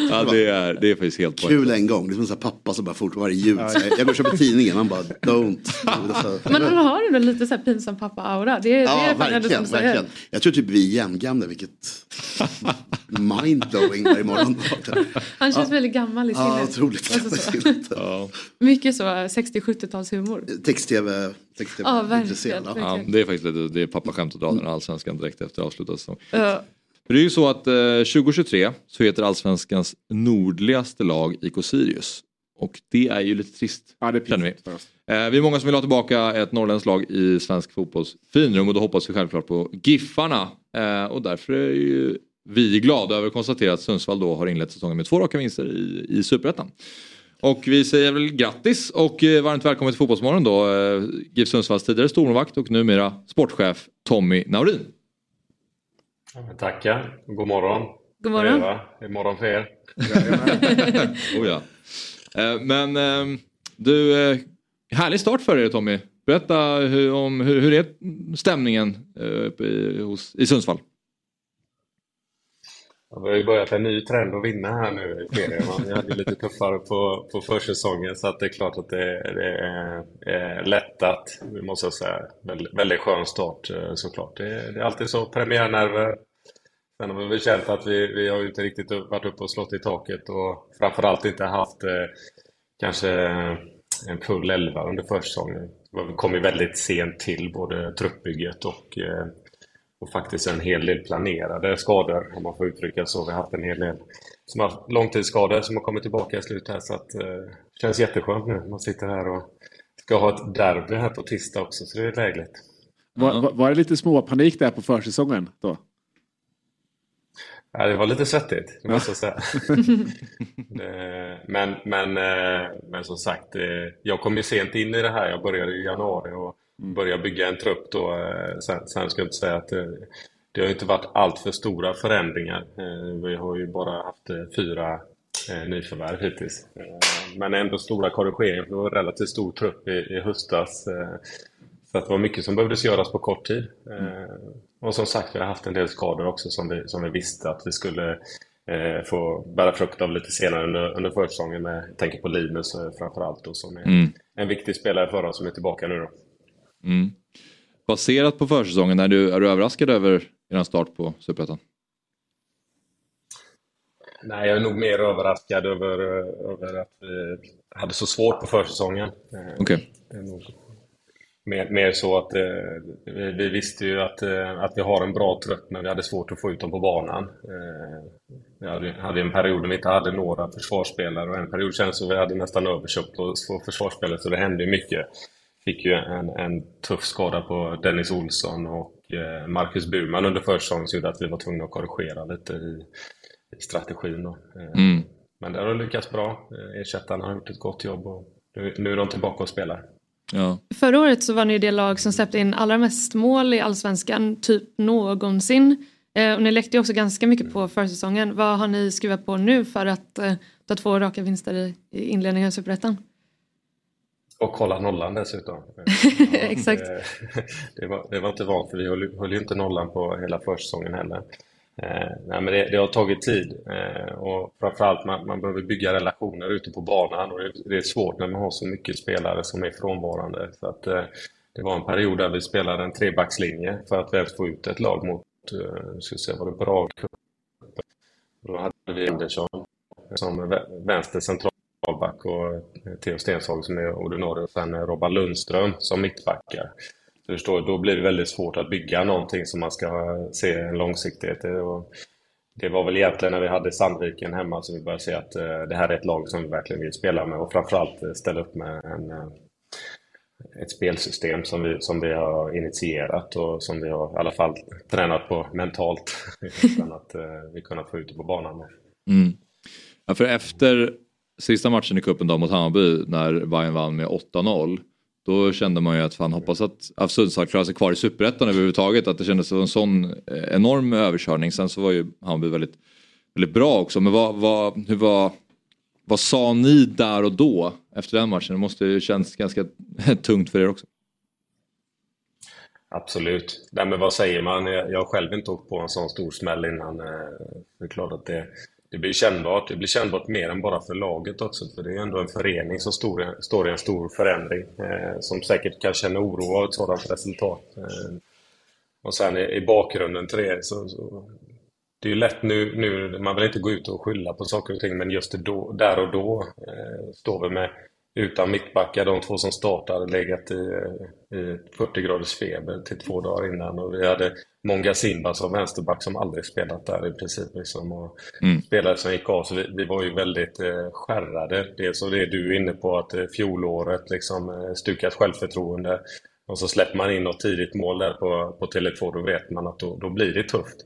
Ja. Det, är, det är faktiskt helt Kul en gång, det är som en pappa som bara fortfarande varje jul. Jag, jag går och köper tidningen, han bara don't. Men han har ändå lite så här pinsam pappa-aura. Det, det Ja, är ändå som verkligen, verkligen. Jag tror typ vi är jämngamla, vilket mindblowing varje morgon. Han känns väldigt gammal i Ja, sinnet. otroligt. Alltså så. Ja. Mycket så 60-70-talshumor. Text-tv, text-tv Ja, verkligen. Ja. Ja, det är faktiskt lite, det är pappaskämt att dra den allsvenskan direkt efter avslutad säsong. Ja. För det är ju så att eh, 2023 så heter allsvenskans nordligaste lag IK Sirius. Och det är ju lite trist. Ja, det är Känner vi. pinsamt oss. Eh, vi är många som vill ha tillbaka ett norrländskt lag i svensk fotbolls finrum och då hoppas vi självklart på Giffarna. Eh, och därför är ju vi glada över att konstatera att Sundsvall då har inlett säsongen med två raka vinster i, i Superettan. Och vi säger väl grattis och eh, varmt välkommen till Fotbollsmorgon då. Eh, GIF Sundsvalls tidigare stormålvakt och numera sportchef Tommy Naurin. Tackar. God morgon. God morgon. Eva. God morgon för er. oh ja. Eh, Men eh, du, härlig start för er Tommy. Berätta hur, om, hur, hur är stämningen uppe i, hos, i Sundsvall? Vi har ju börjat en ny trend att vinna här nu i serien. Vi hade lite tuffare på, på försäsongen så att det är klart att det, det är, är lättat. Vi måste säga. Väldigt, väldigt skön start eh, såklart. Det, det är alltid så, premiärnerver. Sen har vi väl känt att vi, vi har ju inte riktigt varit uppe och slått i taket och framförallt inte haft eh, kanske eh, en full elva under försäsongen. Vi kom ju väldigt sent till både truppbygget och eh, och faktiskt en hel del planerade skador, om man får uttrycka så. Vi har haft en hel del som har haft långtidsskador som har kommit tillbaka i slut här, så att, eh, det känns jätteskönt nu. Man sitter här och ska ha ett derby här på tisdag också, så det är lägligt. Var, var, det lite småpanik där på försäsongen då? Ja, det var lite svettigt, det måste jag säga. Men, men, eh, men som sagt, eh, jag kom ju sent in i det här. Jag började i januari och började bygga en trupp då. eh, Sen, sen ska jag inte säga att det, det har inte varit allt för stora förändringar. Eh, Vi har ju bara haft eh, fyra eh, nyförvärv hittills. Eh, Men ändå stora korrigeringar, för det var en relativt stor trupp i, i höstas. eh, Så att det var mycket som behövdes göras på kort tid. Eh, Och som sagt, vi har haft en del skador också som vi, som vi visste att vi skulle eh, få bära frukt av lite senare under, under försäsongen. Med, jag tänker på Linus eh, framförallt då, som är Mm. en viktig spelare för oss som är tillbaka nu då. Mm. Baserat på försäsongen, är du, är du överraskad över er start på Superettan? Nej, jag är nog mer överraskad över, över att vi hade så svårt på försäsongen. Nog mer, mer så att eh, vi, vi visste ju att, eh, att vi har en bra trupp, men vi hade svårt att få ut dem på banan. Eh, vi hade, hade en period när vi inte hade några försvarsspelare och en period känns som vi hade nästan överköpt oss på försvarsspelare, så det hände mycket. Fick ju en, en tuff skada på Dennis Olsson och eh, Marcus Burman under försäsongen som gjorde att vi var tvungna att korrigera lite i, i strategin. Då. Eh, Mm. Men det har lyckats bra. Eh, Ersättarna har gjort ett gott jobb och nu, nu är de tillbaka och spelar. Ja. Förra året så var ni det lag som släppte in allra mest mål i allsvenskan typ någonsin. Eh, och ni läckte ju också ganska mycket på försäsongen. Vad har ni skruvat på nu för att eh, ta två raka vinster i, i inledningen av Superettan? Och kolla nollan dessutom. Exakt. Det, det, var, det var inte vant för vi höll, höll ju inte nollan på hela försäsongen heller. Eh, nej, men det, det har tagit tid eh, och framförallt man, man behöver bygga relationer ute på banan och det, det är svårt när man har så mycket spelare som är frånvarande. Så att, eh, det var en period där vi spelade en trebackslinje för att ens få ut ett lag mot, eh, ska se, var det Brage? Då hade vi Andersson som vä- vänster centralback och eh, Theo Stensholm som är ordinarie och sen eh, Robban Lundström som mittbackar. Så förstår, då blir det väldigt svårt att bygga någonting som man ska eh, se en långsiktighet i. Det var väl egentligen när vi hade Sandviken hemma som vi började se att det här är ett lag som vi verkligen vill spela med och framförallt ställa upp med en, ett spelsystem som vi, som vi har initierat och som vi har i alla fall tränat på mentalt utan att vi kunnat få ut det på banan. Mm. Ja, för efter sista matchen i cupen då mot Hammarby när Bayern vann med 8-0 då kände man ju att fan hoppas att Sundsvall klarar sig kvar i superettan överhuvudtaget. Att det kändes som en sån eh, enorm överkörning. Sen så var ju Hammarby väldigt, väldigt bra också. Men vad, vad, hur var, vad sa ni där och då efter den matchen? Det måste ju känns ganska tungt för er också. Absolut. Nej, men vad säger man? Jag har själv inte åkt på en sån stor smäll innan. Eh, det är klart att det, det blir kännbart. Det blir kännbart mer än bara för laget också. För det är ändå en förening som står, står i en stor förändring. Eh, som säkert kan känna oro av ett sådant resultat. Eh, och sen i, i bakgrunden till det så, så det är ju lätt nu, nu, man vill inte gå ut och skylla på saker och ting, men just då, där och då eh, står vi med utan mittbackar, de två som startade legat i, i 40 graders feber till två dagar innan och vi hade Monga Simba som vänsterback som aldrig spelat där i princip. Liksom, och Mm. Spelare som gick av, så vi, vi var ju väldigt eh, skärrade. Dels och det du är inne på, att eh, fjolåret liksom eh, stukat självförtroende och så släpper man in något tidigt mål där på, på Tele2, då vet man att då, då blir det tufft.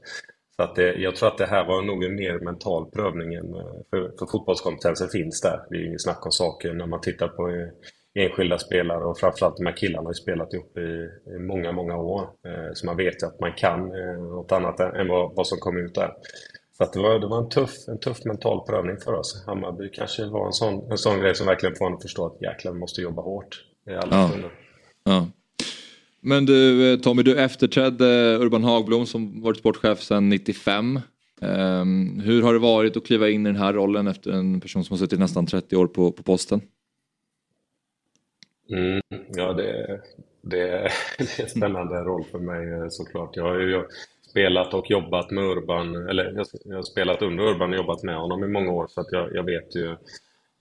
Så att det, jag tror att det här var nog en mer mental prövning än, eh, för, för fotbollskompetensen finns där. Det är ju inget snack om saken när man tittar på eh, enskilda spelare och framförallt de här killarna har ju spelat ihop i, i många, många år. Eh, så man vet ju att man kan något annat än vad, vad som kom ut där. Så det var, det var en, tuff, en tuff mental prövning för oss. Hammarby kanske var en sån, en sån grej som verkligen får en att förstå att jäklar, vi måste jobba hårt i alla Ja. stunder. Ja. Men du eh, Tommy, du efterträdde Urban Hagblom som varit sportchef sedan 95. Um, ehm, hur har det varit att kliva in i den här rollen efter en person som har suttit nästan 30 år på, på posten? Mm, ja, det, det, det är en spännande roll för mig eh, såklart. Jag har ju spelat och jobbat med Urban, eller jag, jag har spelat under Urban och jobbat med honom i många år så att jag, jag vet ju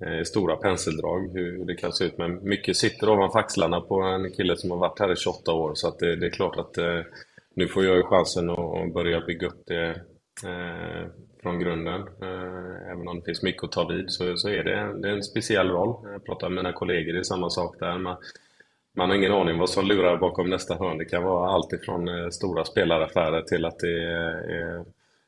Eh, stora penseldrag hur det kan se ut. Men mycket sitter ovanför axlarna på en kille som har varit här i 28 år så att det, det är klart att eh, nu får jag ju chansen att börja bygga upp det eh, från grunden. Eh, även om det finns mycket att ta vid så, så är det, en- det är en speciell roll. Jag pratar med mina kollegor, det är samma sak där. Man, man har ingen aning vad som lurar bakom nästa hörn. Det kan vara allt ifrån eh, stora spelaraffärer till att det är, är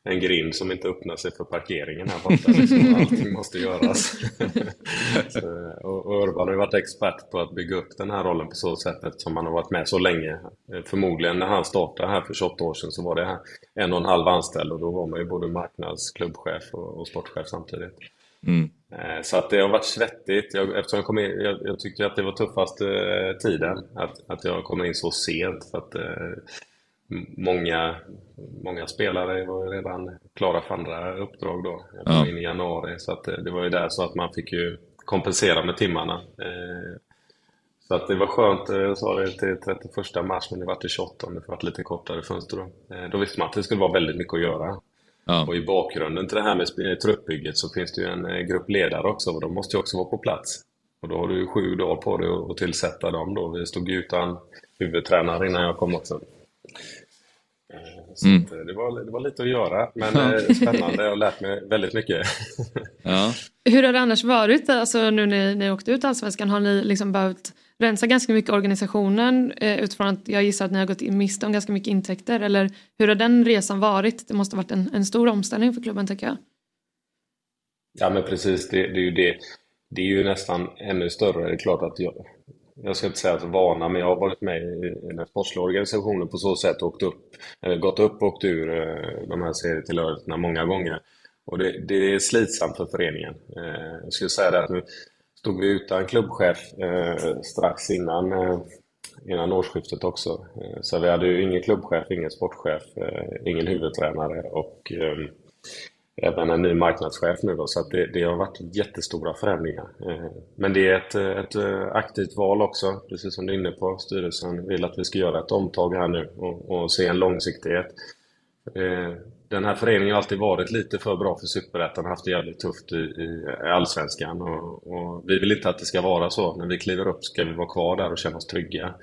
en grind som inte öppnar sig för parkeringen här borta. Liksom. Allting måste göras. så, och, och Urban har ju varit expert på att bygga upp den här rollen på så sätt eftersom han har varit med så länge. Eh, Förmodligen när han startade här för 28 år sedan så var det här en och en halv anställd och då var man ju både marknads, klubbchef och, och sportchef samtidigt. Mm. Eh, Så att det har varit svettigt. Jag, eftersom jag, kom in, jag, jag tyckte att det var tuffaste eh, tiden. Att, att jag kom in så sent. För att, många, många spelare var redan klara för andra uppdrag då. Ja. in i januari. Så eh, det var ju där så att man fick ju kompensera med timmarna. Eh, Så att det var skönt, eh, jag sa det till 31 mars men det var till 28 det var lite kortare fönster då. Då visste man att det skulle vara väldigt mycket att göra. Och i bakgrunden till det här med truppbygget så finns det ju en grupp ledare också och de måste ju också vara på plats. Och då har du ju sju dagar på dig att- att tillsätta dem då. Vi stod ju utan huvudtränare innan jag kom också. Eh, Så Mm. eh, det, var, det var lite att göra men Ja. eh, spännande. Jag har lärt mig väldigt mycket. Ja. Hur har det annars varit alltså, nu när ni åkte ut allsvenskan? Har ni liksom behövt rensa ganska mycket organisationen eh, utifrån att jag gissar att ni har gått miste om ganska mycket intäkter eller hur har den resan varit? Det måste ha varit en, en stor omställning för klubben tycker jag. Ja men precis, det, det är ju det. Det är ju nästan ännu större. Det är klart att jag, jag ska inte säga att vana, men jag har varit med i den sportsliga organisationen på så sätt och åkt upp, eller gått upp och åkt ur eh, de här serietillhörigheterna många gånger. Och det, det är slitsamt för föreningen. Eh, jag skulle säga det att nu stod vi utan klubbchef eh, strax innan, innan årsskiftet också. Så vi hade ju ingen klubbchef, ingen sportchef, ingen huvudtränare och även en ny marknadschef nu då, så att det, det har varit jättestora förändringar. Eh, men det är ett, ett eh, aktivt val också, precis som du är inne på. Styrelsen vill att vi ska göra ett omtag här nu och, och se en långsiktighet. Eh, den här föreningen har alltid varit lite för bra för Superettan, haft det jävligt tufft i, i Allsvenskan och, och vi vill inte att det ska vara så. När vi kliver upp ska vi vara kvar där och känna oss trygga.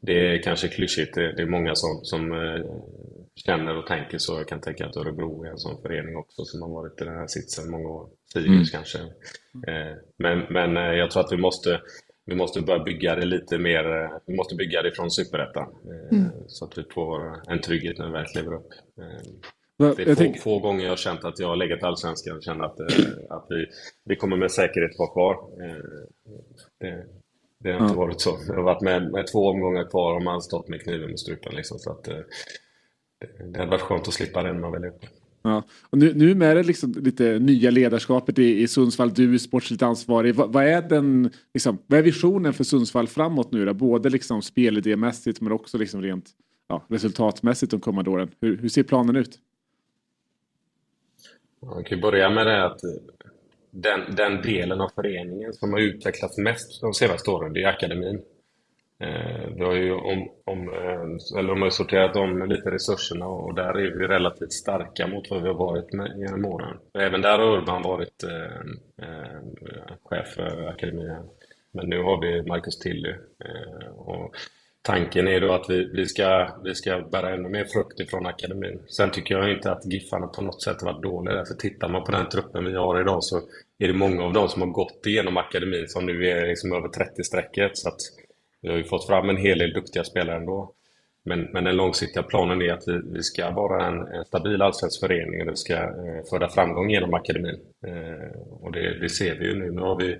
Det är kanske klyschigt, det, är många som, som känner och tänker så. Jag kan tänka att Örebro är en sån förening också som har varit i den här sitsen många år. Sirius Mm. kanske. Eh, Men, men eh, jag tror att vi måste, vi måste börja bygga det lite mer, eh, vi måste bygga det från Superettan. Mm. Så att vi får en trygghet när vi väl kliver upp. Det är få, få gånger jag har känt att jag har legat Allsvenskan och känner att, att vi, vi kommer med säkerhet vara kvar. Det, det har inte Ja. varit så. Jag har varit med, med två omgångar kvar och man stått med kniven mot strupen. Liksom, så att, det, hade varit skönt att slippa det när man väl uppe. Ja. Och nu, nu med det liksom lite nya ledarskapet i, i Sundsvall, du är sportsligt ansvarig. Vad, vad, är den, liksom, vad är visionen för Sundsvall framåt nu då? Både liksom spelidémässigt men också liksom rent ja, resultatmässigt de kommande åren. Hur, hur ser planen ut? Man kan börja med det att den, den delen av föreningen som har utvecklats mest de senaste åren, det är akademin. Eh, Vi har ju om, om, eh, eller de har sorterat om lite resurserna och där är vi relativt starka mot vad vi har varit med genom åren. Även där har Urban varit eh, eh, chef för akademin. Men nu har vi Marcus Tilly. Eh, och tanken är då att vi, vi, ska, vi ska bära ännu mer frukt ifrån akademin. Sen tycker jag inte att Giffarna på något sätt har varit dåliga. Därför tittar man på den truppen vi har idag så är det många av dem som har gått igenom akademin som nu är liksom över 30-strecket. Så att vi har ju fått fram en hel del duktiga spelare ändå. Men, men den långsiktiga planen är att vi, vi ska vara en, en stabil allsvensk förening och vi ska eh, föra framgång genom akademin. Eh, och det, det ser vi ju nu. Nu har vi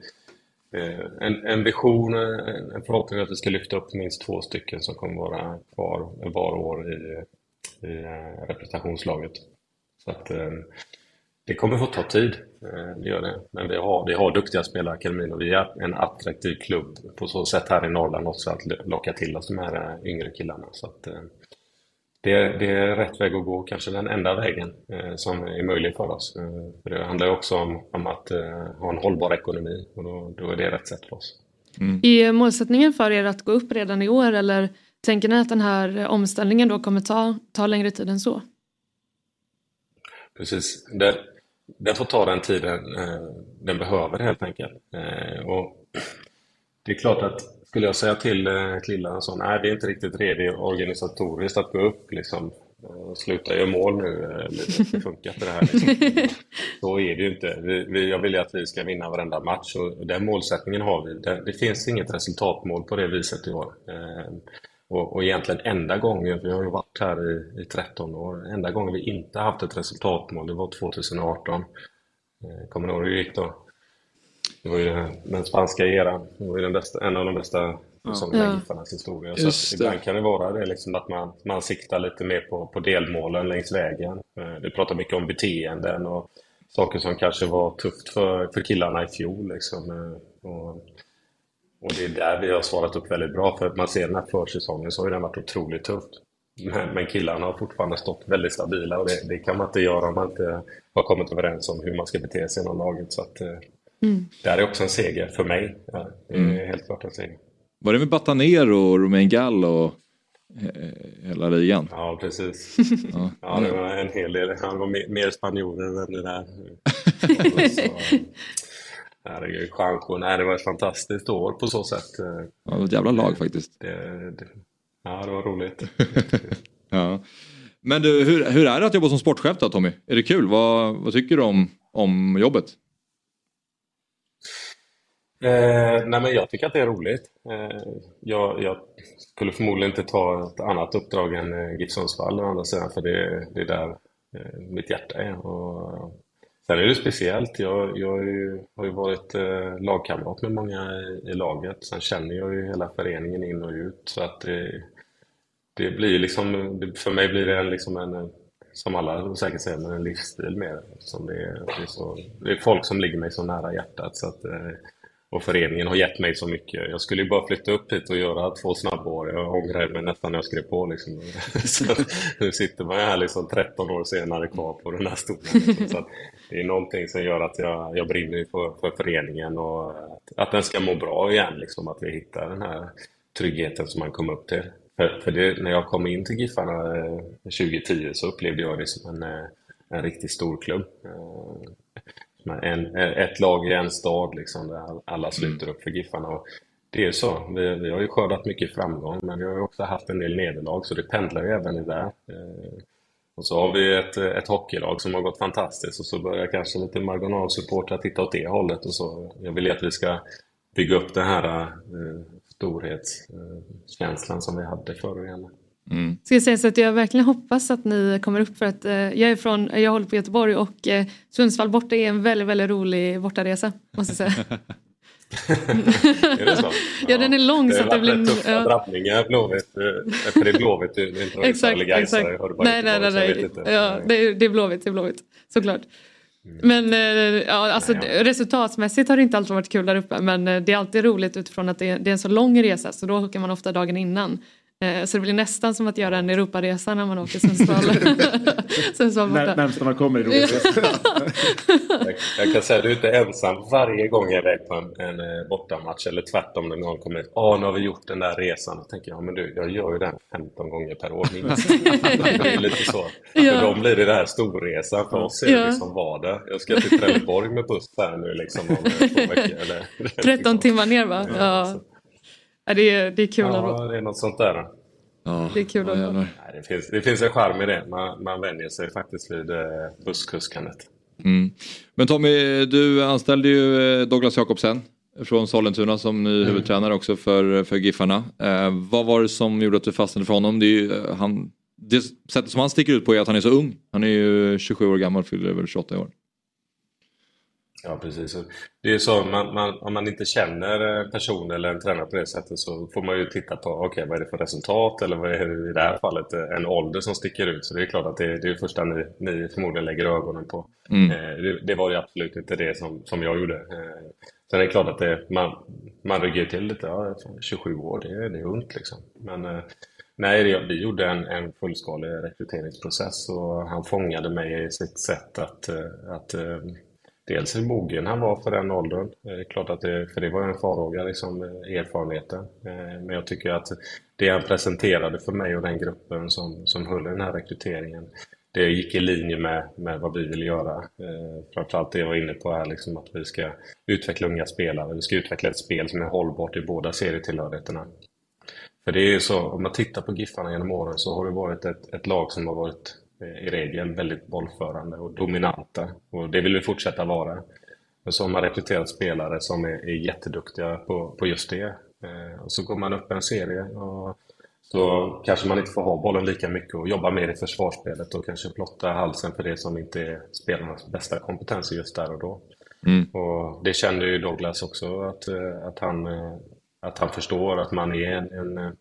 eh, en, en vision, eh, en, en förhoppning att vi ska lyfta upp minst två stycken som kommer vara kvar var år i, i eh, representationslaget. Så att, eh, det kommer få ta tid, eh, det gör det. Men vi har, vi har duktiga spelare i akademin och vi är en attraktiv klubb på så sätt här i Norrland också att locka till oss de här eh, yngre killarna. Så att, eh, det, det är rätt väg att gå, kanske den enda vägen som är möjlig för oss. För det handlar ju också om, om att ha en hållbar ekonomi och då, då är det rätt sätt för oss. Mm. Är målsättningen för er att gå upp redan i år eller tänker ni att den här omställningen då kommer ta, ta längre tid än så? Precis. Det, den får ta den tiden eh, den behöver helt enkelt. Eh, och det är klart att skulle jag säga till eh, killarna så, nej vi är inte riktigt redo organisatoriskt att gå upp liksom. Sluta göra mål nu, det funkar inte det här. Liksom. Så är det ju inte. Vi, vi, jag vill ju att vi ska vinna varenda match och den målsättningen har vi. Det, det finns inget resultatmål på det viset i år. Och, och egentligen enda gången, vi har ju varit här i, i 13 år, enda gången vi inte haft ett resultatmål, det var 2018. Eh, kommer ni ihåg hur det gick då? Det var ju den spanska eran, det var ju den bästa, en av de bästa säsongerna ja. i Giffarnas historia. Så ibland kan det vara det liksom att man, man siktar lite mer på, på delmålen längs vägen. Vi eh, pratar mycket om beteenden och saker som kanske var tufft för, för killarna i fjol. Liksom. Eh, och och det är där vi har svarat upp väldigt bra, för man ser den här försäsongen så har den varit otroligt tufft. Men, men killarna har fortfarande stått väldigt stabila och det, det, kan man inte göra om man inte har kommit överens om hur man ska bete sig inom laget. Så att, eh, mm. Det här är också en seger för mig. Ja, det är mm. helt klart en seger. Var det med Batanero och Romain Gall och eh, hela ligan? Ja, precis. ja. ja, det var en hel del. Han var mer, spanjorer än det där. Herregud, Juanjo, nej det var ett fantastiskt år på så sätt. Ja, det var ett jävla lag faktiskt. Det, det, ja, det var roligt. ja. Men du, hur, hur är det att jobba som sportchef då Tommy? Är det kul? Vad, vad tycker du om, om jobbet? Eh, nej men jag tycker att det är roligt. Eh, jag, jag, skulle förmodligen inte ta ett annat uppdrag än eh, GIF Sundsvall å andra sidan för det, det är där eh, mitt hjärta är. Och, Sen är det speciellt. Jag, jag har ju varit eh, lagkamrat med många i, i, laget. Sen känner jag ju hela föreningen in och ut. Så att det, det blir liksom, för mig blir det liksom en, som alla säkert säger, en livsstil mer. Som det, är, det, är så, det är folk som ligger mig så nära hjärtat. Så att, eh, och föreningen har gett mig så mycket. Jag skulle ju bara flytta upp hit och göra två snabba år. Jag ångrar mig nästan när jag skrev på. Liksom. så nu sitter man här liksom 13 år senare kvar på den här stolen. Liksom. Så det är någonting som gör att jag, jag brinner för, för föreningen och att, att den ska må bra igen. Liksom, att vi hittar den här tryggheten som man kom upp till. För, för det, när jag kom in till Giffarna 2010 eh, så upplevde jag det som en, eh, en riktigt stor klubb. Eh, en, ett lag i en stad liksom, där alla mm. sluter upp för Giffarna. Och det är så. Vi, vi har ju skördat mycket framgång men vi har också haft en del nederlag så det pendlar ju även i det. Och så har vi ett, ett hockeylag som har gått fantastiskt och så börjar kanske lite marginalsupportrar titta åt det hållet och så. Jag vill att vi ska bygga upp den här eh, storhetskänslan som vi hade förr igen. Mm. Ska jag säga så att jag verkligen hoppas att ni kommer upp för att eh, jag är från, jag håller på Göteborg och eh, Sundsvall borta är en väldigt, väldigt rolig bortaresa måste jag säga. är det så? Ja, ja, den är lång det så att det blir... tuffa ja. drabbningar Blåvitt. För det är Blåvitt du inte Exakt, exakt. Nej, nej, nej. nej. Ja, det, är, det är Blåvitt, det är Blåvitt. Såklart. Mm. Men eh, ja, alltså, nej, ja. resultatmässigt har det inte alltid varit kul där uppe men eh, det är alltid roligt utifrån att det är, det är en så lång resa så då åker man ofta dagen innan. Eh, så det blir nästan som att göra en Europaresa när man åker Sundsvall. Sundsvall borta. Närmsta man kommer Europaresa. jag, jag kan säga att du är inte ensam varje gång jag är iväg på en, en eh, bortamatch eller tvärtom när någon kommer hit. Åh, nu har vi gjort den där resan. Då tänker jag, men du, jag gör ju den 15 gånger per år minst. det är lite så. Ja. För dem blir det den här storresan. För oss är det ja. liksom vardag. Jag ska till Trelleborg med buss här nu liksom om två veckor. Eller, 13 timmar ner va? Ja. ja. Ja, det, är, det är kul. Ja, det är något sånt där. Ja, det är kul. Ja, Nej, det, finns, det finns en charm i det. Man, man vänjer sig faktiskt vid eh, busskuskandet. Mm. Men Tommy, du anställde ju eh, Douglas Jakobsen från Sollentuna som ny huvudtränare också för, för Giffarna. Eh, vad var det som gjorde att du fastnade för honom? Det, är ju, eh, han, det sättet som han sticker ut på är att han är så ung. Han är ju 27 år gammal, fyller väl 28 år. Ja, precis. Det är så, man, man, om man inte känner personen eller en tränare på det sättet så får man ju titta på okay, vad är det för resultat eller vad är det i det här fallet en ålder som sticker ut. Så det är klart att det, det är det första ni, ni förmodligen lägger ögonen på. Mm. Eh, det, det, var ju absolut inte det som, som jag gjorde. Eh, sen är det klart att det, man, man ryggar till lite. Ja, 27 år, det, det är ungt liksom. Men eh, nej, det, vi gjorde en, en fullskalig rekryteringsprocess och han fångade mig i sitt sätt att, att dels hur mogen han var för den åldern. Eh, det är klart att det, för det var en farhåga, liksom, eh, erfarenheten. Eh, men jag tycker att det han presenterade för mig och den gruppen som, som höll den här rekryteringen, det gick i linje med, med vad vi vill göra. Eh, framförallt det jag var inne på här, liksom att vi ska utveckla unga spelare. Vi ska utveckla ett spel som är hållbart i båda serietillhörigheterna. För det är ju så, om man tittar på Giffarna genom åren så har det varit ett, ett lag som har varit i regel väldigt bollförande och dominanta. Och det vill vi fortsätta vara. Men så har man rekryterat spelare som är, är jätteduktiga på, på just det. Eh, och så går man upp en serie och så kanske man inte får ha bollen lika mycket och jobba mer i försvarsspelet och kanske plotta halsen för det som inte är spelarnas bästa kompetens just där och då. Mm. Och det kände ju Douglas också att, eh, att, han, att han förstår att man är en, en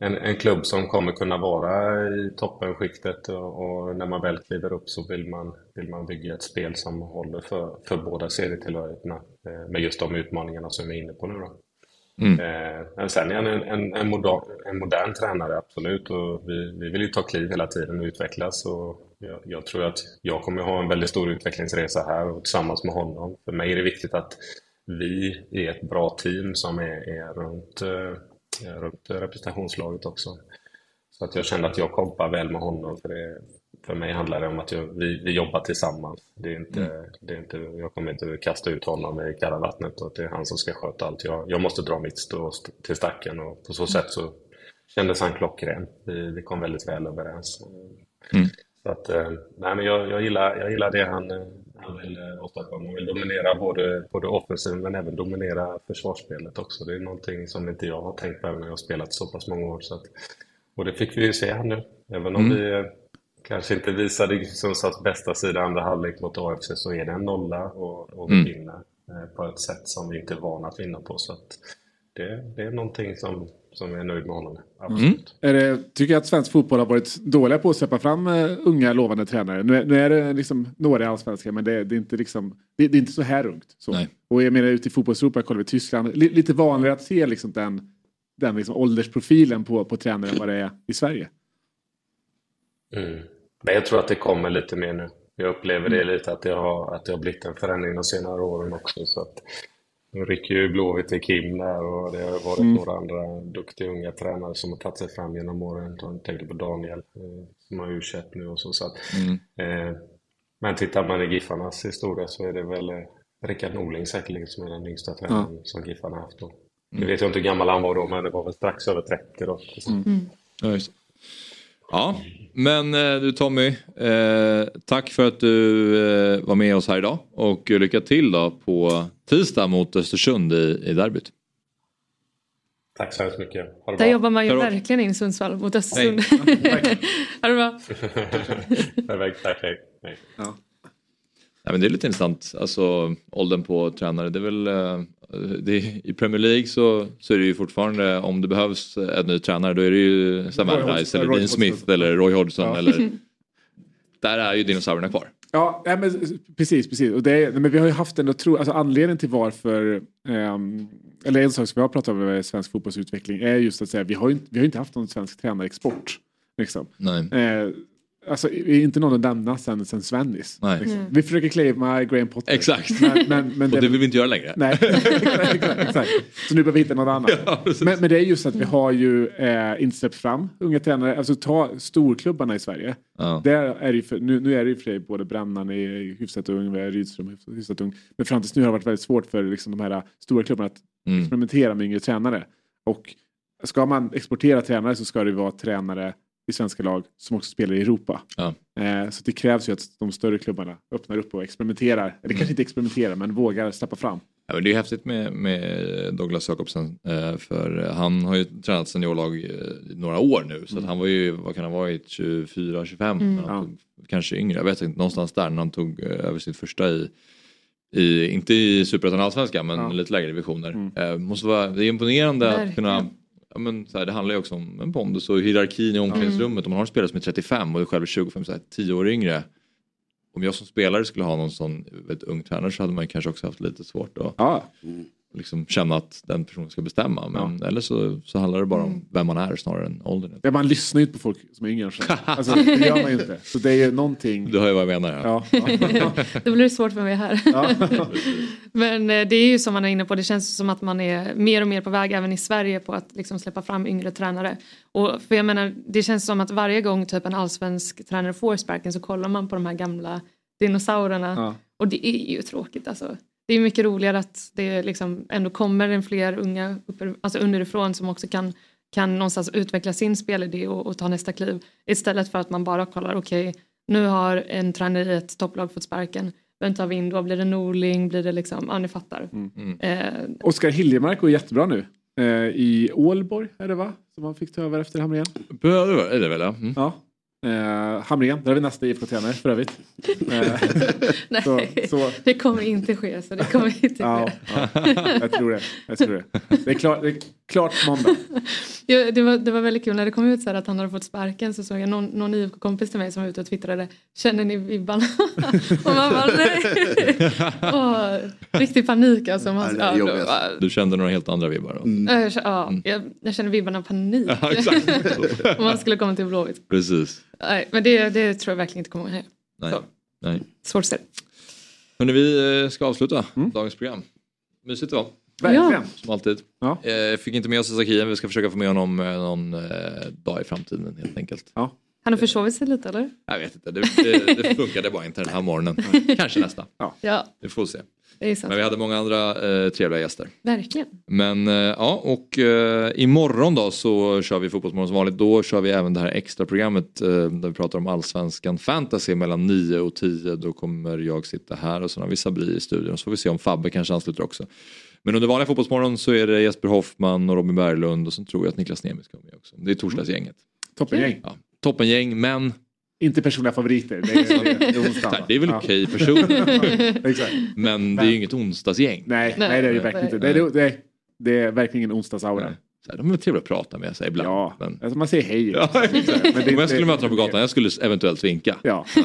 en, en klubb som kommer kunna vara i toppenskiktet och, och, när man väl kliver upp så vill man, vill man bygga ett spel som håller för, för båda serietillhörigheterna eh, med just de utmaningarna som vi är inne på nu. Då. Mm. Eh, men sen är han en, en, en, modern, en modern tränare, absolut. Och vi, vi vill ju ta kliv hela tiden och utvecklas. Och jag, jag tror att jag kommer ha en väldigt stor utvecklingsresa här och tillsammans med honom. För mig är det viktigt att vi är ett bra team som är, är runt eh, runt representationslaget också. Så att jag kände att jag kompar väl med honom. För, det, för mig handlar det om att jag, vi, vi jobbar tillsammans. Det är inte, mm. det är inte, jag kommer inte kasta ut honom i kalla vattnet och att det är han som ska sköta allt. Jag, jag måste dra mitt strå till stacken och på så sätt så kändes han klockren. Vi, vi kom väldigt väl överens. Mm. Så att, eh, nej, men jag, jag, gillar, jag gillar det han, han vill eh, åstadkomma. Han vill dominera både, både offensiven men även dominera försvarsspelet också. Det är någonting som inte jag har tänkt på när jag har spelat så pass många år. Så att, och det fick vi ju se här nu. Även om Mm. vi eh, kanske inte visade Sundsvalls bästa sida andra halvlek mot AFC så är det en nolla och, och Mm. vinner eh, på ett sätt som vi inte är vana att vinna på. Så att det, det är någonting som, som är nöjd med honom. Absolut. Är det, tycker jag att svensk fotboll har varit dåliga på att släppa fram uh, unga lovande tränare. Nu är, nu är det liksom några i allsvenskan men det, det, är inte liksom, det, det är inte så här ungt. Så. Nej. Och jag menar ute i fotbollseuropa, kollar vi Tyskland, li, lite vanligare att se liksom den, den liksom åldersprofilen på, på tränare än vad det är i Sverige. Mm. Men jag tror att det kommer lite mer nu. Jag upplever det lite att det har, att det har blivit en förändring de senare åren också. Så att nu rycker ju Blåvitt till Kim där och det har varit Mm. några andra duktiga unga tränare som har tagit sig fram genom åren. Jag tänker på Daniel eh, som har u nu och så. så att, Mm. eh, men tittar man i Giffarnas historia så är det väl eh, Rickard Norling säkerligen som är den yngsta tränaren som Giffarna haft då. Nu vet jag inte hur gammal han var då men det var väl strax över 30 då. Ja, just det. Ja, men eh, du Tommy, eh, tack för att du eh, var med oss här idag och lycka till då på tisdag mot Östersund i, i derbyt. Tack så hemskt mycket. Ha det Där bra. jobbar man ju Karo. verkligen in Sundsvall mot Östersund. ha det bra. Perfekt, tack. Hej. Hej. Ja, men det är lite intressant, alltså åldern på tränare. Det är väl, eh, det är, I Premier League så, så är det ju fortfarande, om det behövs en ny tränare då är det ju Sam Allardyce eller Roy Dean Smith Hodgson. eller Roy Hodgson. Ja. Eller, där är ju dinosaurierna kvar. Ja, nej, men, precis, precis. Och det men vi har ju haft en tro, alltså anledningen till varför, ehm, eller en sak som vi har pratat om med svensk fotbollsutveckling är just att säga vi har ju inte, vi har ju inte haft någon svensk tränarexport. Liksom. Nej. Eh, alltså inte någon att nämna sen, sen Svennis. Nej. Liksom. Mm. Vi försöker claima Graham Potter. Exakt. Men, men, men Och det vill vi inte göra längre. Nej, exakt, exakt. Så nu behöver vi hitta någon annan. Ja, men, men det är just att vi har ju eh, inte släppt fram unga tränare. Alltså ta storklubbarna i Sverige. Ja. Där är det ju för, nu, nu är det ju för sig både Brännan är hyfsat ung, Rydström är hyfsat, ung. Men fram tills nu har det varit väldigt svårt för liksom, de här stora klubbarna att experimentera med yngre tränare. Och ska man exportera tränare så ska det ju vara tränare i svenska lag som också spelar i Europa. Ja. Eh, så det krävs ju att de större klubbarna öppnar upp och experimenterar. Eller Mm. kanske inte experimenterar men vågar släppa fram. Ja, men det är häftigt med, med Douglas Jakobsen eh, för han har ju tränat seniorlag eh, i några år nu så att han var ju, vad kan han vara, 24-25 Mm. tog, kanske yngre, jag vet inte, någonstans där när han tog eh, över sitt första i, i inte i superettan allsvenskan men Ja. lite lägre divisioner. Eh, måste vara, det är imponerande att Verkligen. kunna Ja, men så här, det handlar ju också om en pondus och hierarkin i omklädningsrummet. Om man har en spelare som är 35 och är själv 25, så här, 10 år yngre. Om jag som spelare skulle ha någon sån vet, ung tränare så hade man kanske också haft lite svårt att Ja, liksom känna att den personen ska bestämma. Men eller så, så handlar det bara om vem man är snarare än åldern. Ja, man lyssnar ju inte på folk som är yngre. Alltså, det gör man ju inte. Så det är ju någonting. Du hör ju vad jag menar. Ja. Ja, ja. Då blir det svårt för mig här. Ja. Men eh, det är ju som man är inne på, det känns som att man är mer och mer på väg även i Sverige på att liksom släppa fram yngre tränare. Och för jag menar, det känns som att varje gång typ en allsvensk tränare får sparken så kollar man på de här gamla dinosaurierna. Ja. Och det är ju tråkigt alltså. Det är mycket roligare att det liksom ändå kommer en fler unga uppe, alltså underifrån som också kan, kan någonstans utveckla sin spelidé och, och ta nästa kliv. Istället för att man bara kollar, okej nu har en tränare i ett topplag fått sparken. Vem tar vi in då? Blir det Norling? Blir det liksom, ja ni fattar. Eh, Oskar Hiljemark går jättebra nu. Eh, I Ålborg är det va? Som han fick ta över efter Hamrén. Är det väl ja. Mm. Ja. Eh, Hamrén, där har vi nästa IFK-tränare för övrigt. Eh, nej, så, så, det kommer inte ske. Så det kommer inte ja, ske. ja, jag tror det. Jag tror det. Det är klart, det är klart måndag. Ja, det, var, det var väldigt kul när det kom ut så här att han hade fått sparken så såg jag någon, någon IFK-kompis till mig som var ute och twittrade Känner ni vibbarna? och man bara nej. Åh, riktig panik alltså. Man, Ja, då, bara- Du kände några helt andra vibbar då? Mm. jag, ja, jag, jag känner vibbarna av panik. Ja. Om man skulle komma till Blåvitt. Precis. Nej, men det, det tror jag verkligen inte kommer att ske. Nej. Så. Nej. Svårt att se. Hörrni, vi eh, ska avsluta dagens program. Mysigt det var. Verkligen. Som alltid. Ja. Eh, fick inte med oss Sakien, vi ska försöka få med honom eh, någon eh, dag i framtiden helt enkelt. Ja. Han har försovit sig lite eller? Jag vet inte, det, det, det funkade bara inte den här morgonen. Kanske nästa. Ja, Vi får se. Men vi hade många andra eh, trevliga gäster. Verkligen. Men eh, ja, och eh, imorgon då så kör vi Fotbollsmorgon som vanligt. Då kör vi även det här extra programmet eh, där vi pratar om allsvenskan fantasy mellan 9 och 10. Då kommer jag sitta här och så har vi Sabri i studion. Så får vi se om Fabbe kanske ansluter också. Men under vanliga Fotbollsmorgon så är det Jesper Hoffman och Robin Berglund och så tror jag att Niklas Niemi ska vara med också. Det är torsdagsgänget. Toppengäng. Ja, toppengäng men Inte personliga favoriter. Det är, det är, onsdag, det är väl Ja. okej personer. Exakt. Men det är ju inget onsdagsgäng. Nej, Nej, nej, det är det verkligen inte. nej. Det är, det, är, det är verkligen ingen onsdagsaura. Nej. Så här, de är trevliga att prata med sig ibland. Ja, Men... alltså man säger hej. Ja. Men Om jag skulle möta dem på gatan, jag skulle eventuellt vinka. Ja, ja.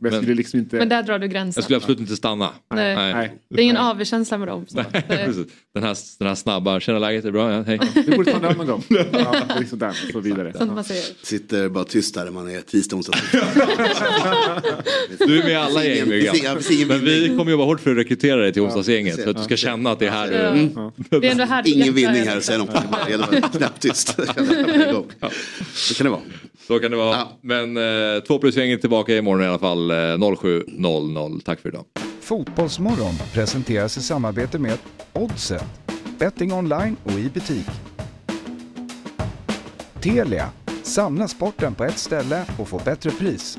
Men jag skulle liksom inte... Men där drar du gränsen. Jag skulle absolut inte stanna. Nej. Nej. Det är ingen avkänsla med dem. Så. Nej, precis. Den, här, den här snabba, känner läget är bra? Ja, hej. Du borde ta en öl någon gång. Ja, det är liksom där, så vidare. Sånt man säger. Sitter bara tyst där när man är tisdag, onsdag. Du är med i alla gäng Men vi kommer jobba hårt för att rekrytera dig till onsdagsgänget. För att du ska känna att det är här du... Ja. Det är ändå här det är Ingen vinning här, säger någonting. Vara knäpptyst. Så kan det vara. Så kan det vara. Ja. Men eh, två plus-gänget tillbaka imorgon i alla fall. Eh, 07.00. Tack för idag. Fotbollsmorgon presenteras i samarbete med Oddset, betting online och i butik. Telia, samla sporten på ett ställe och få bättre pris.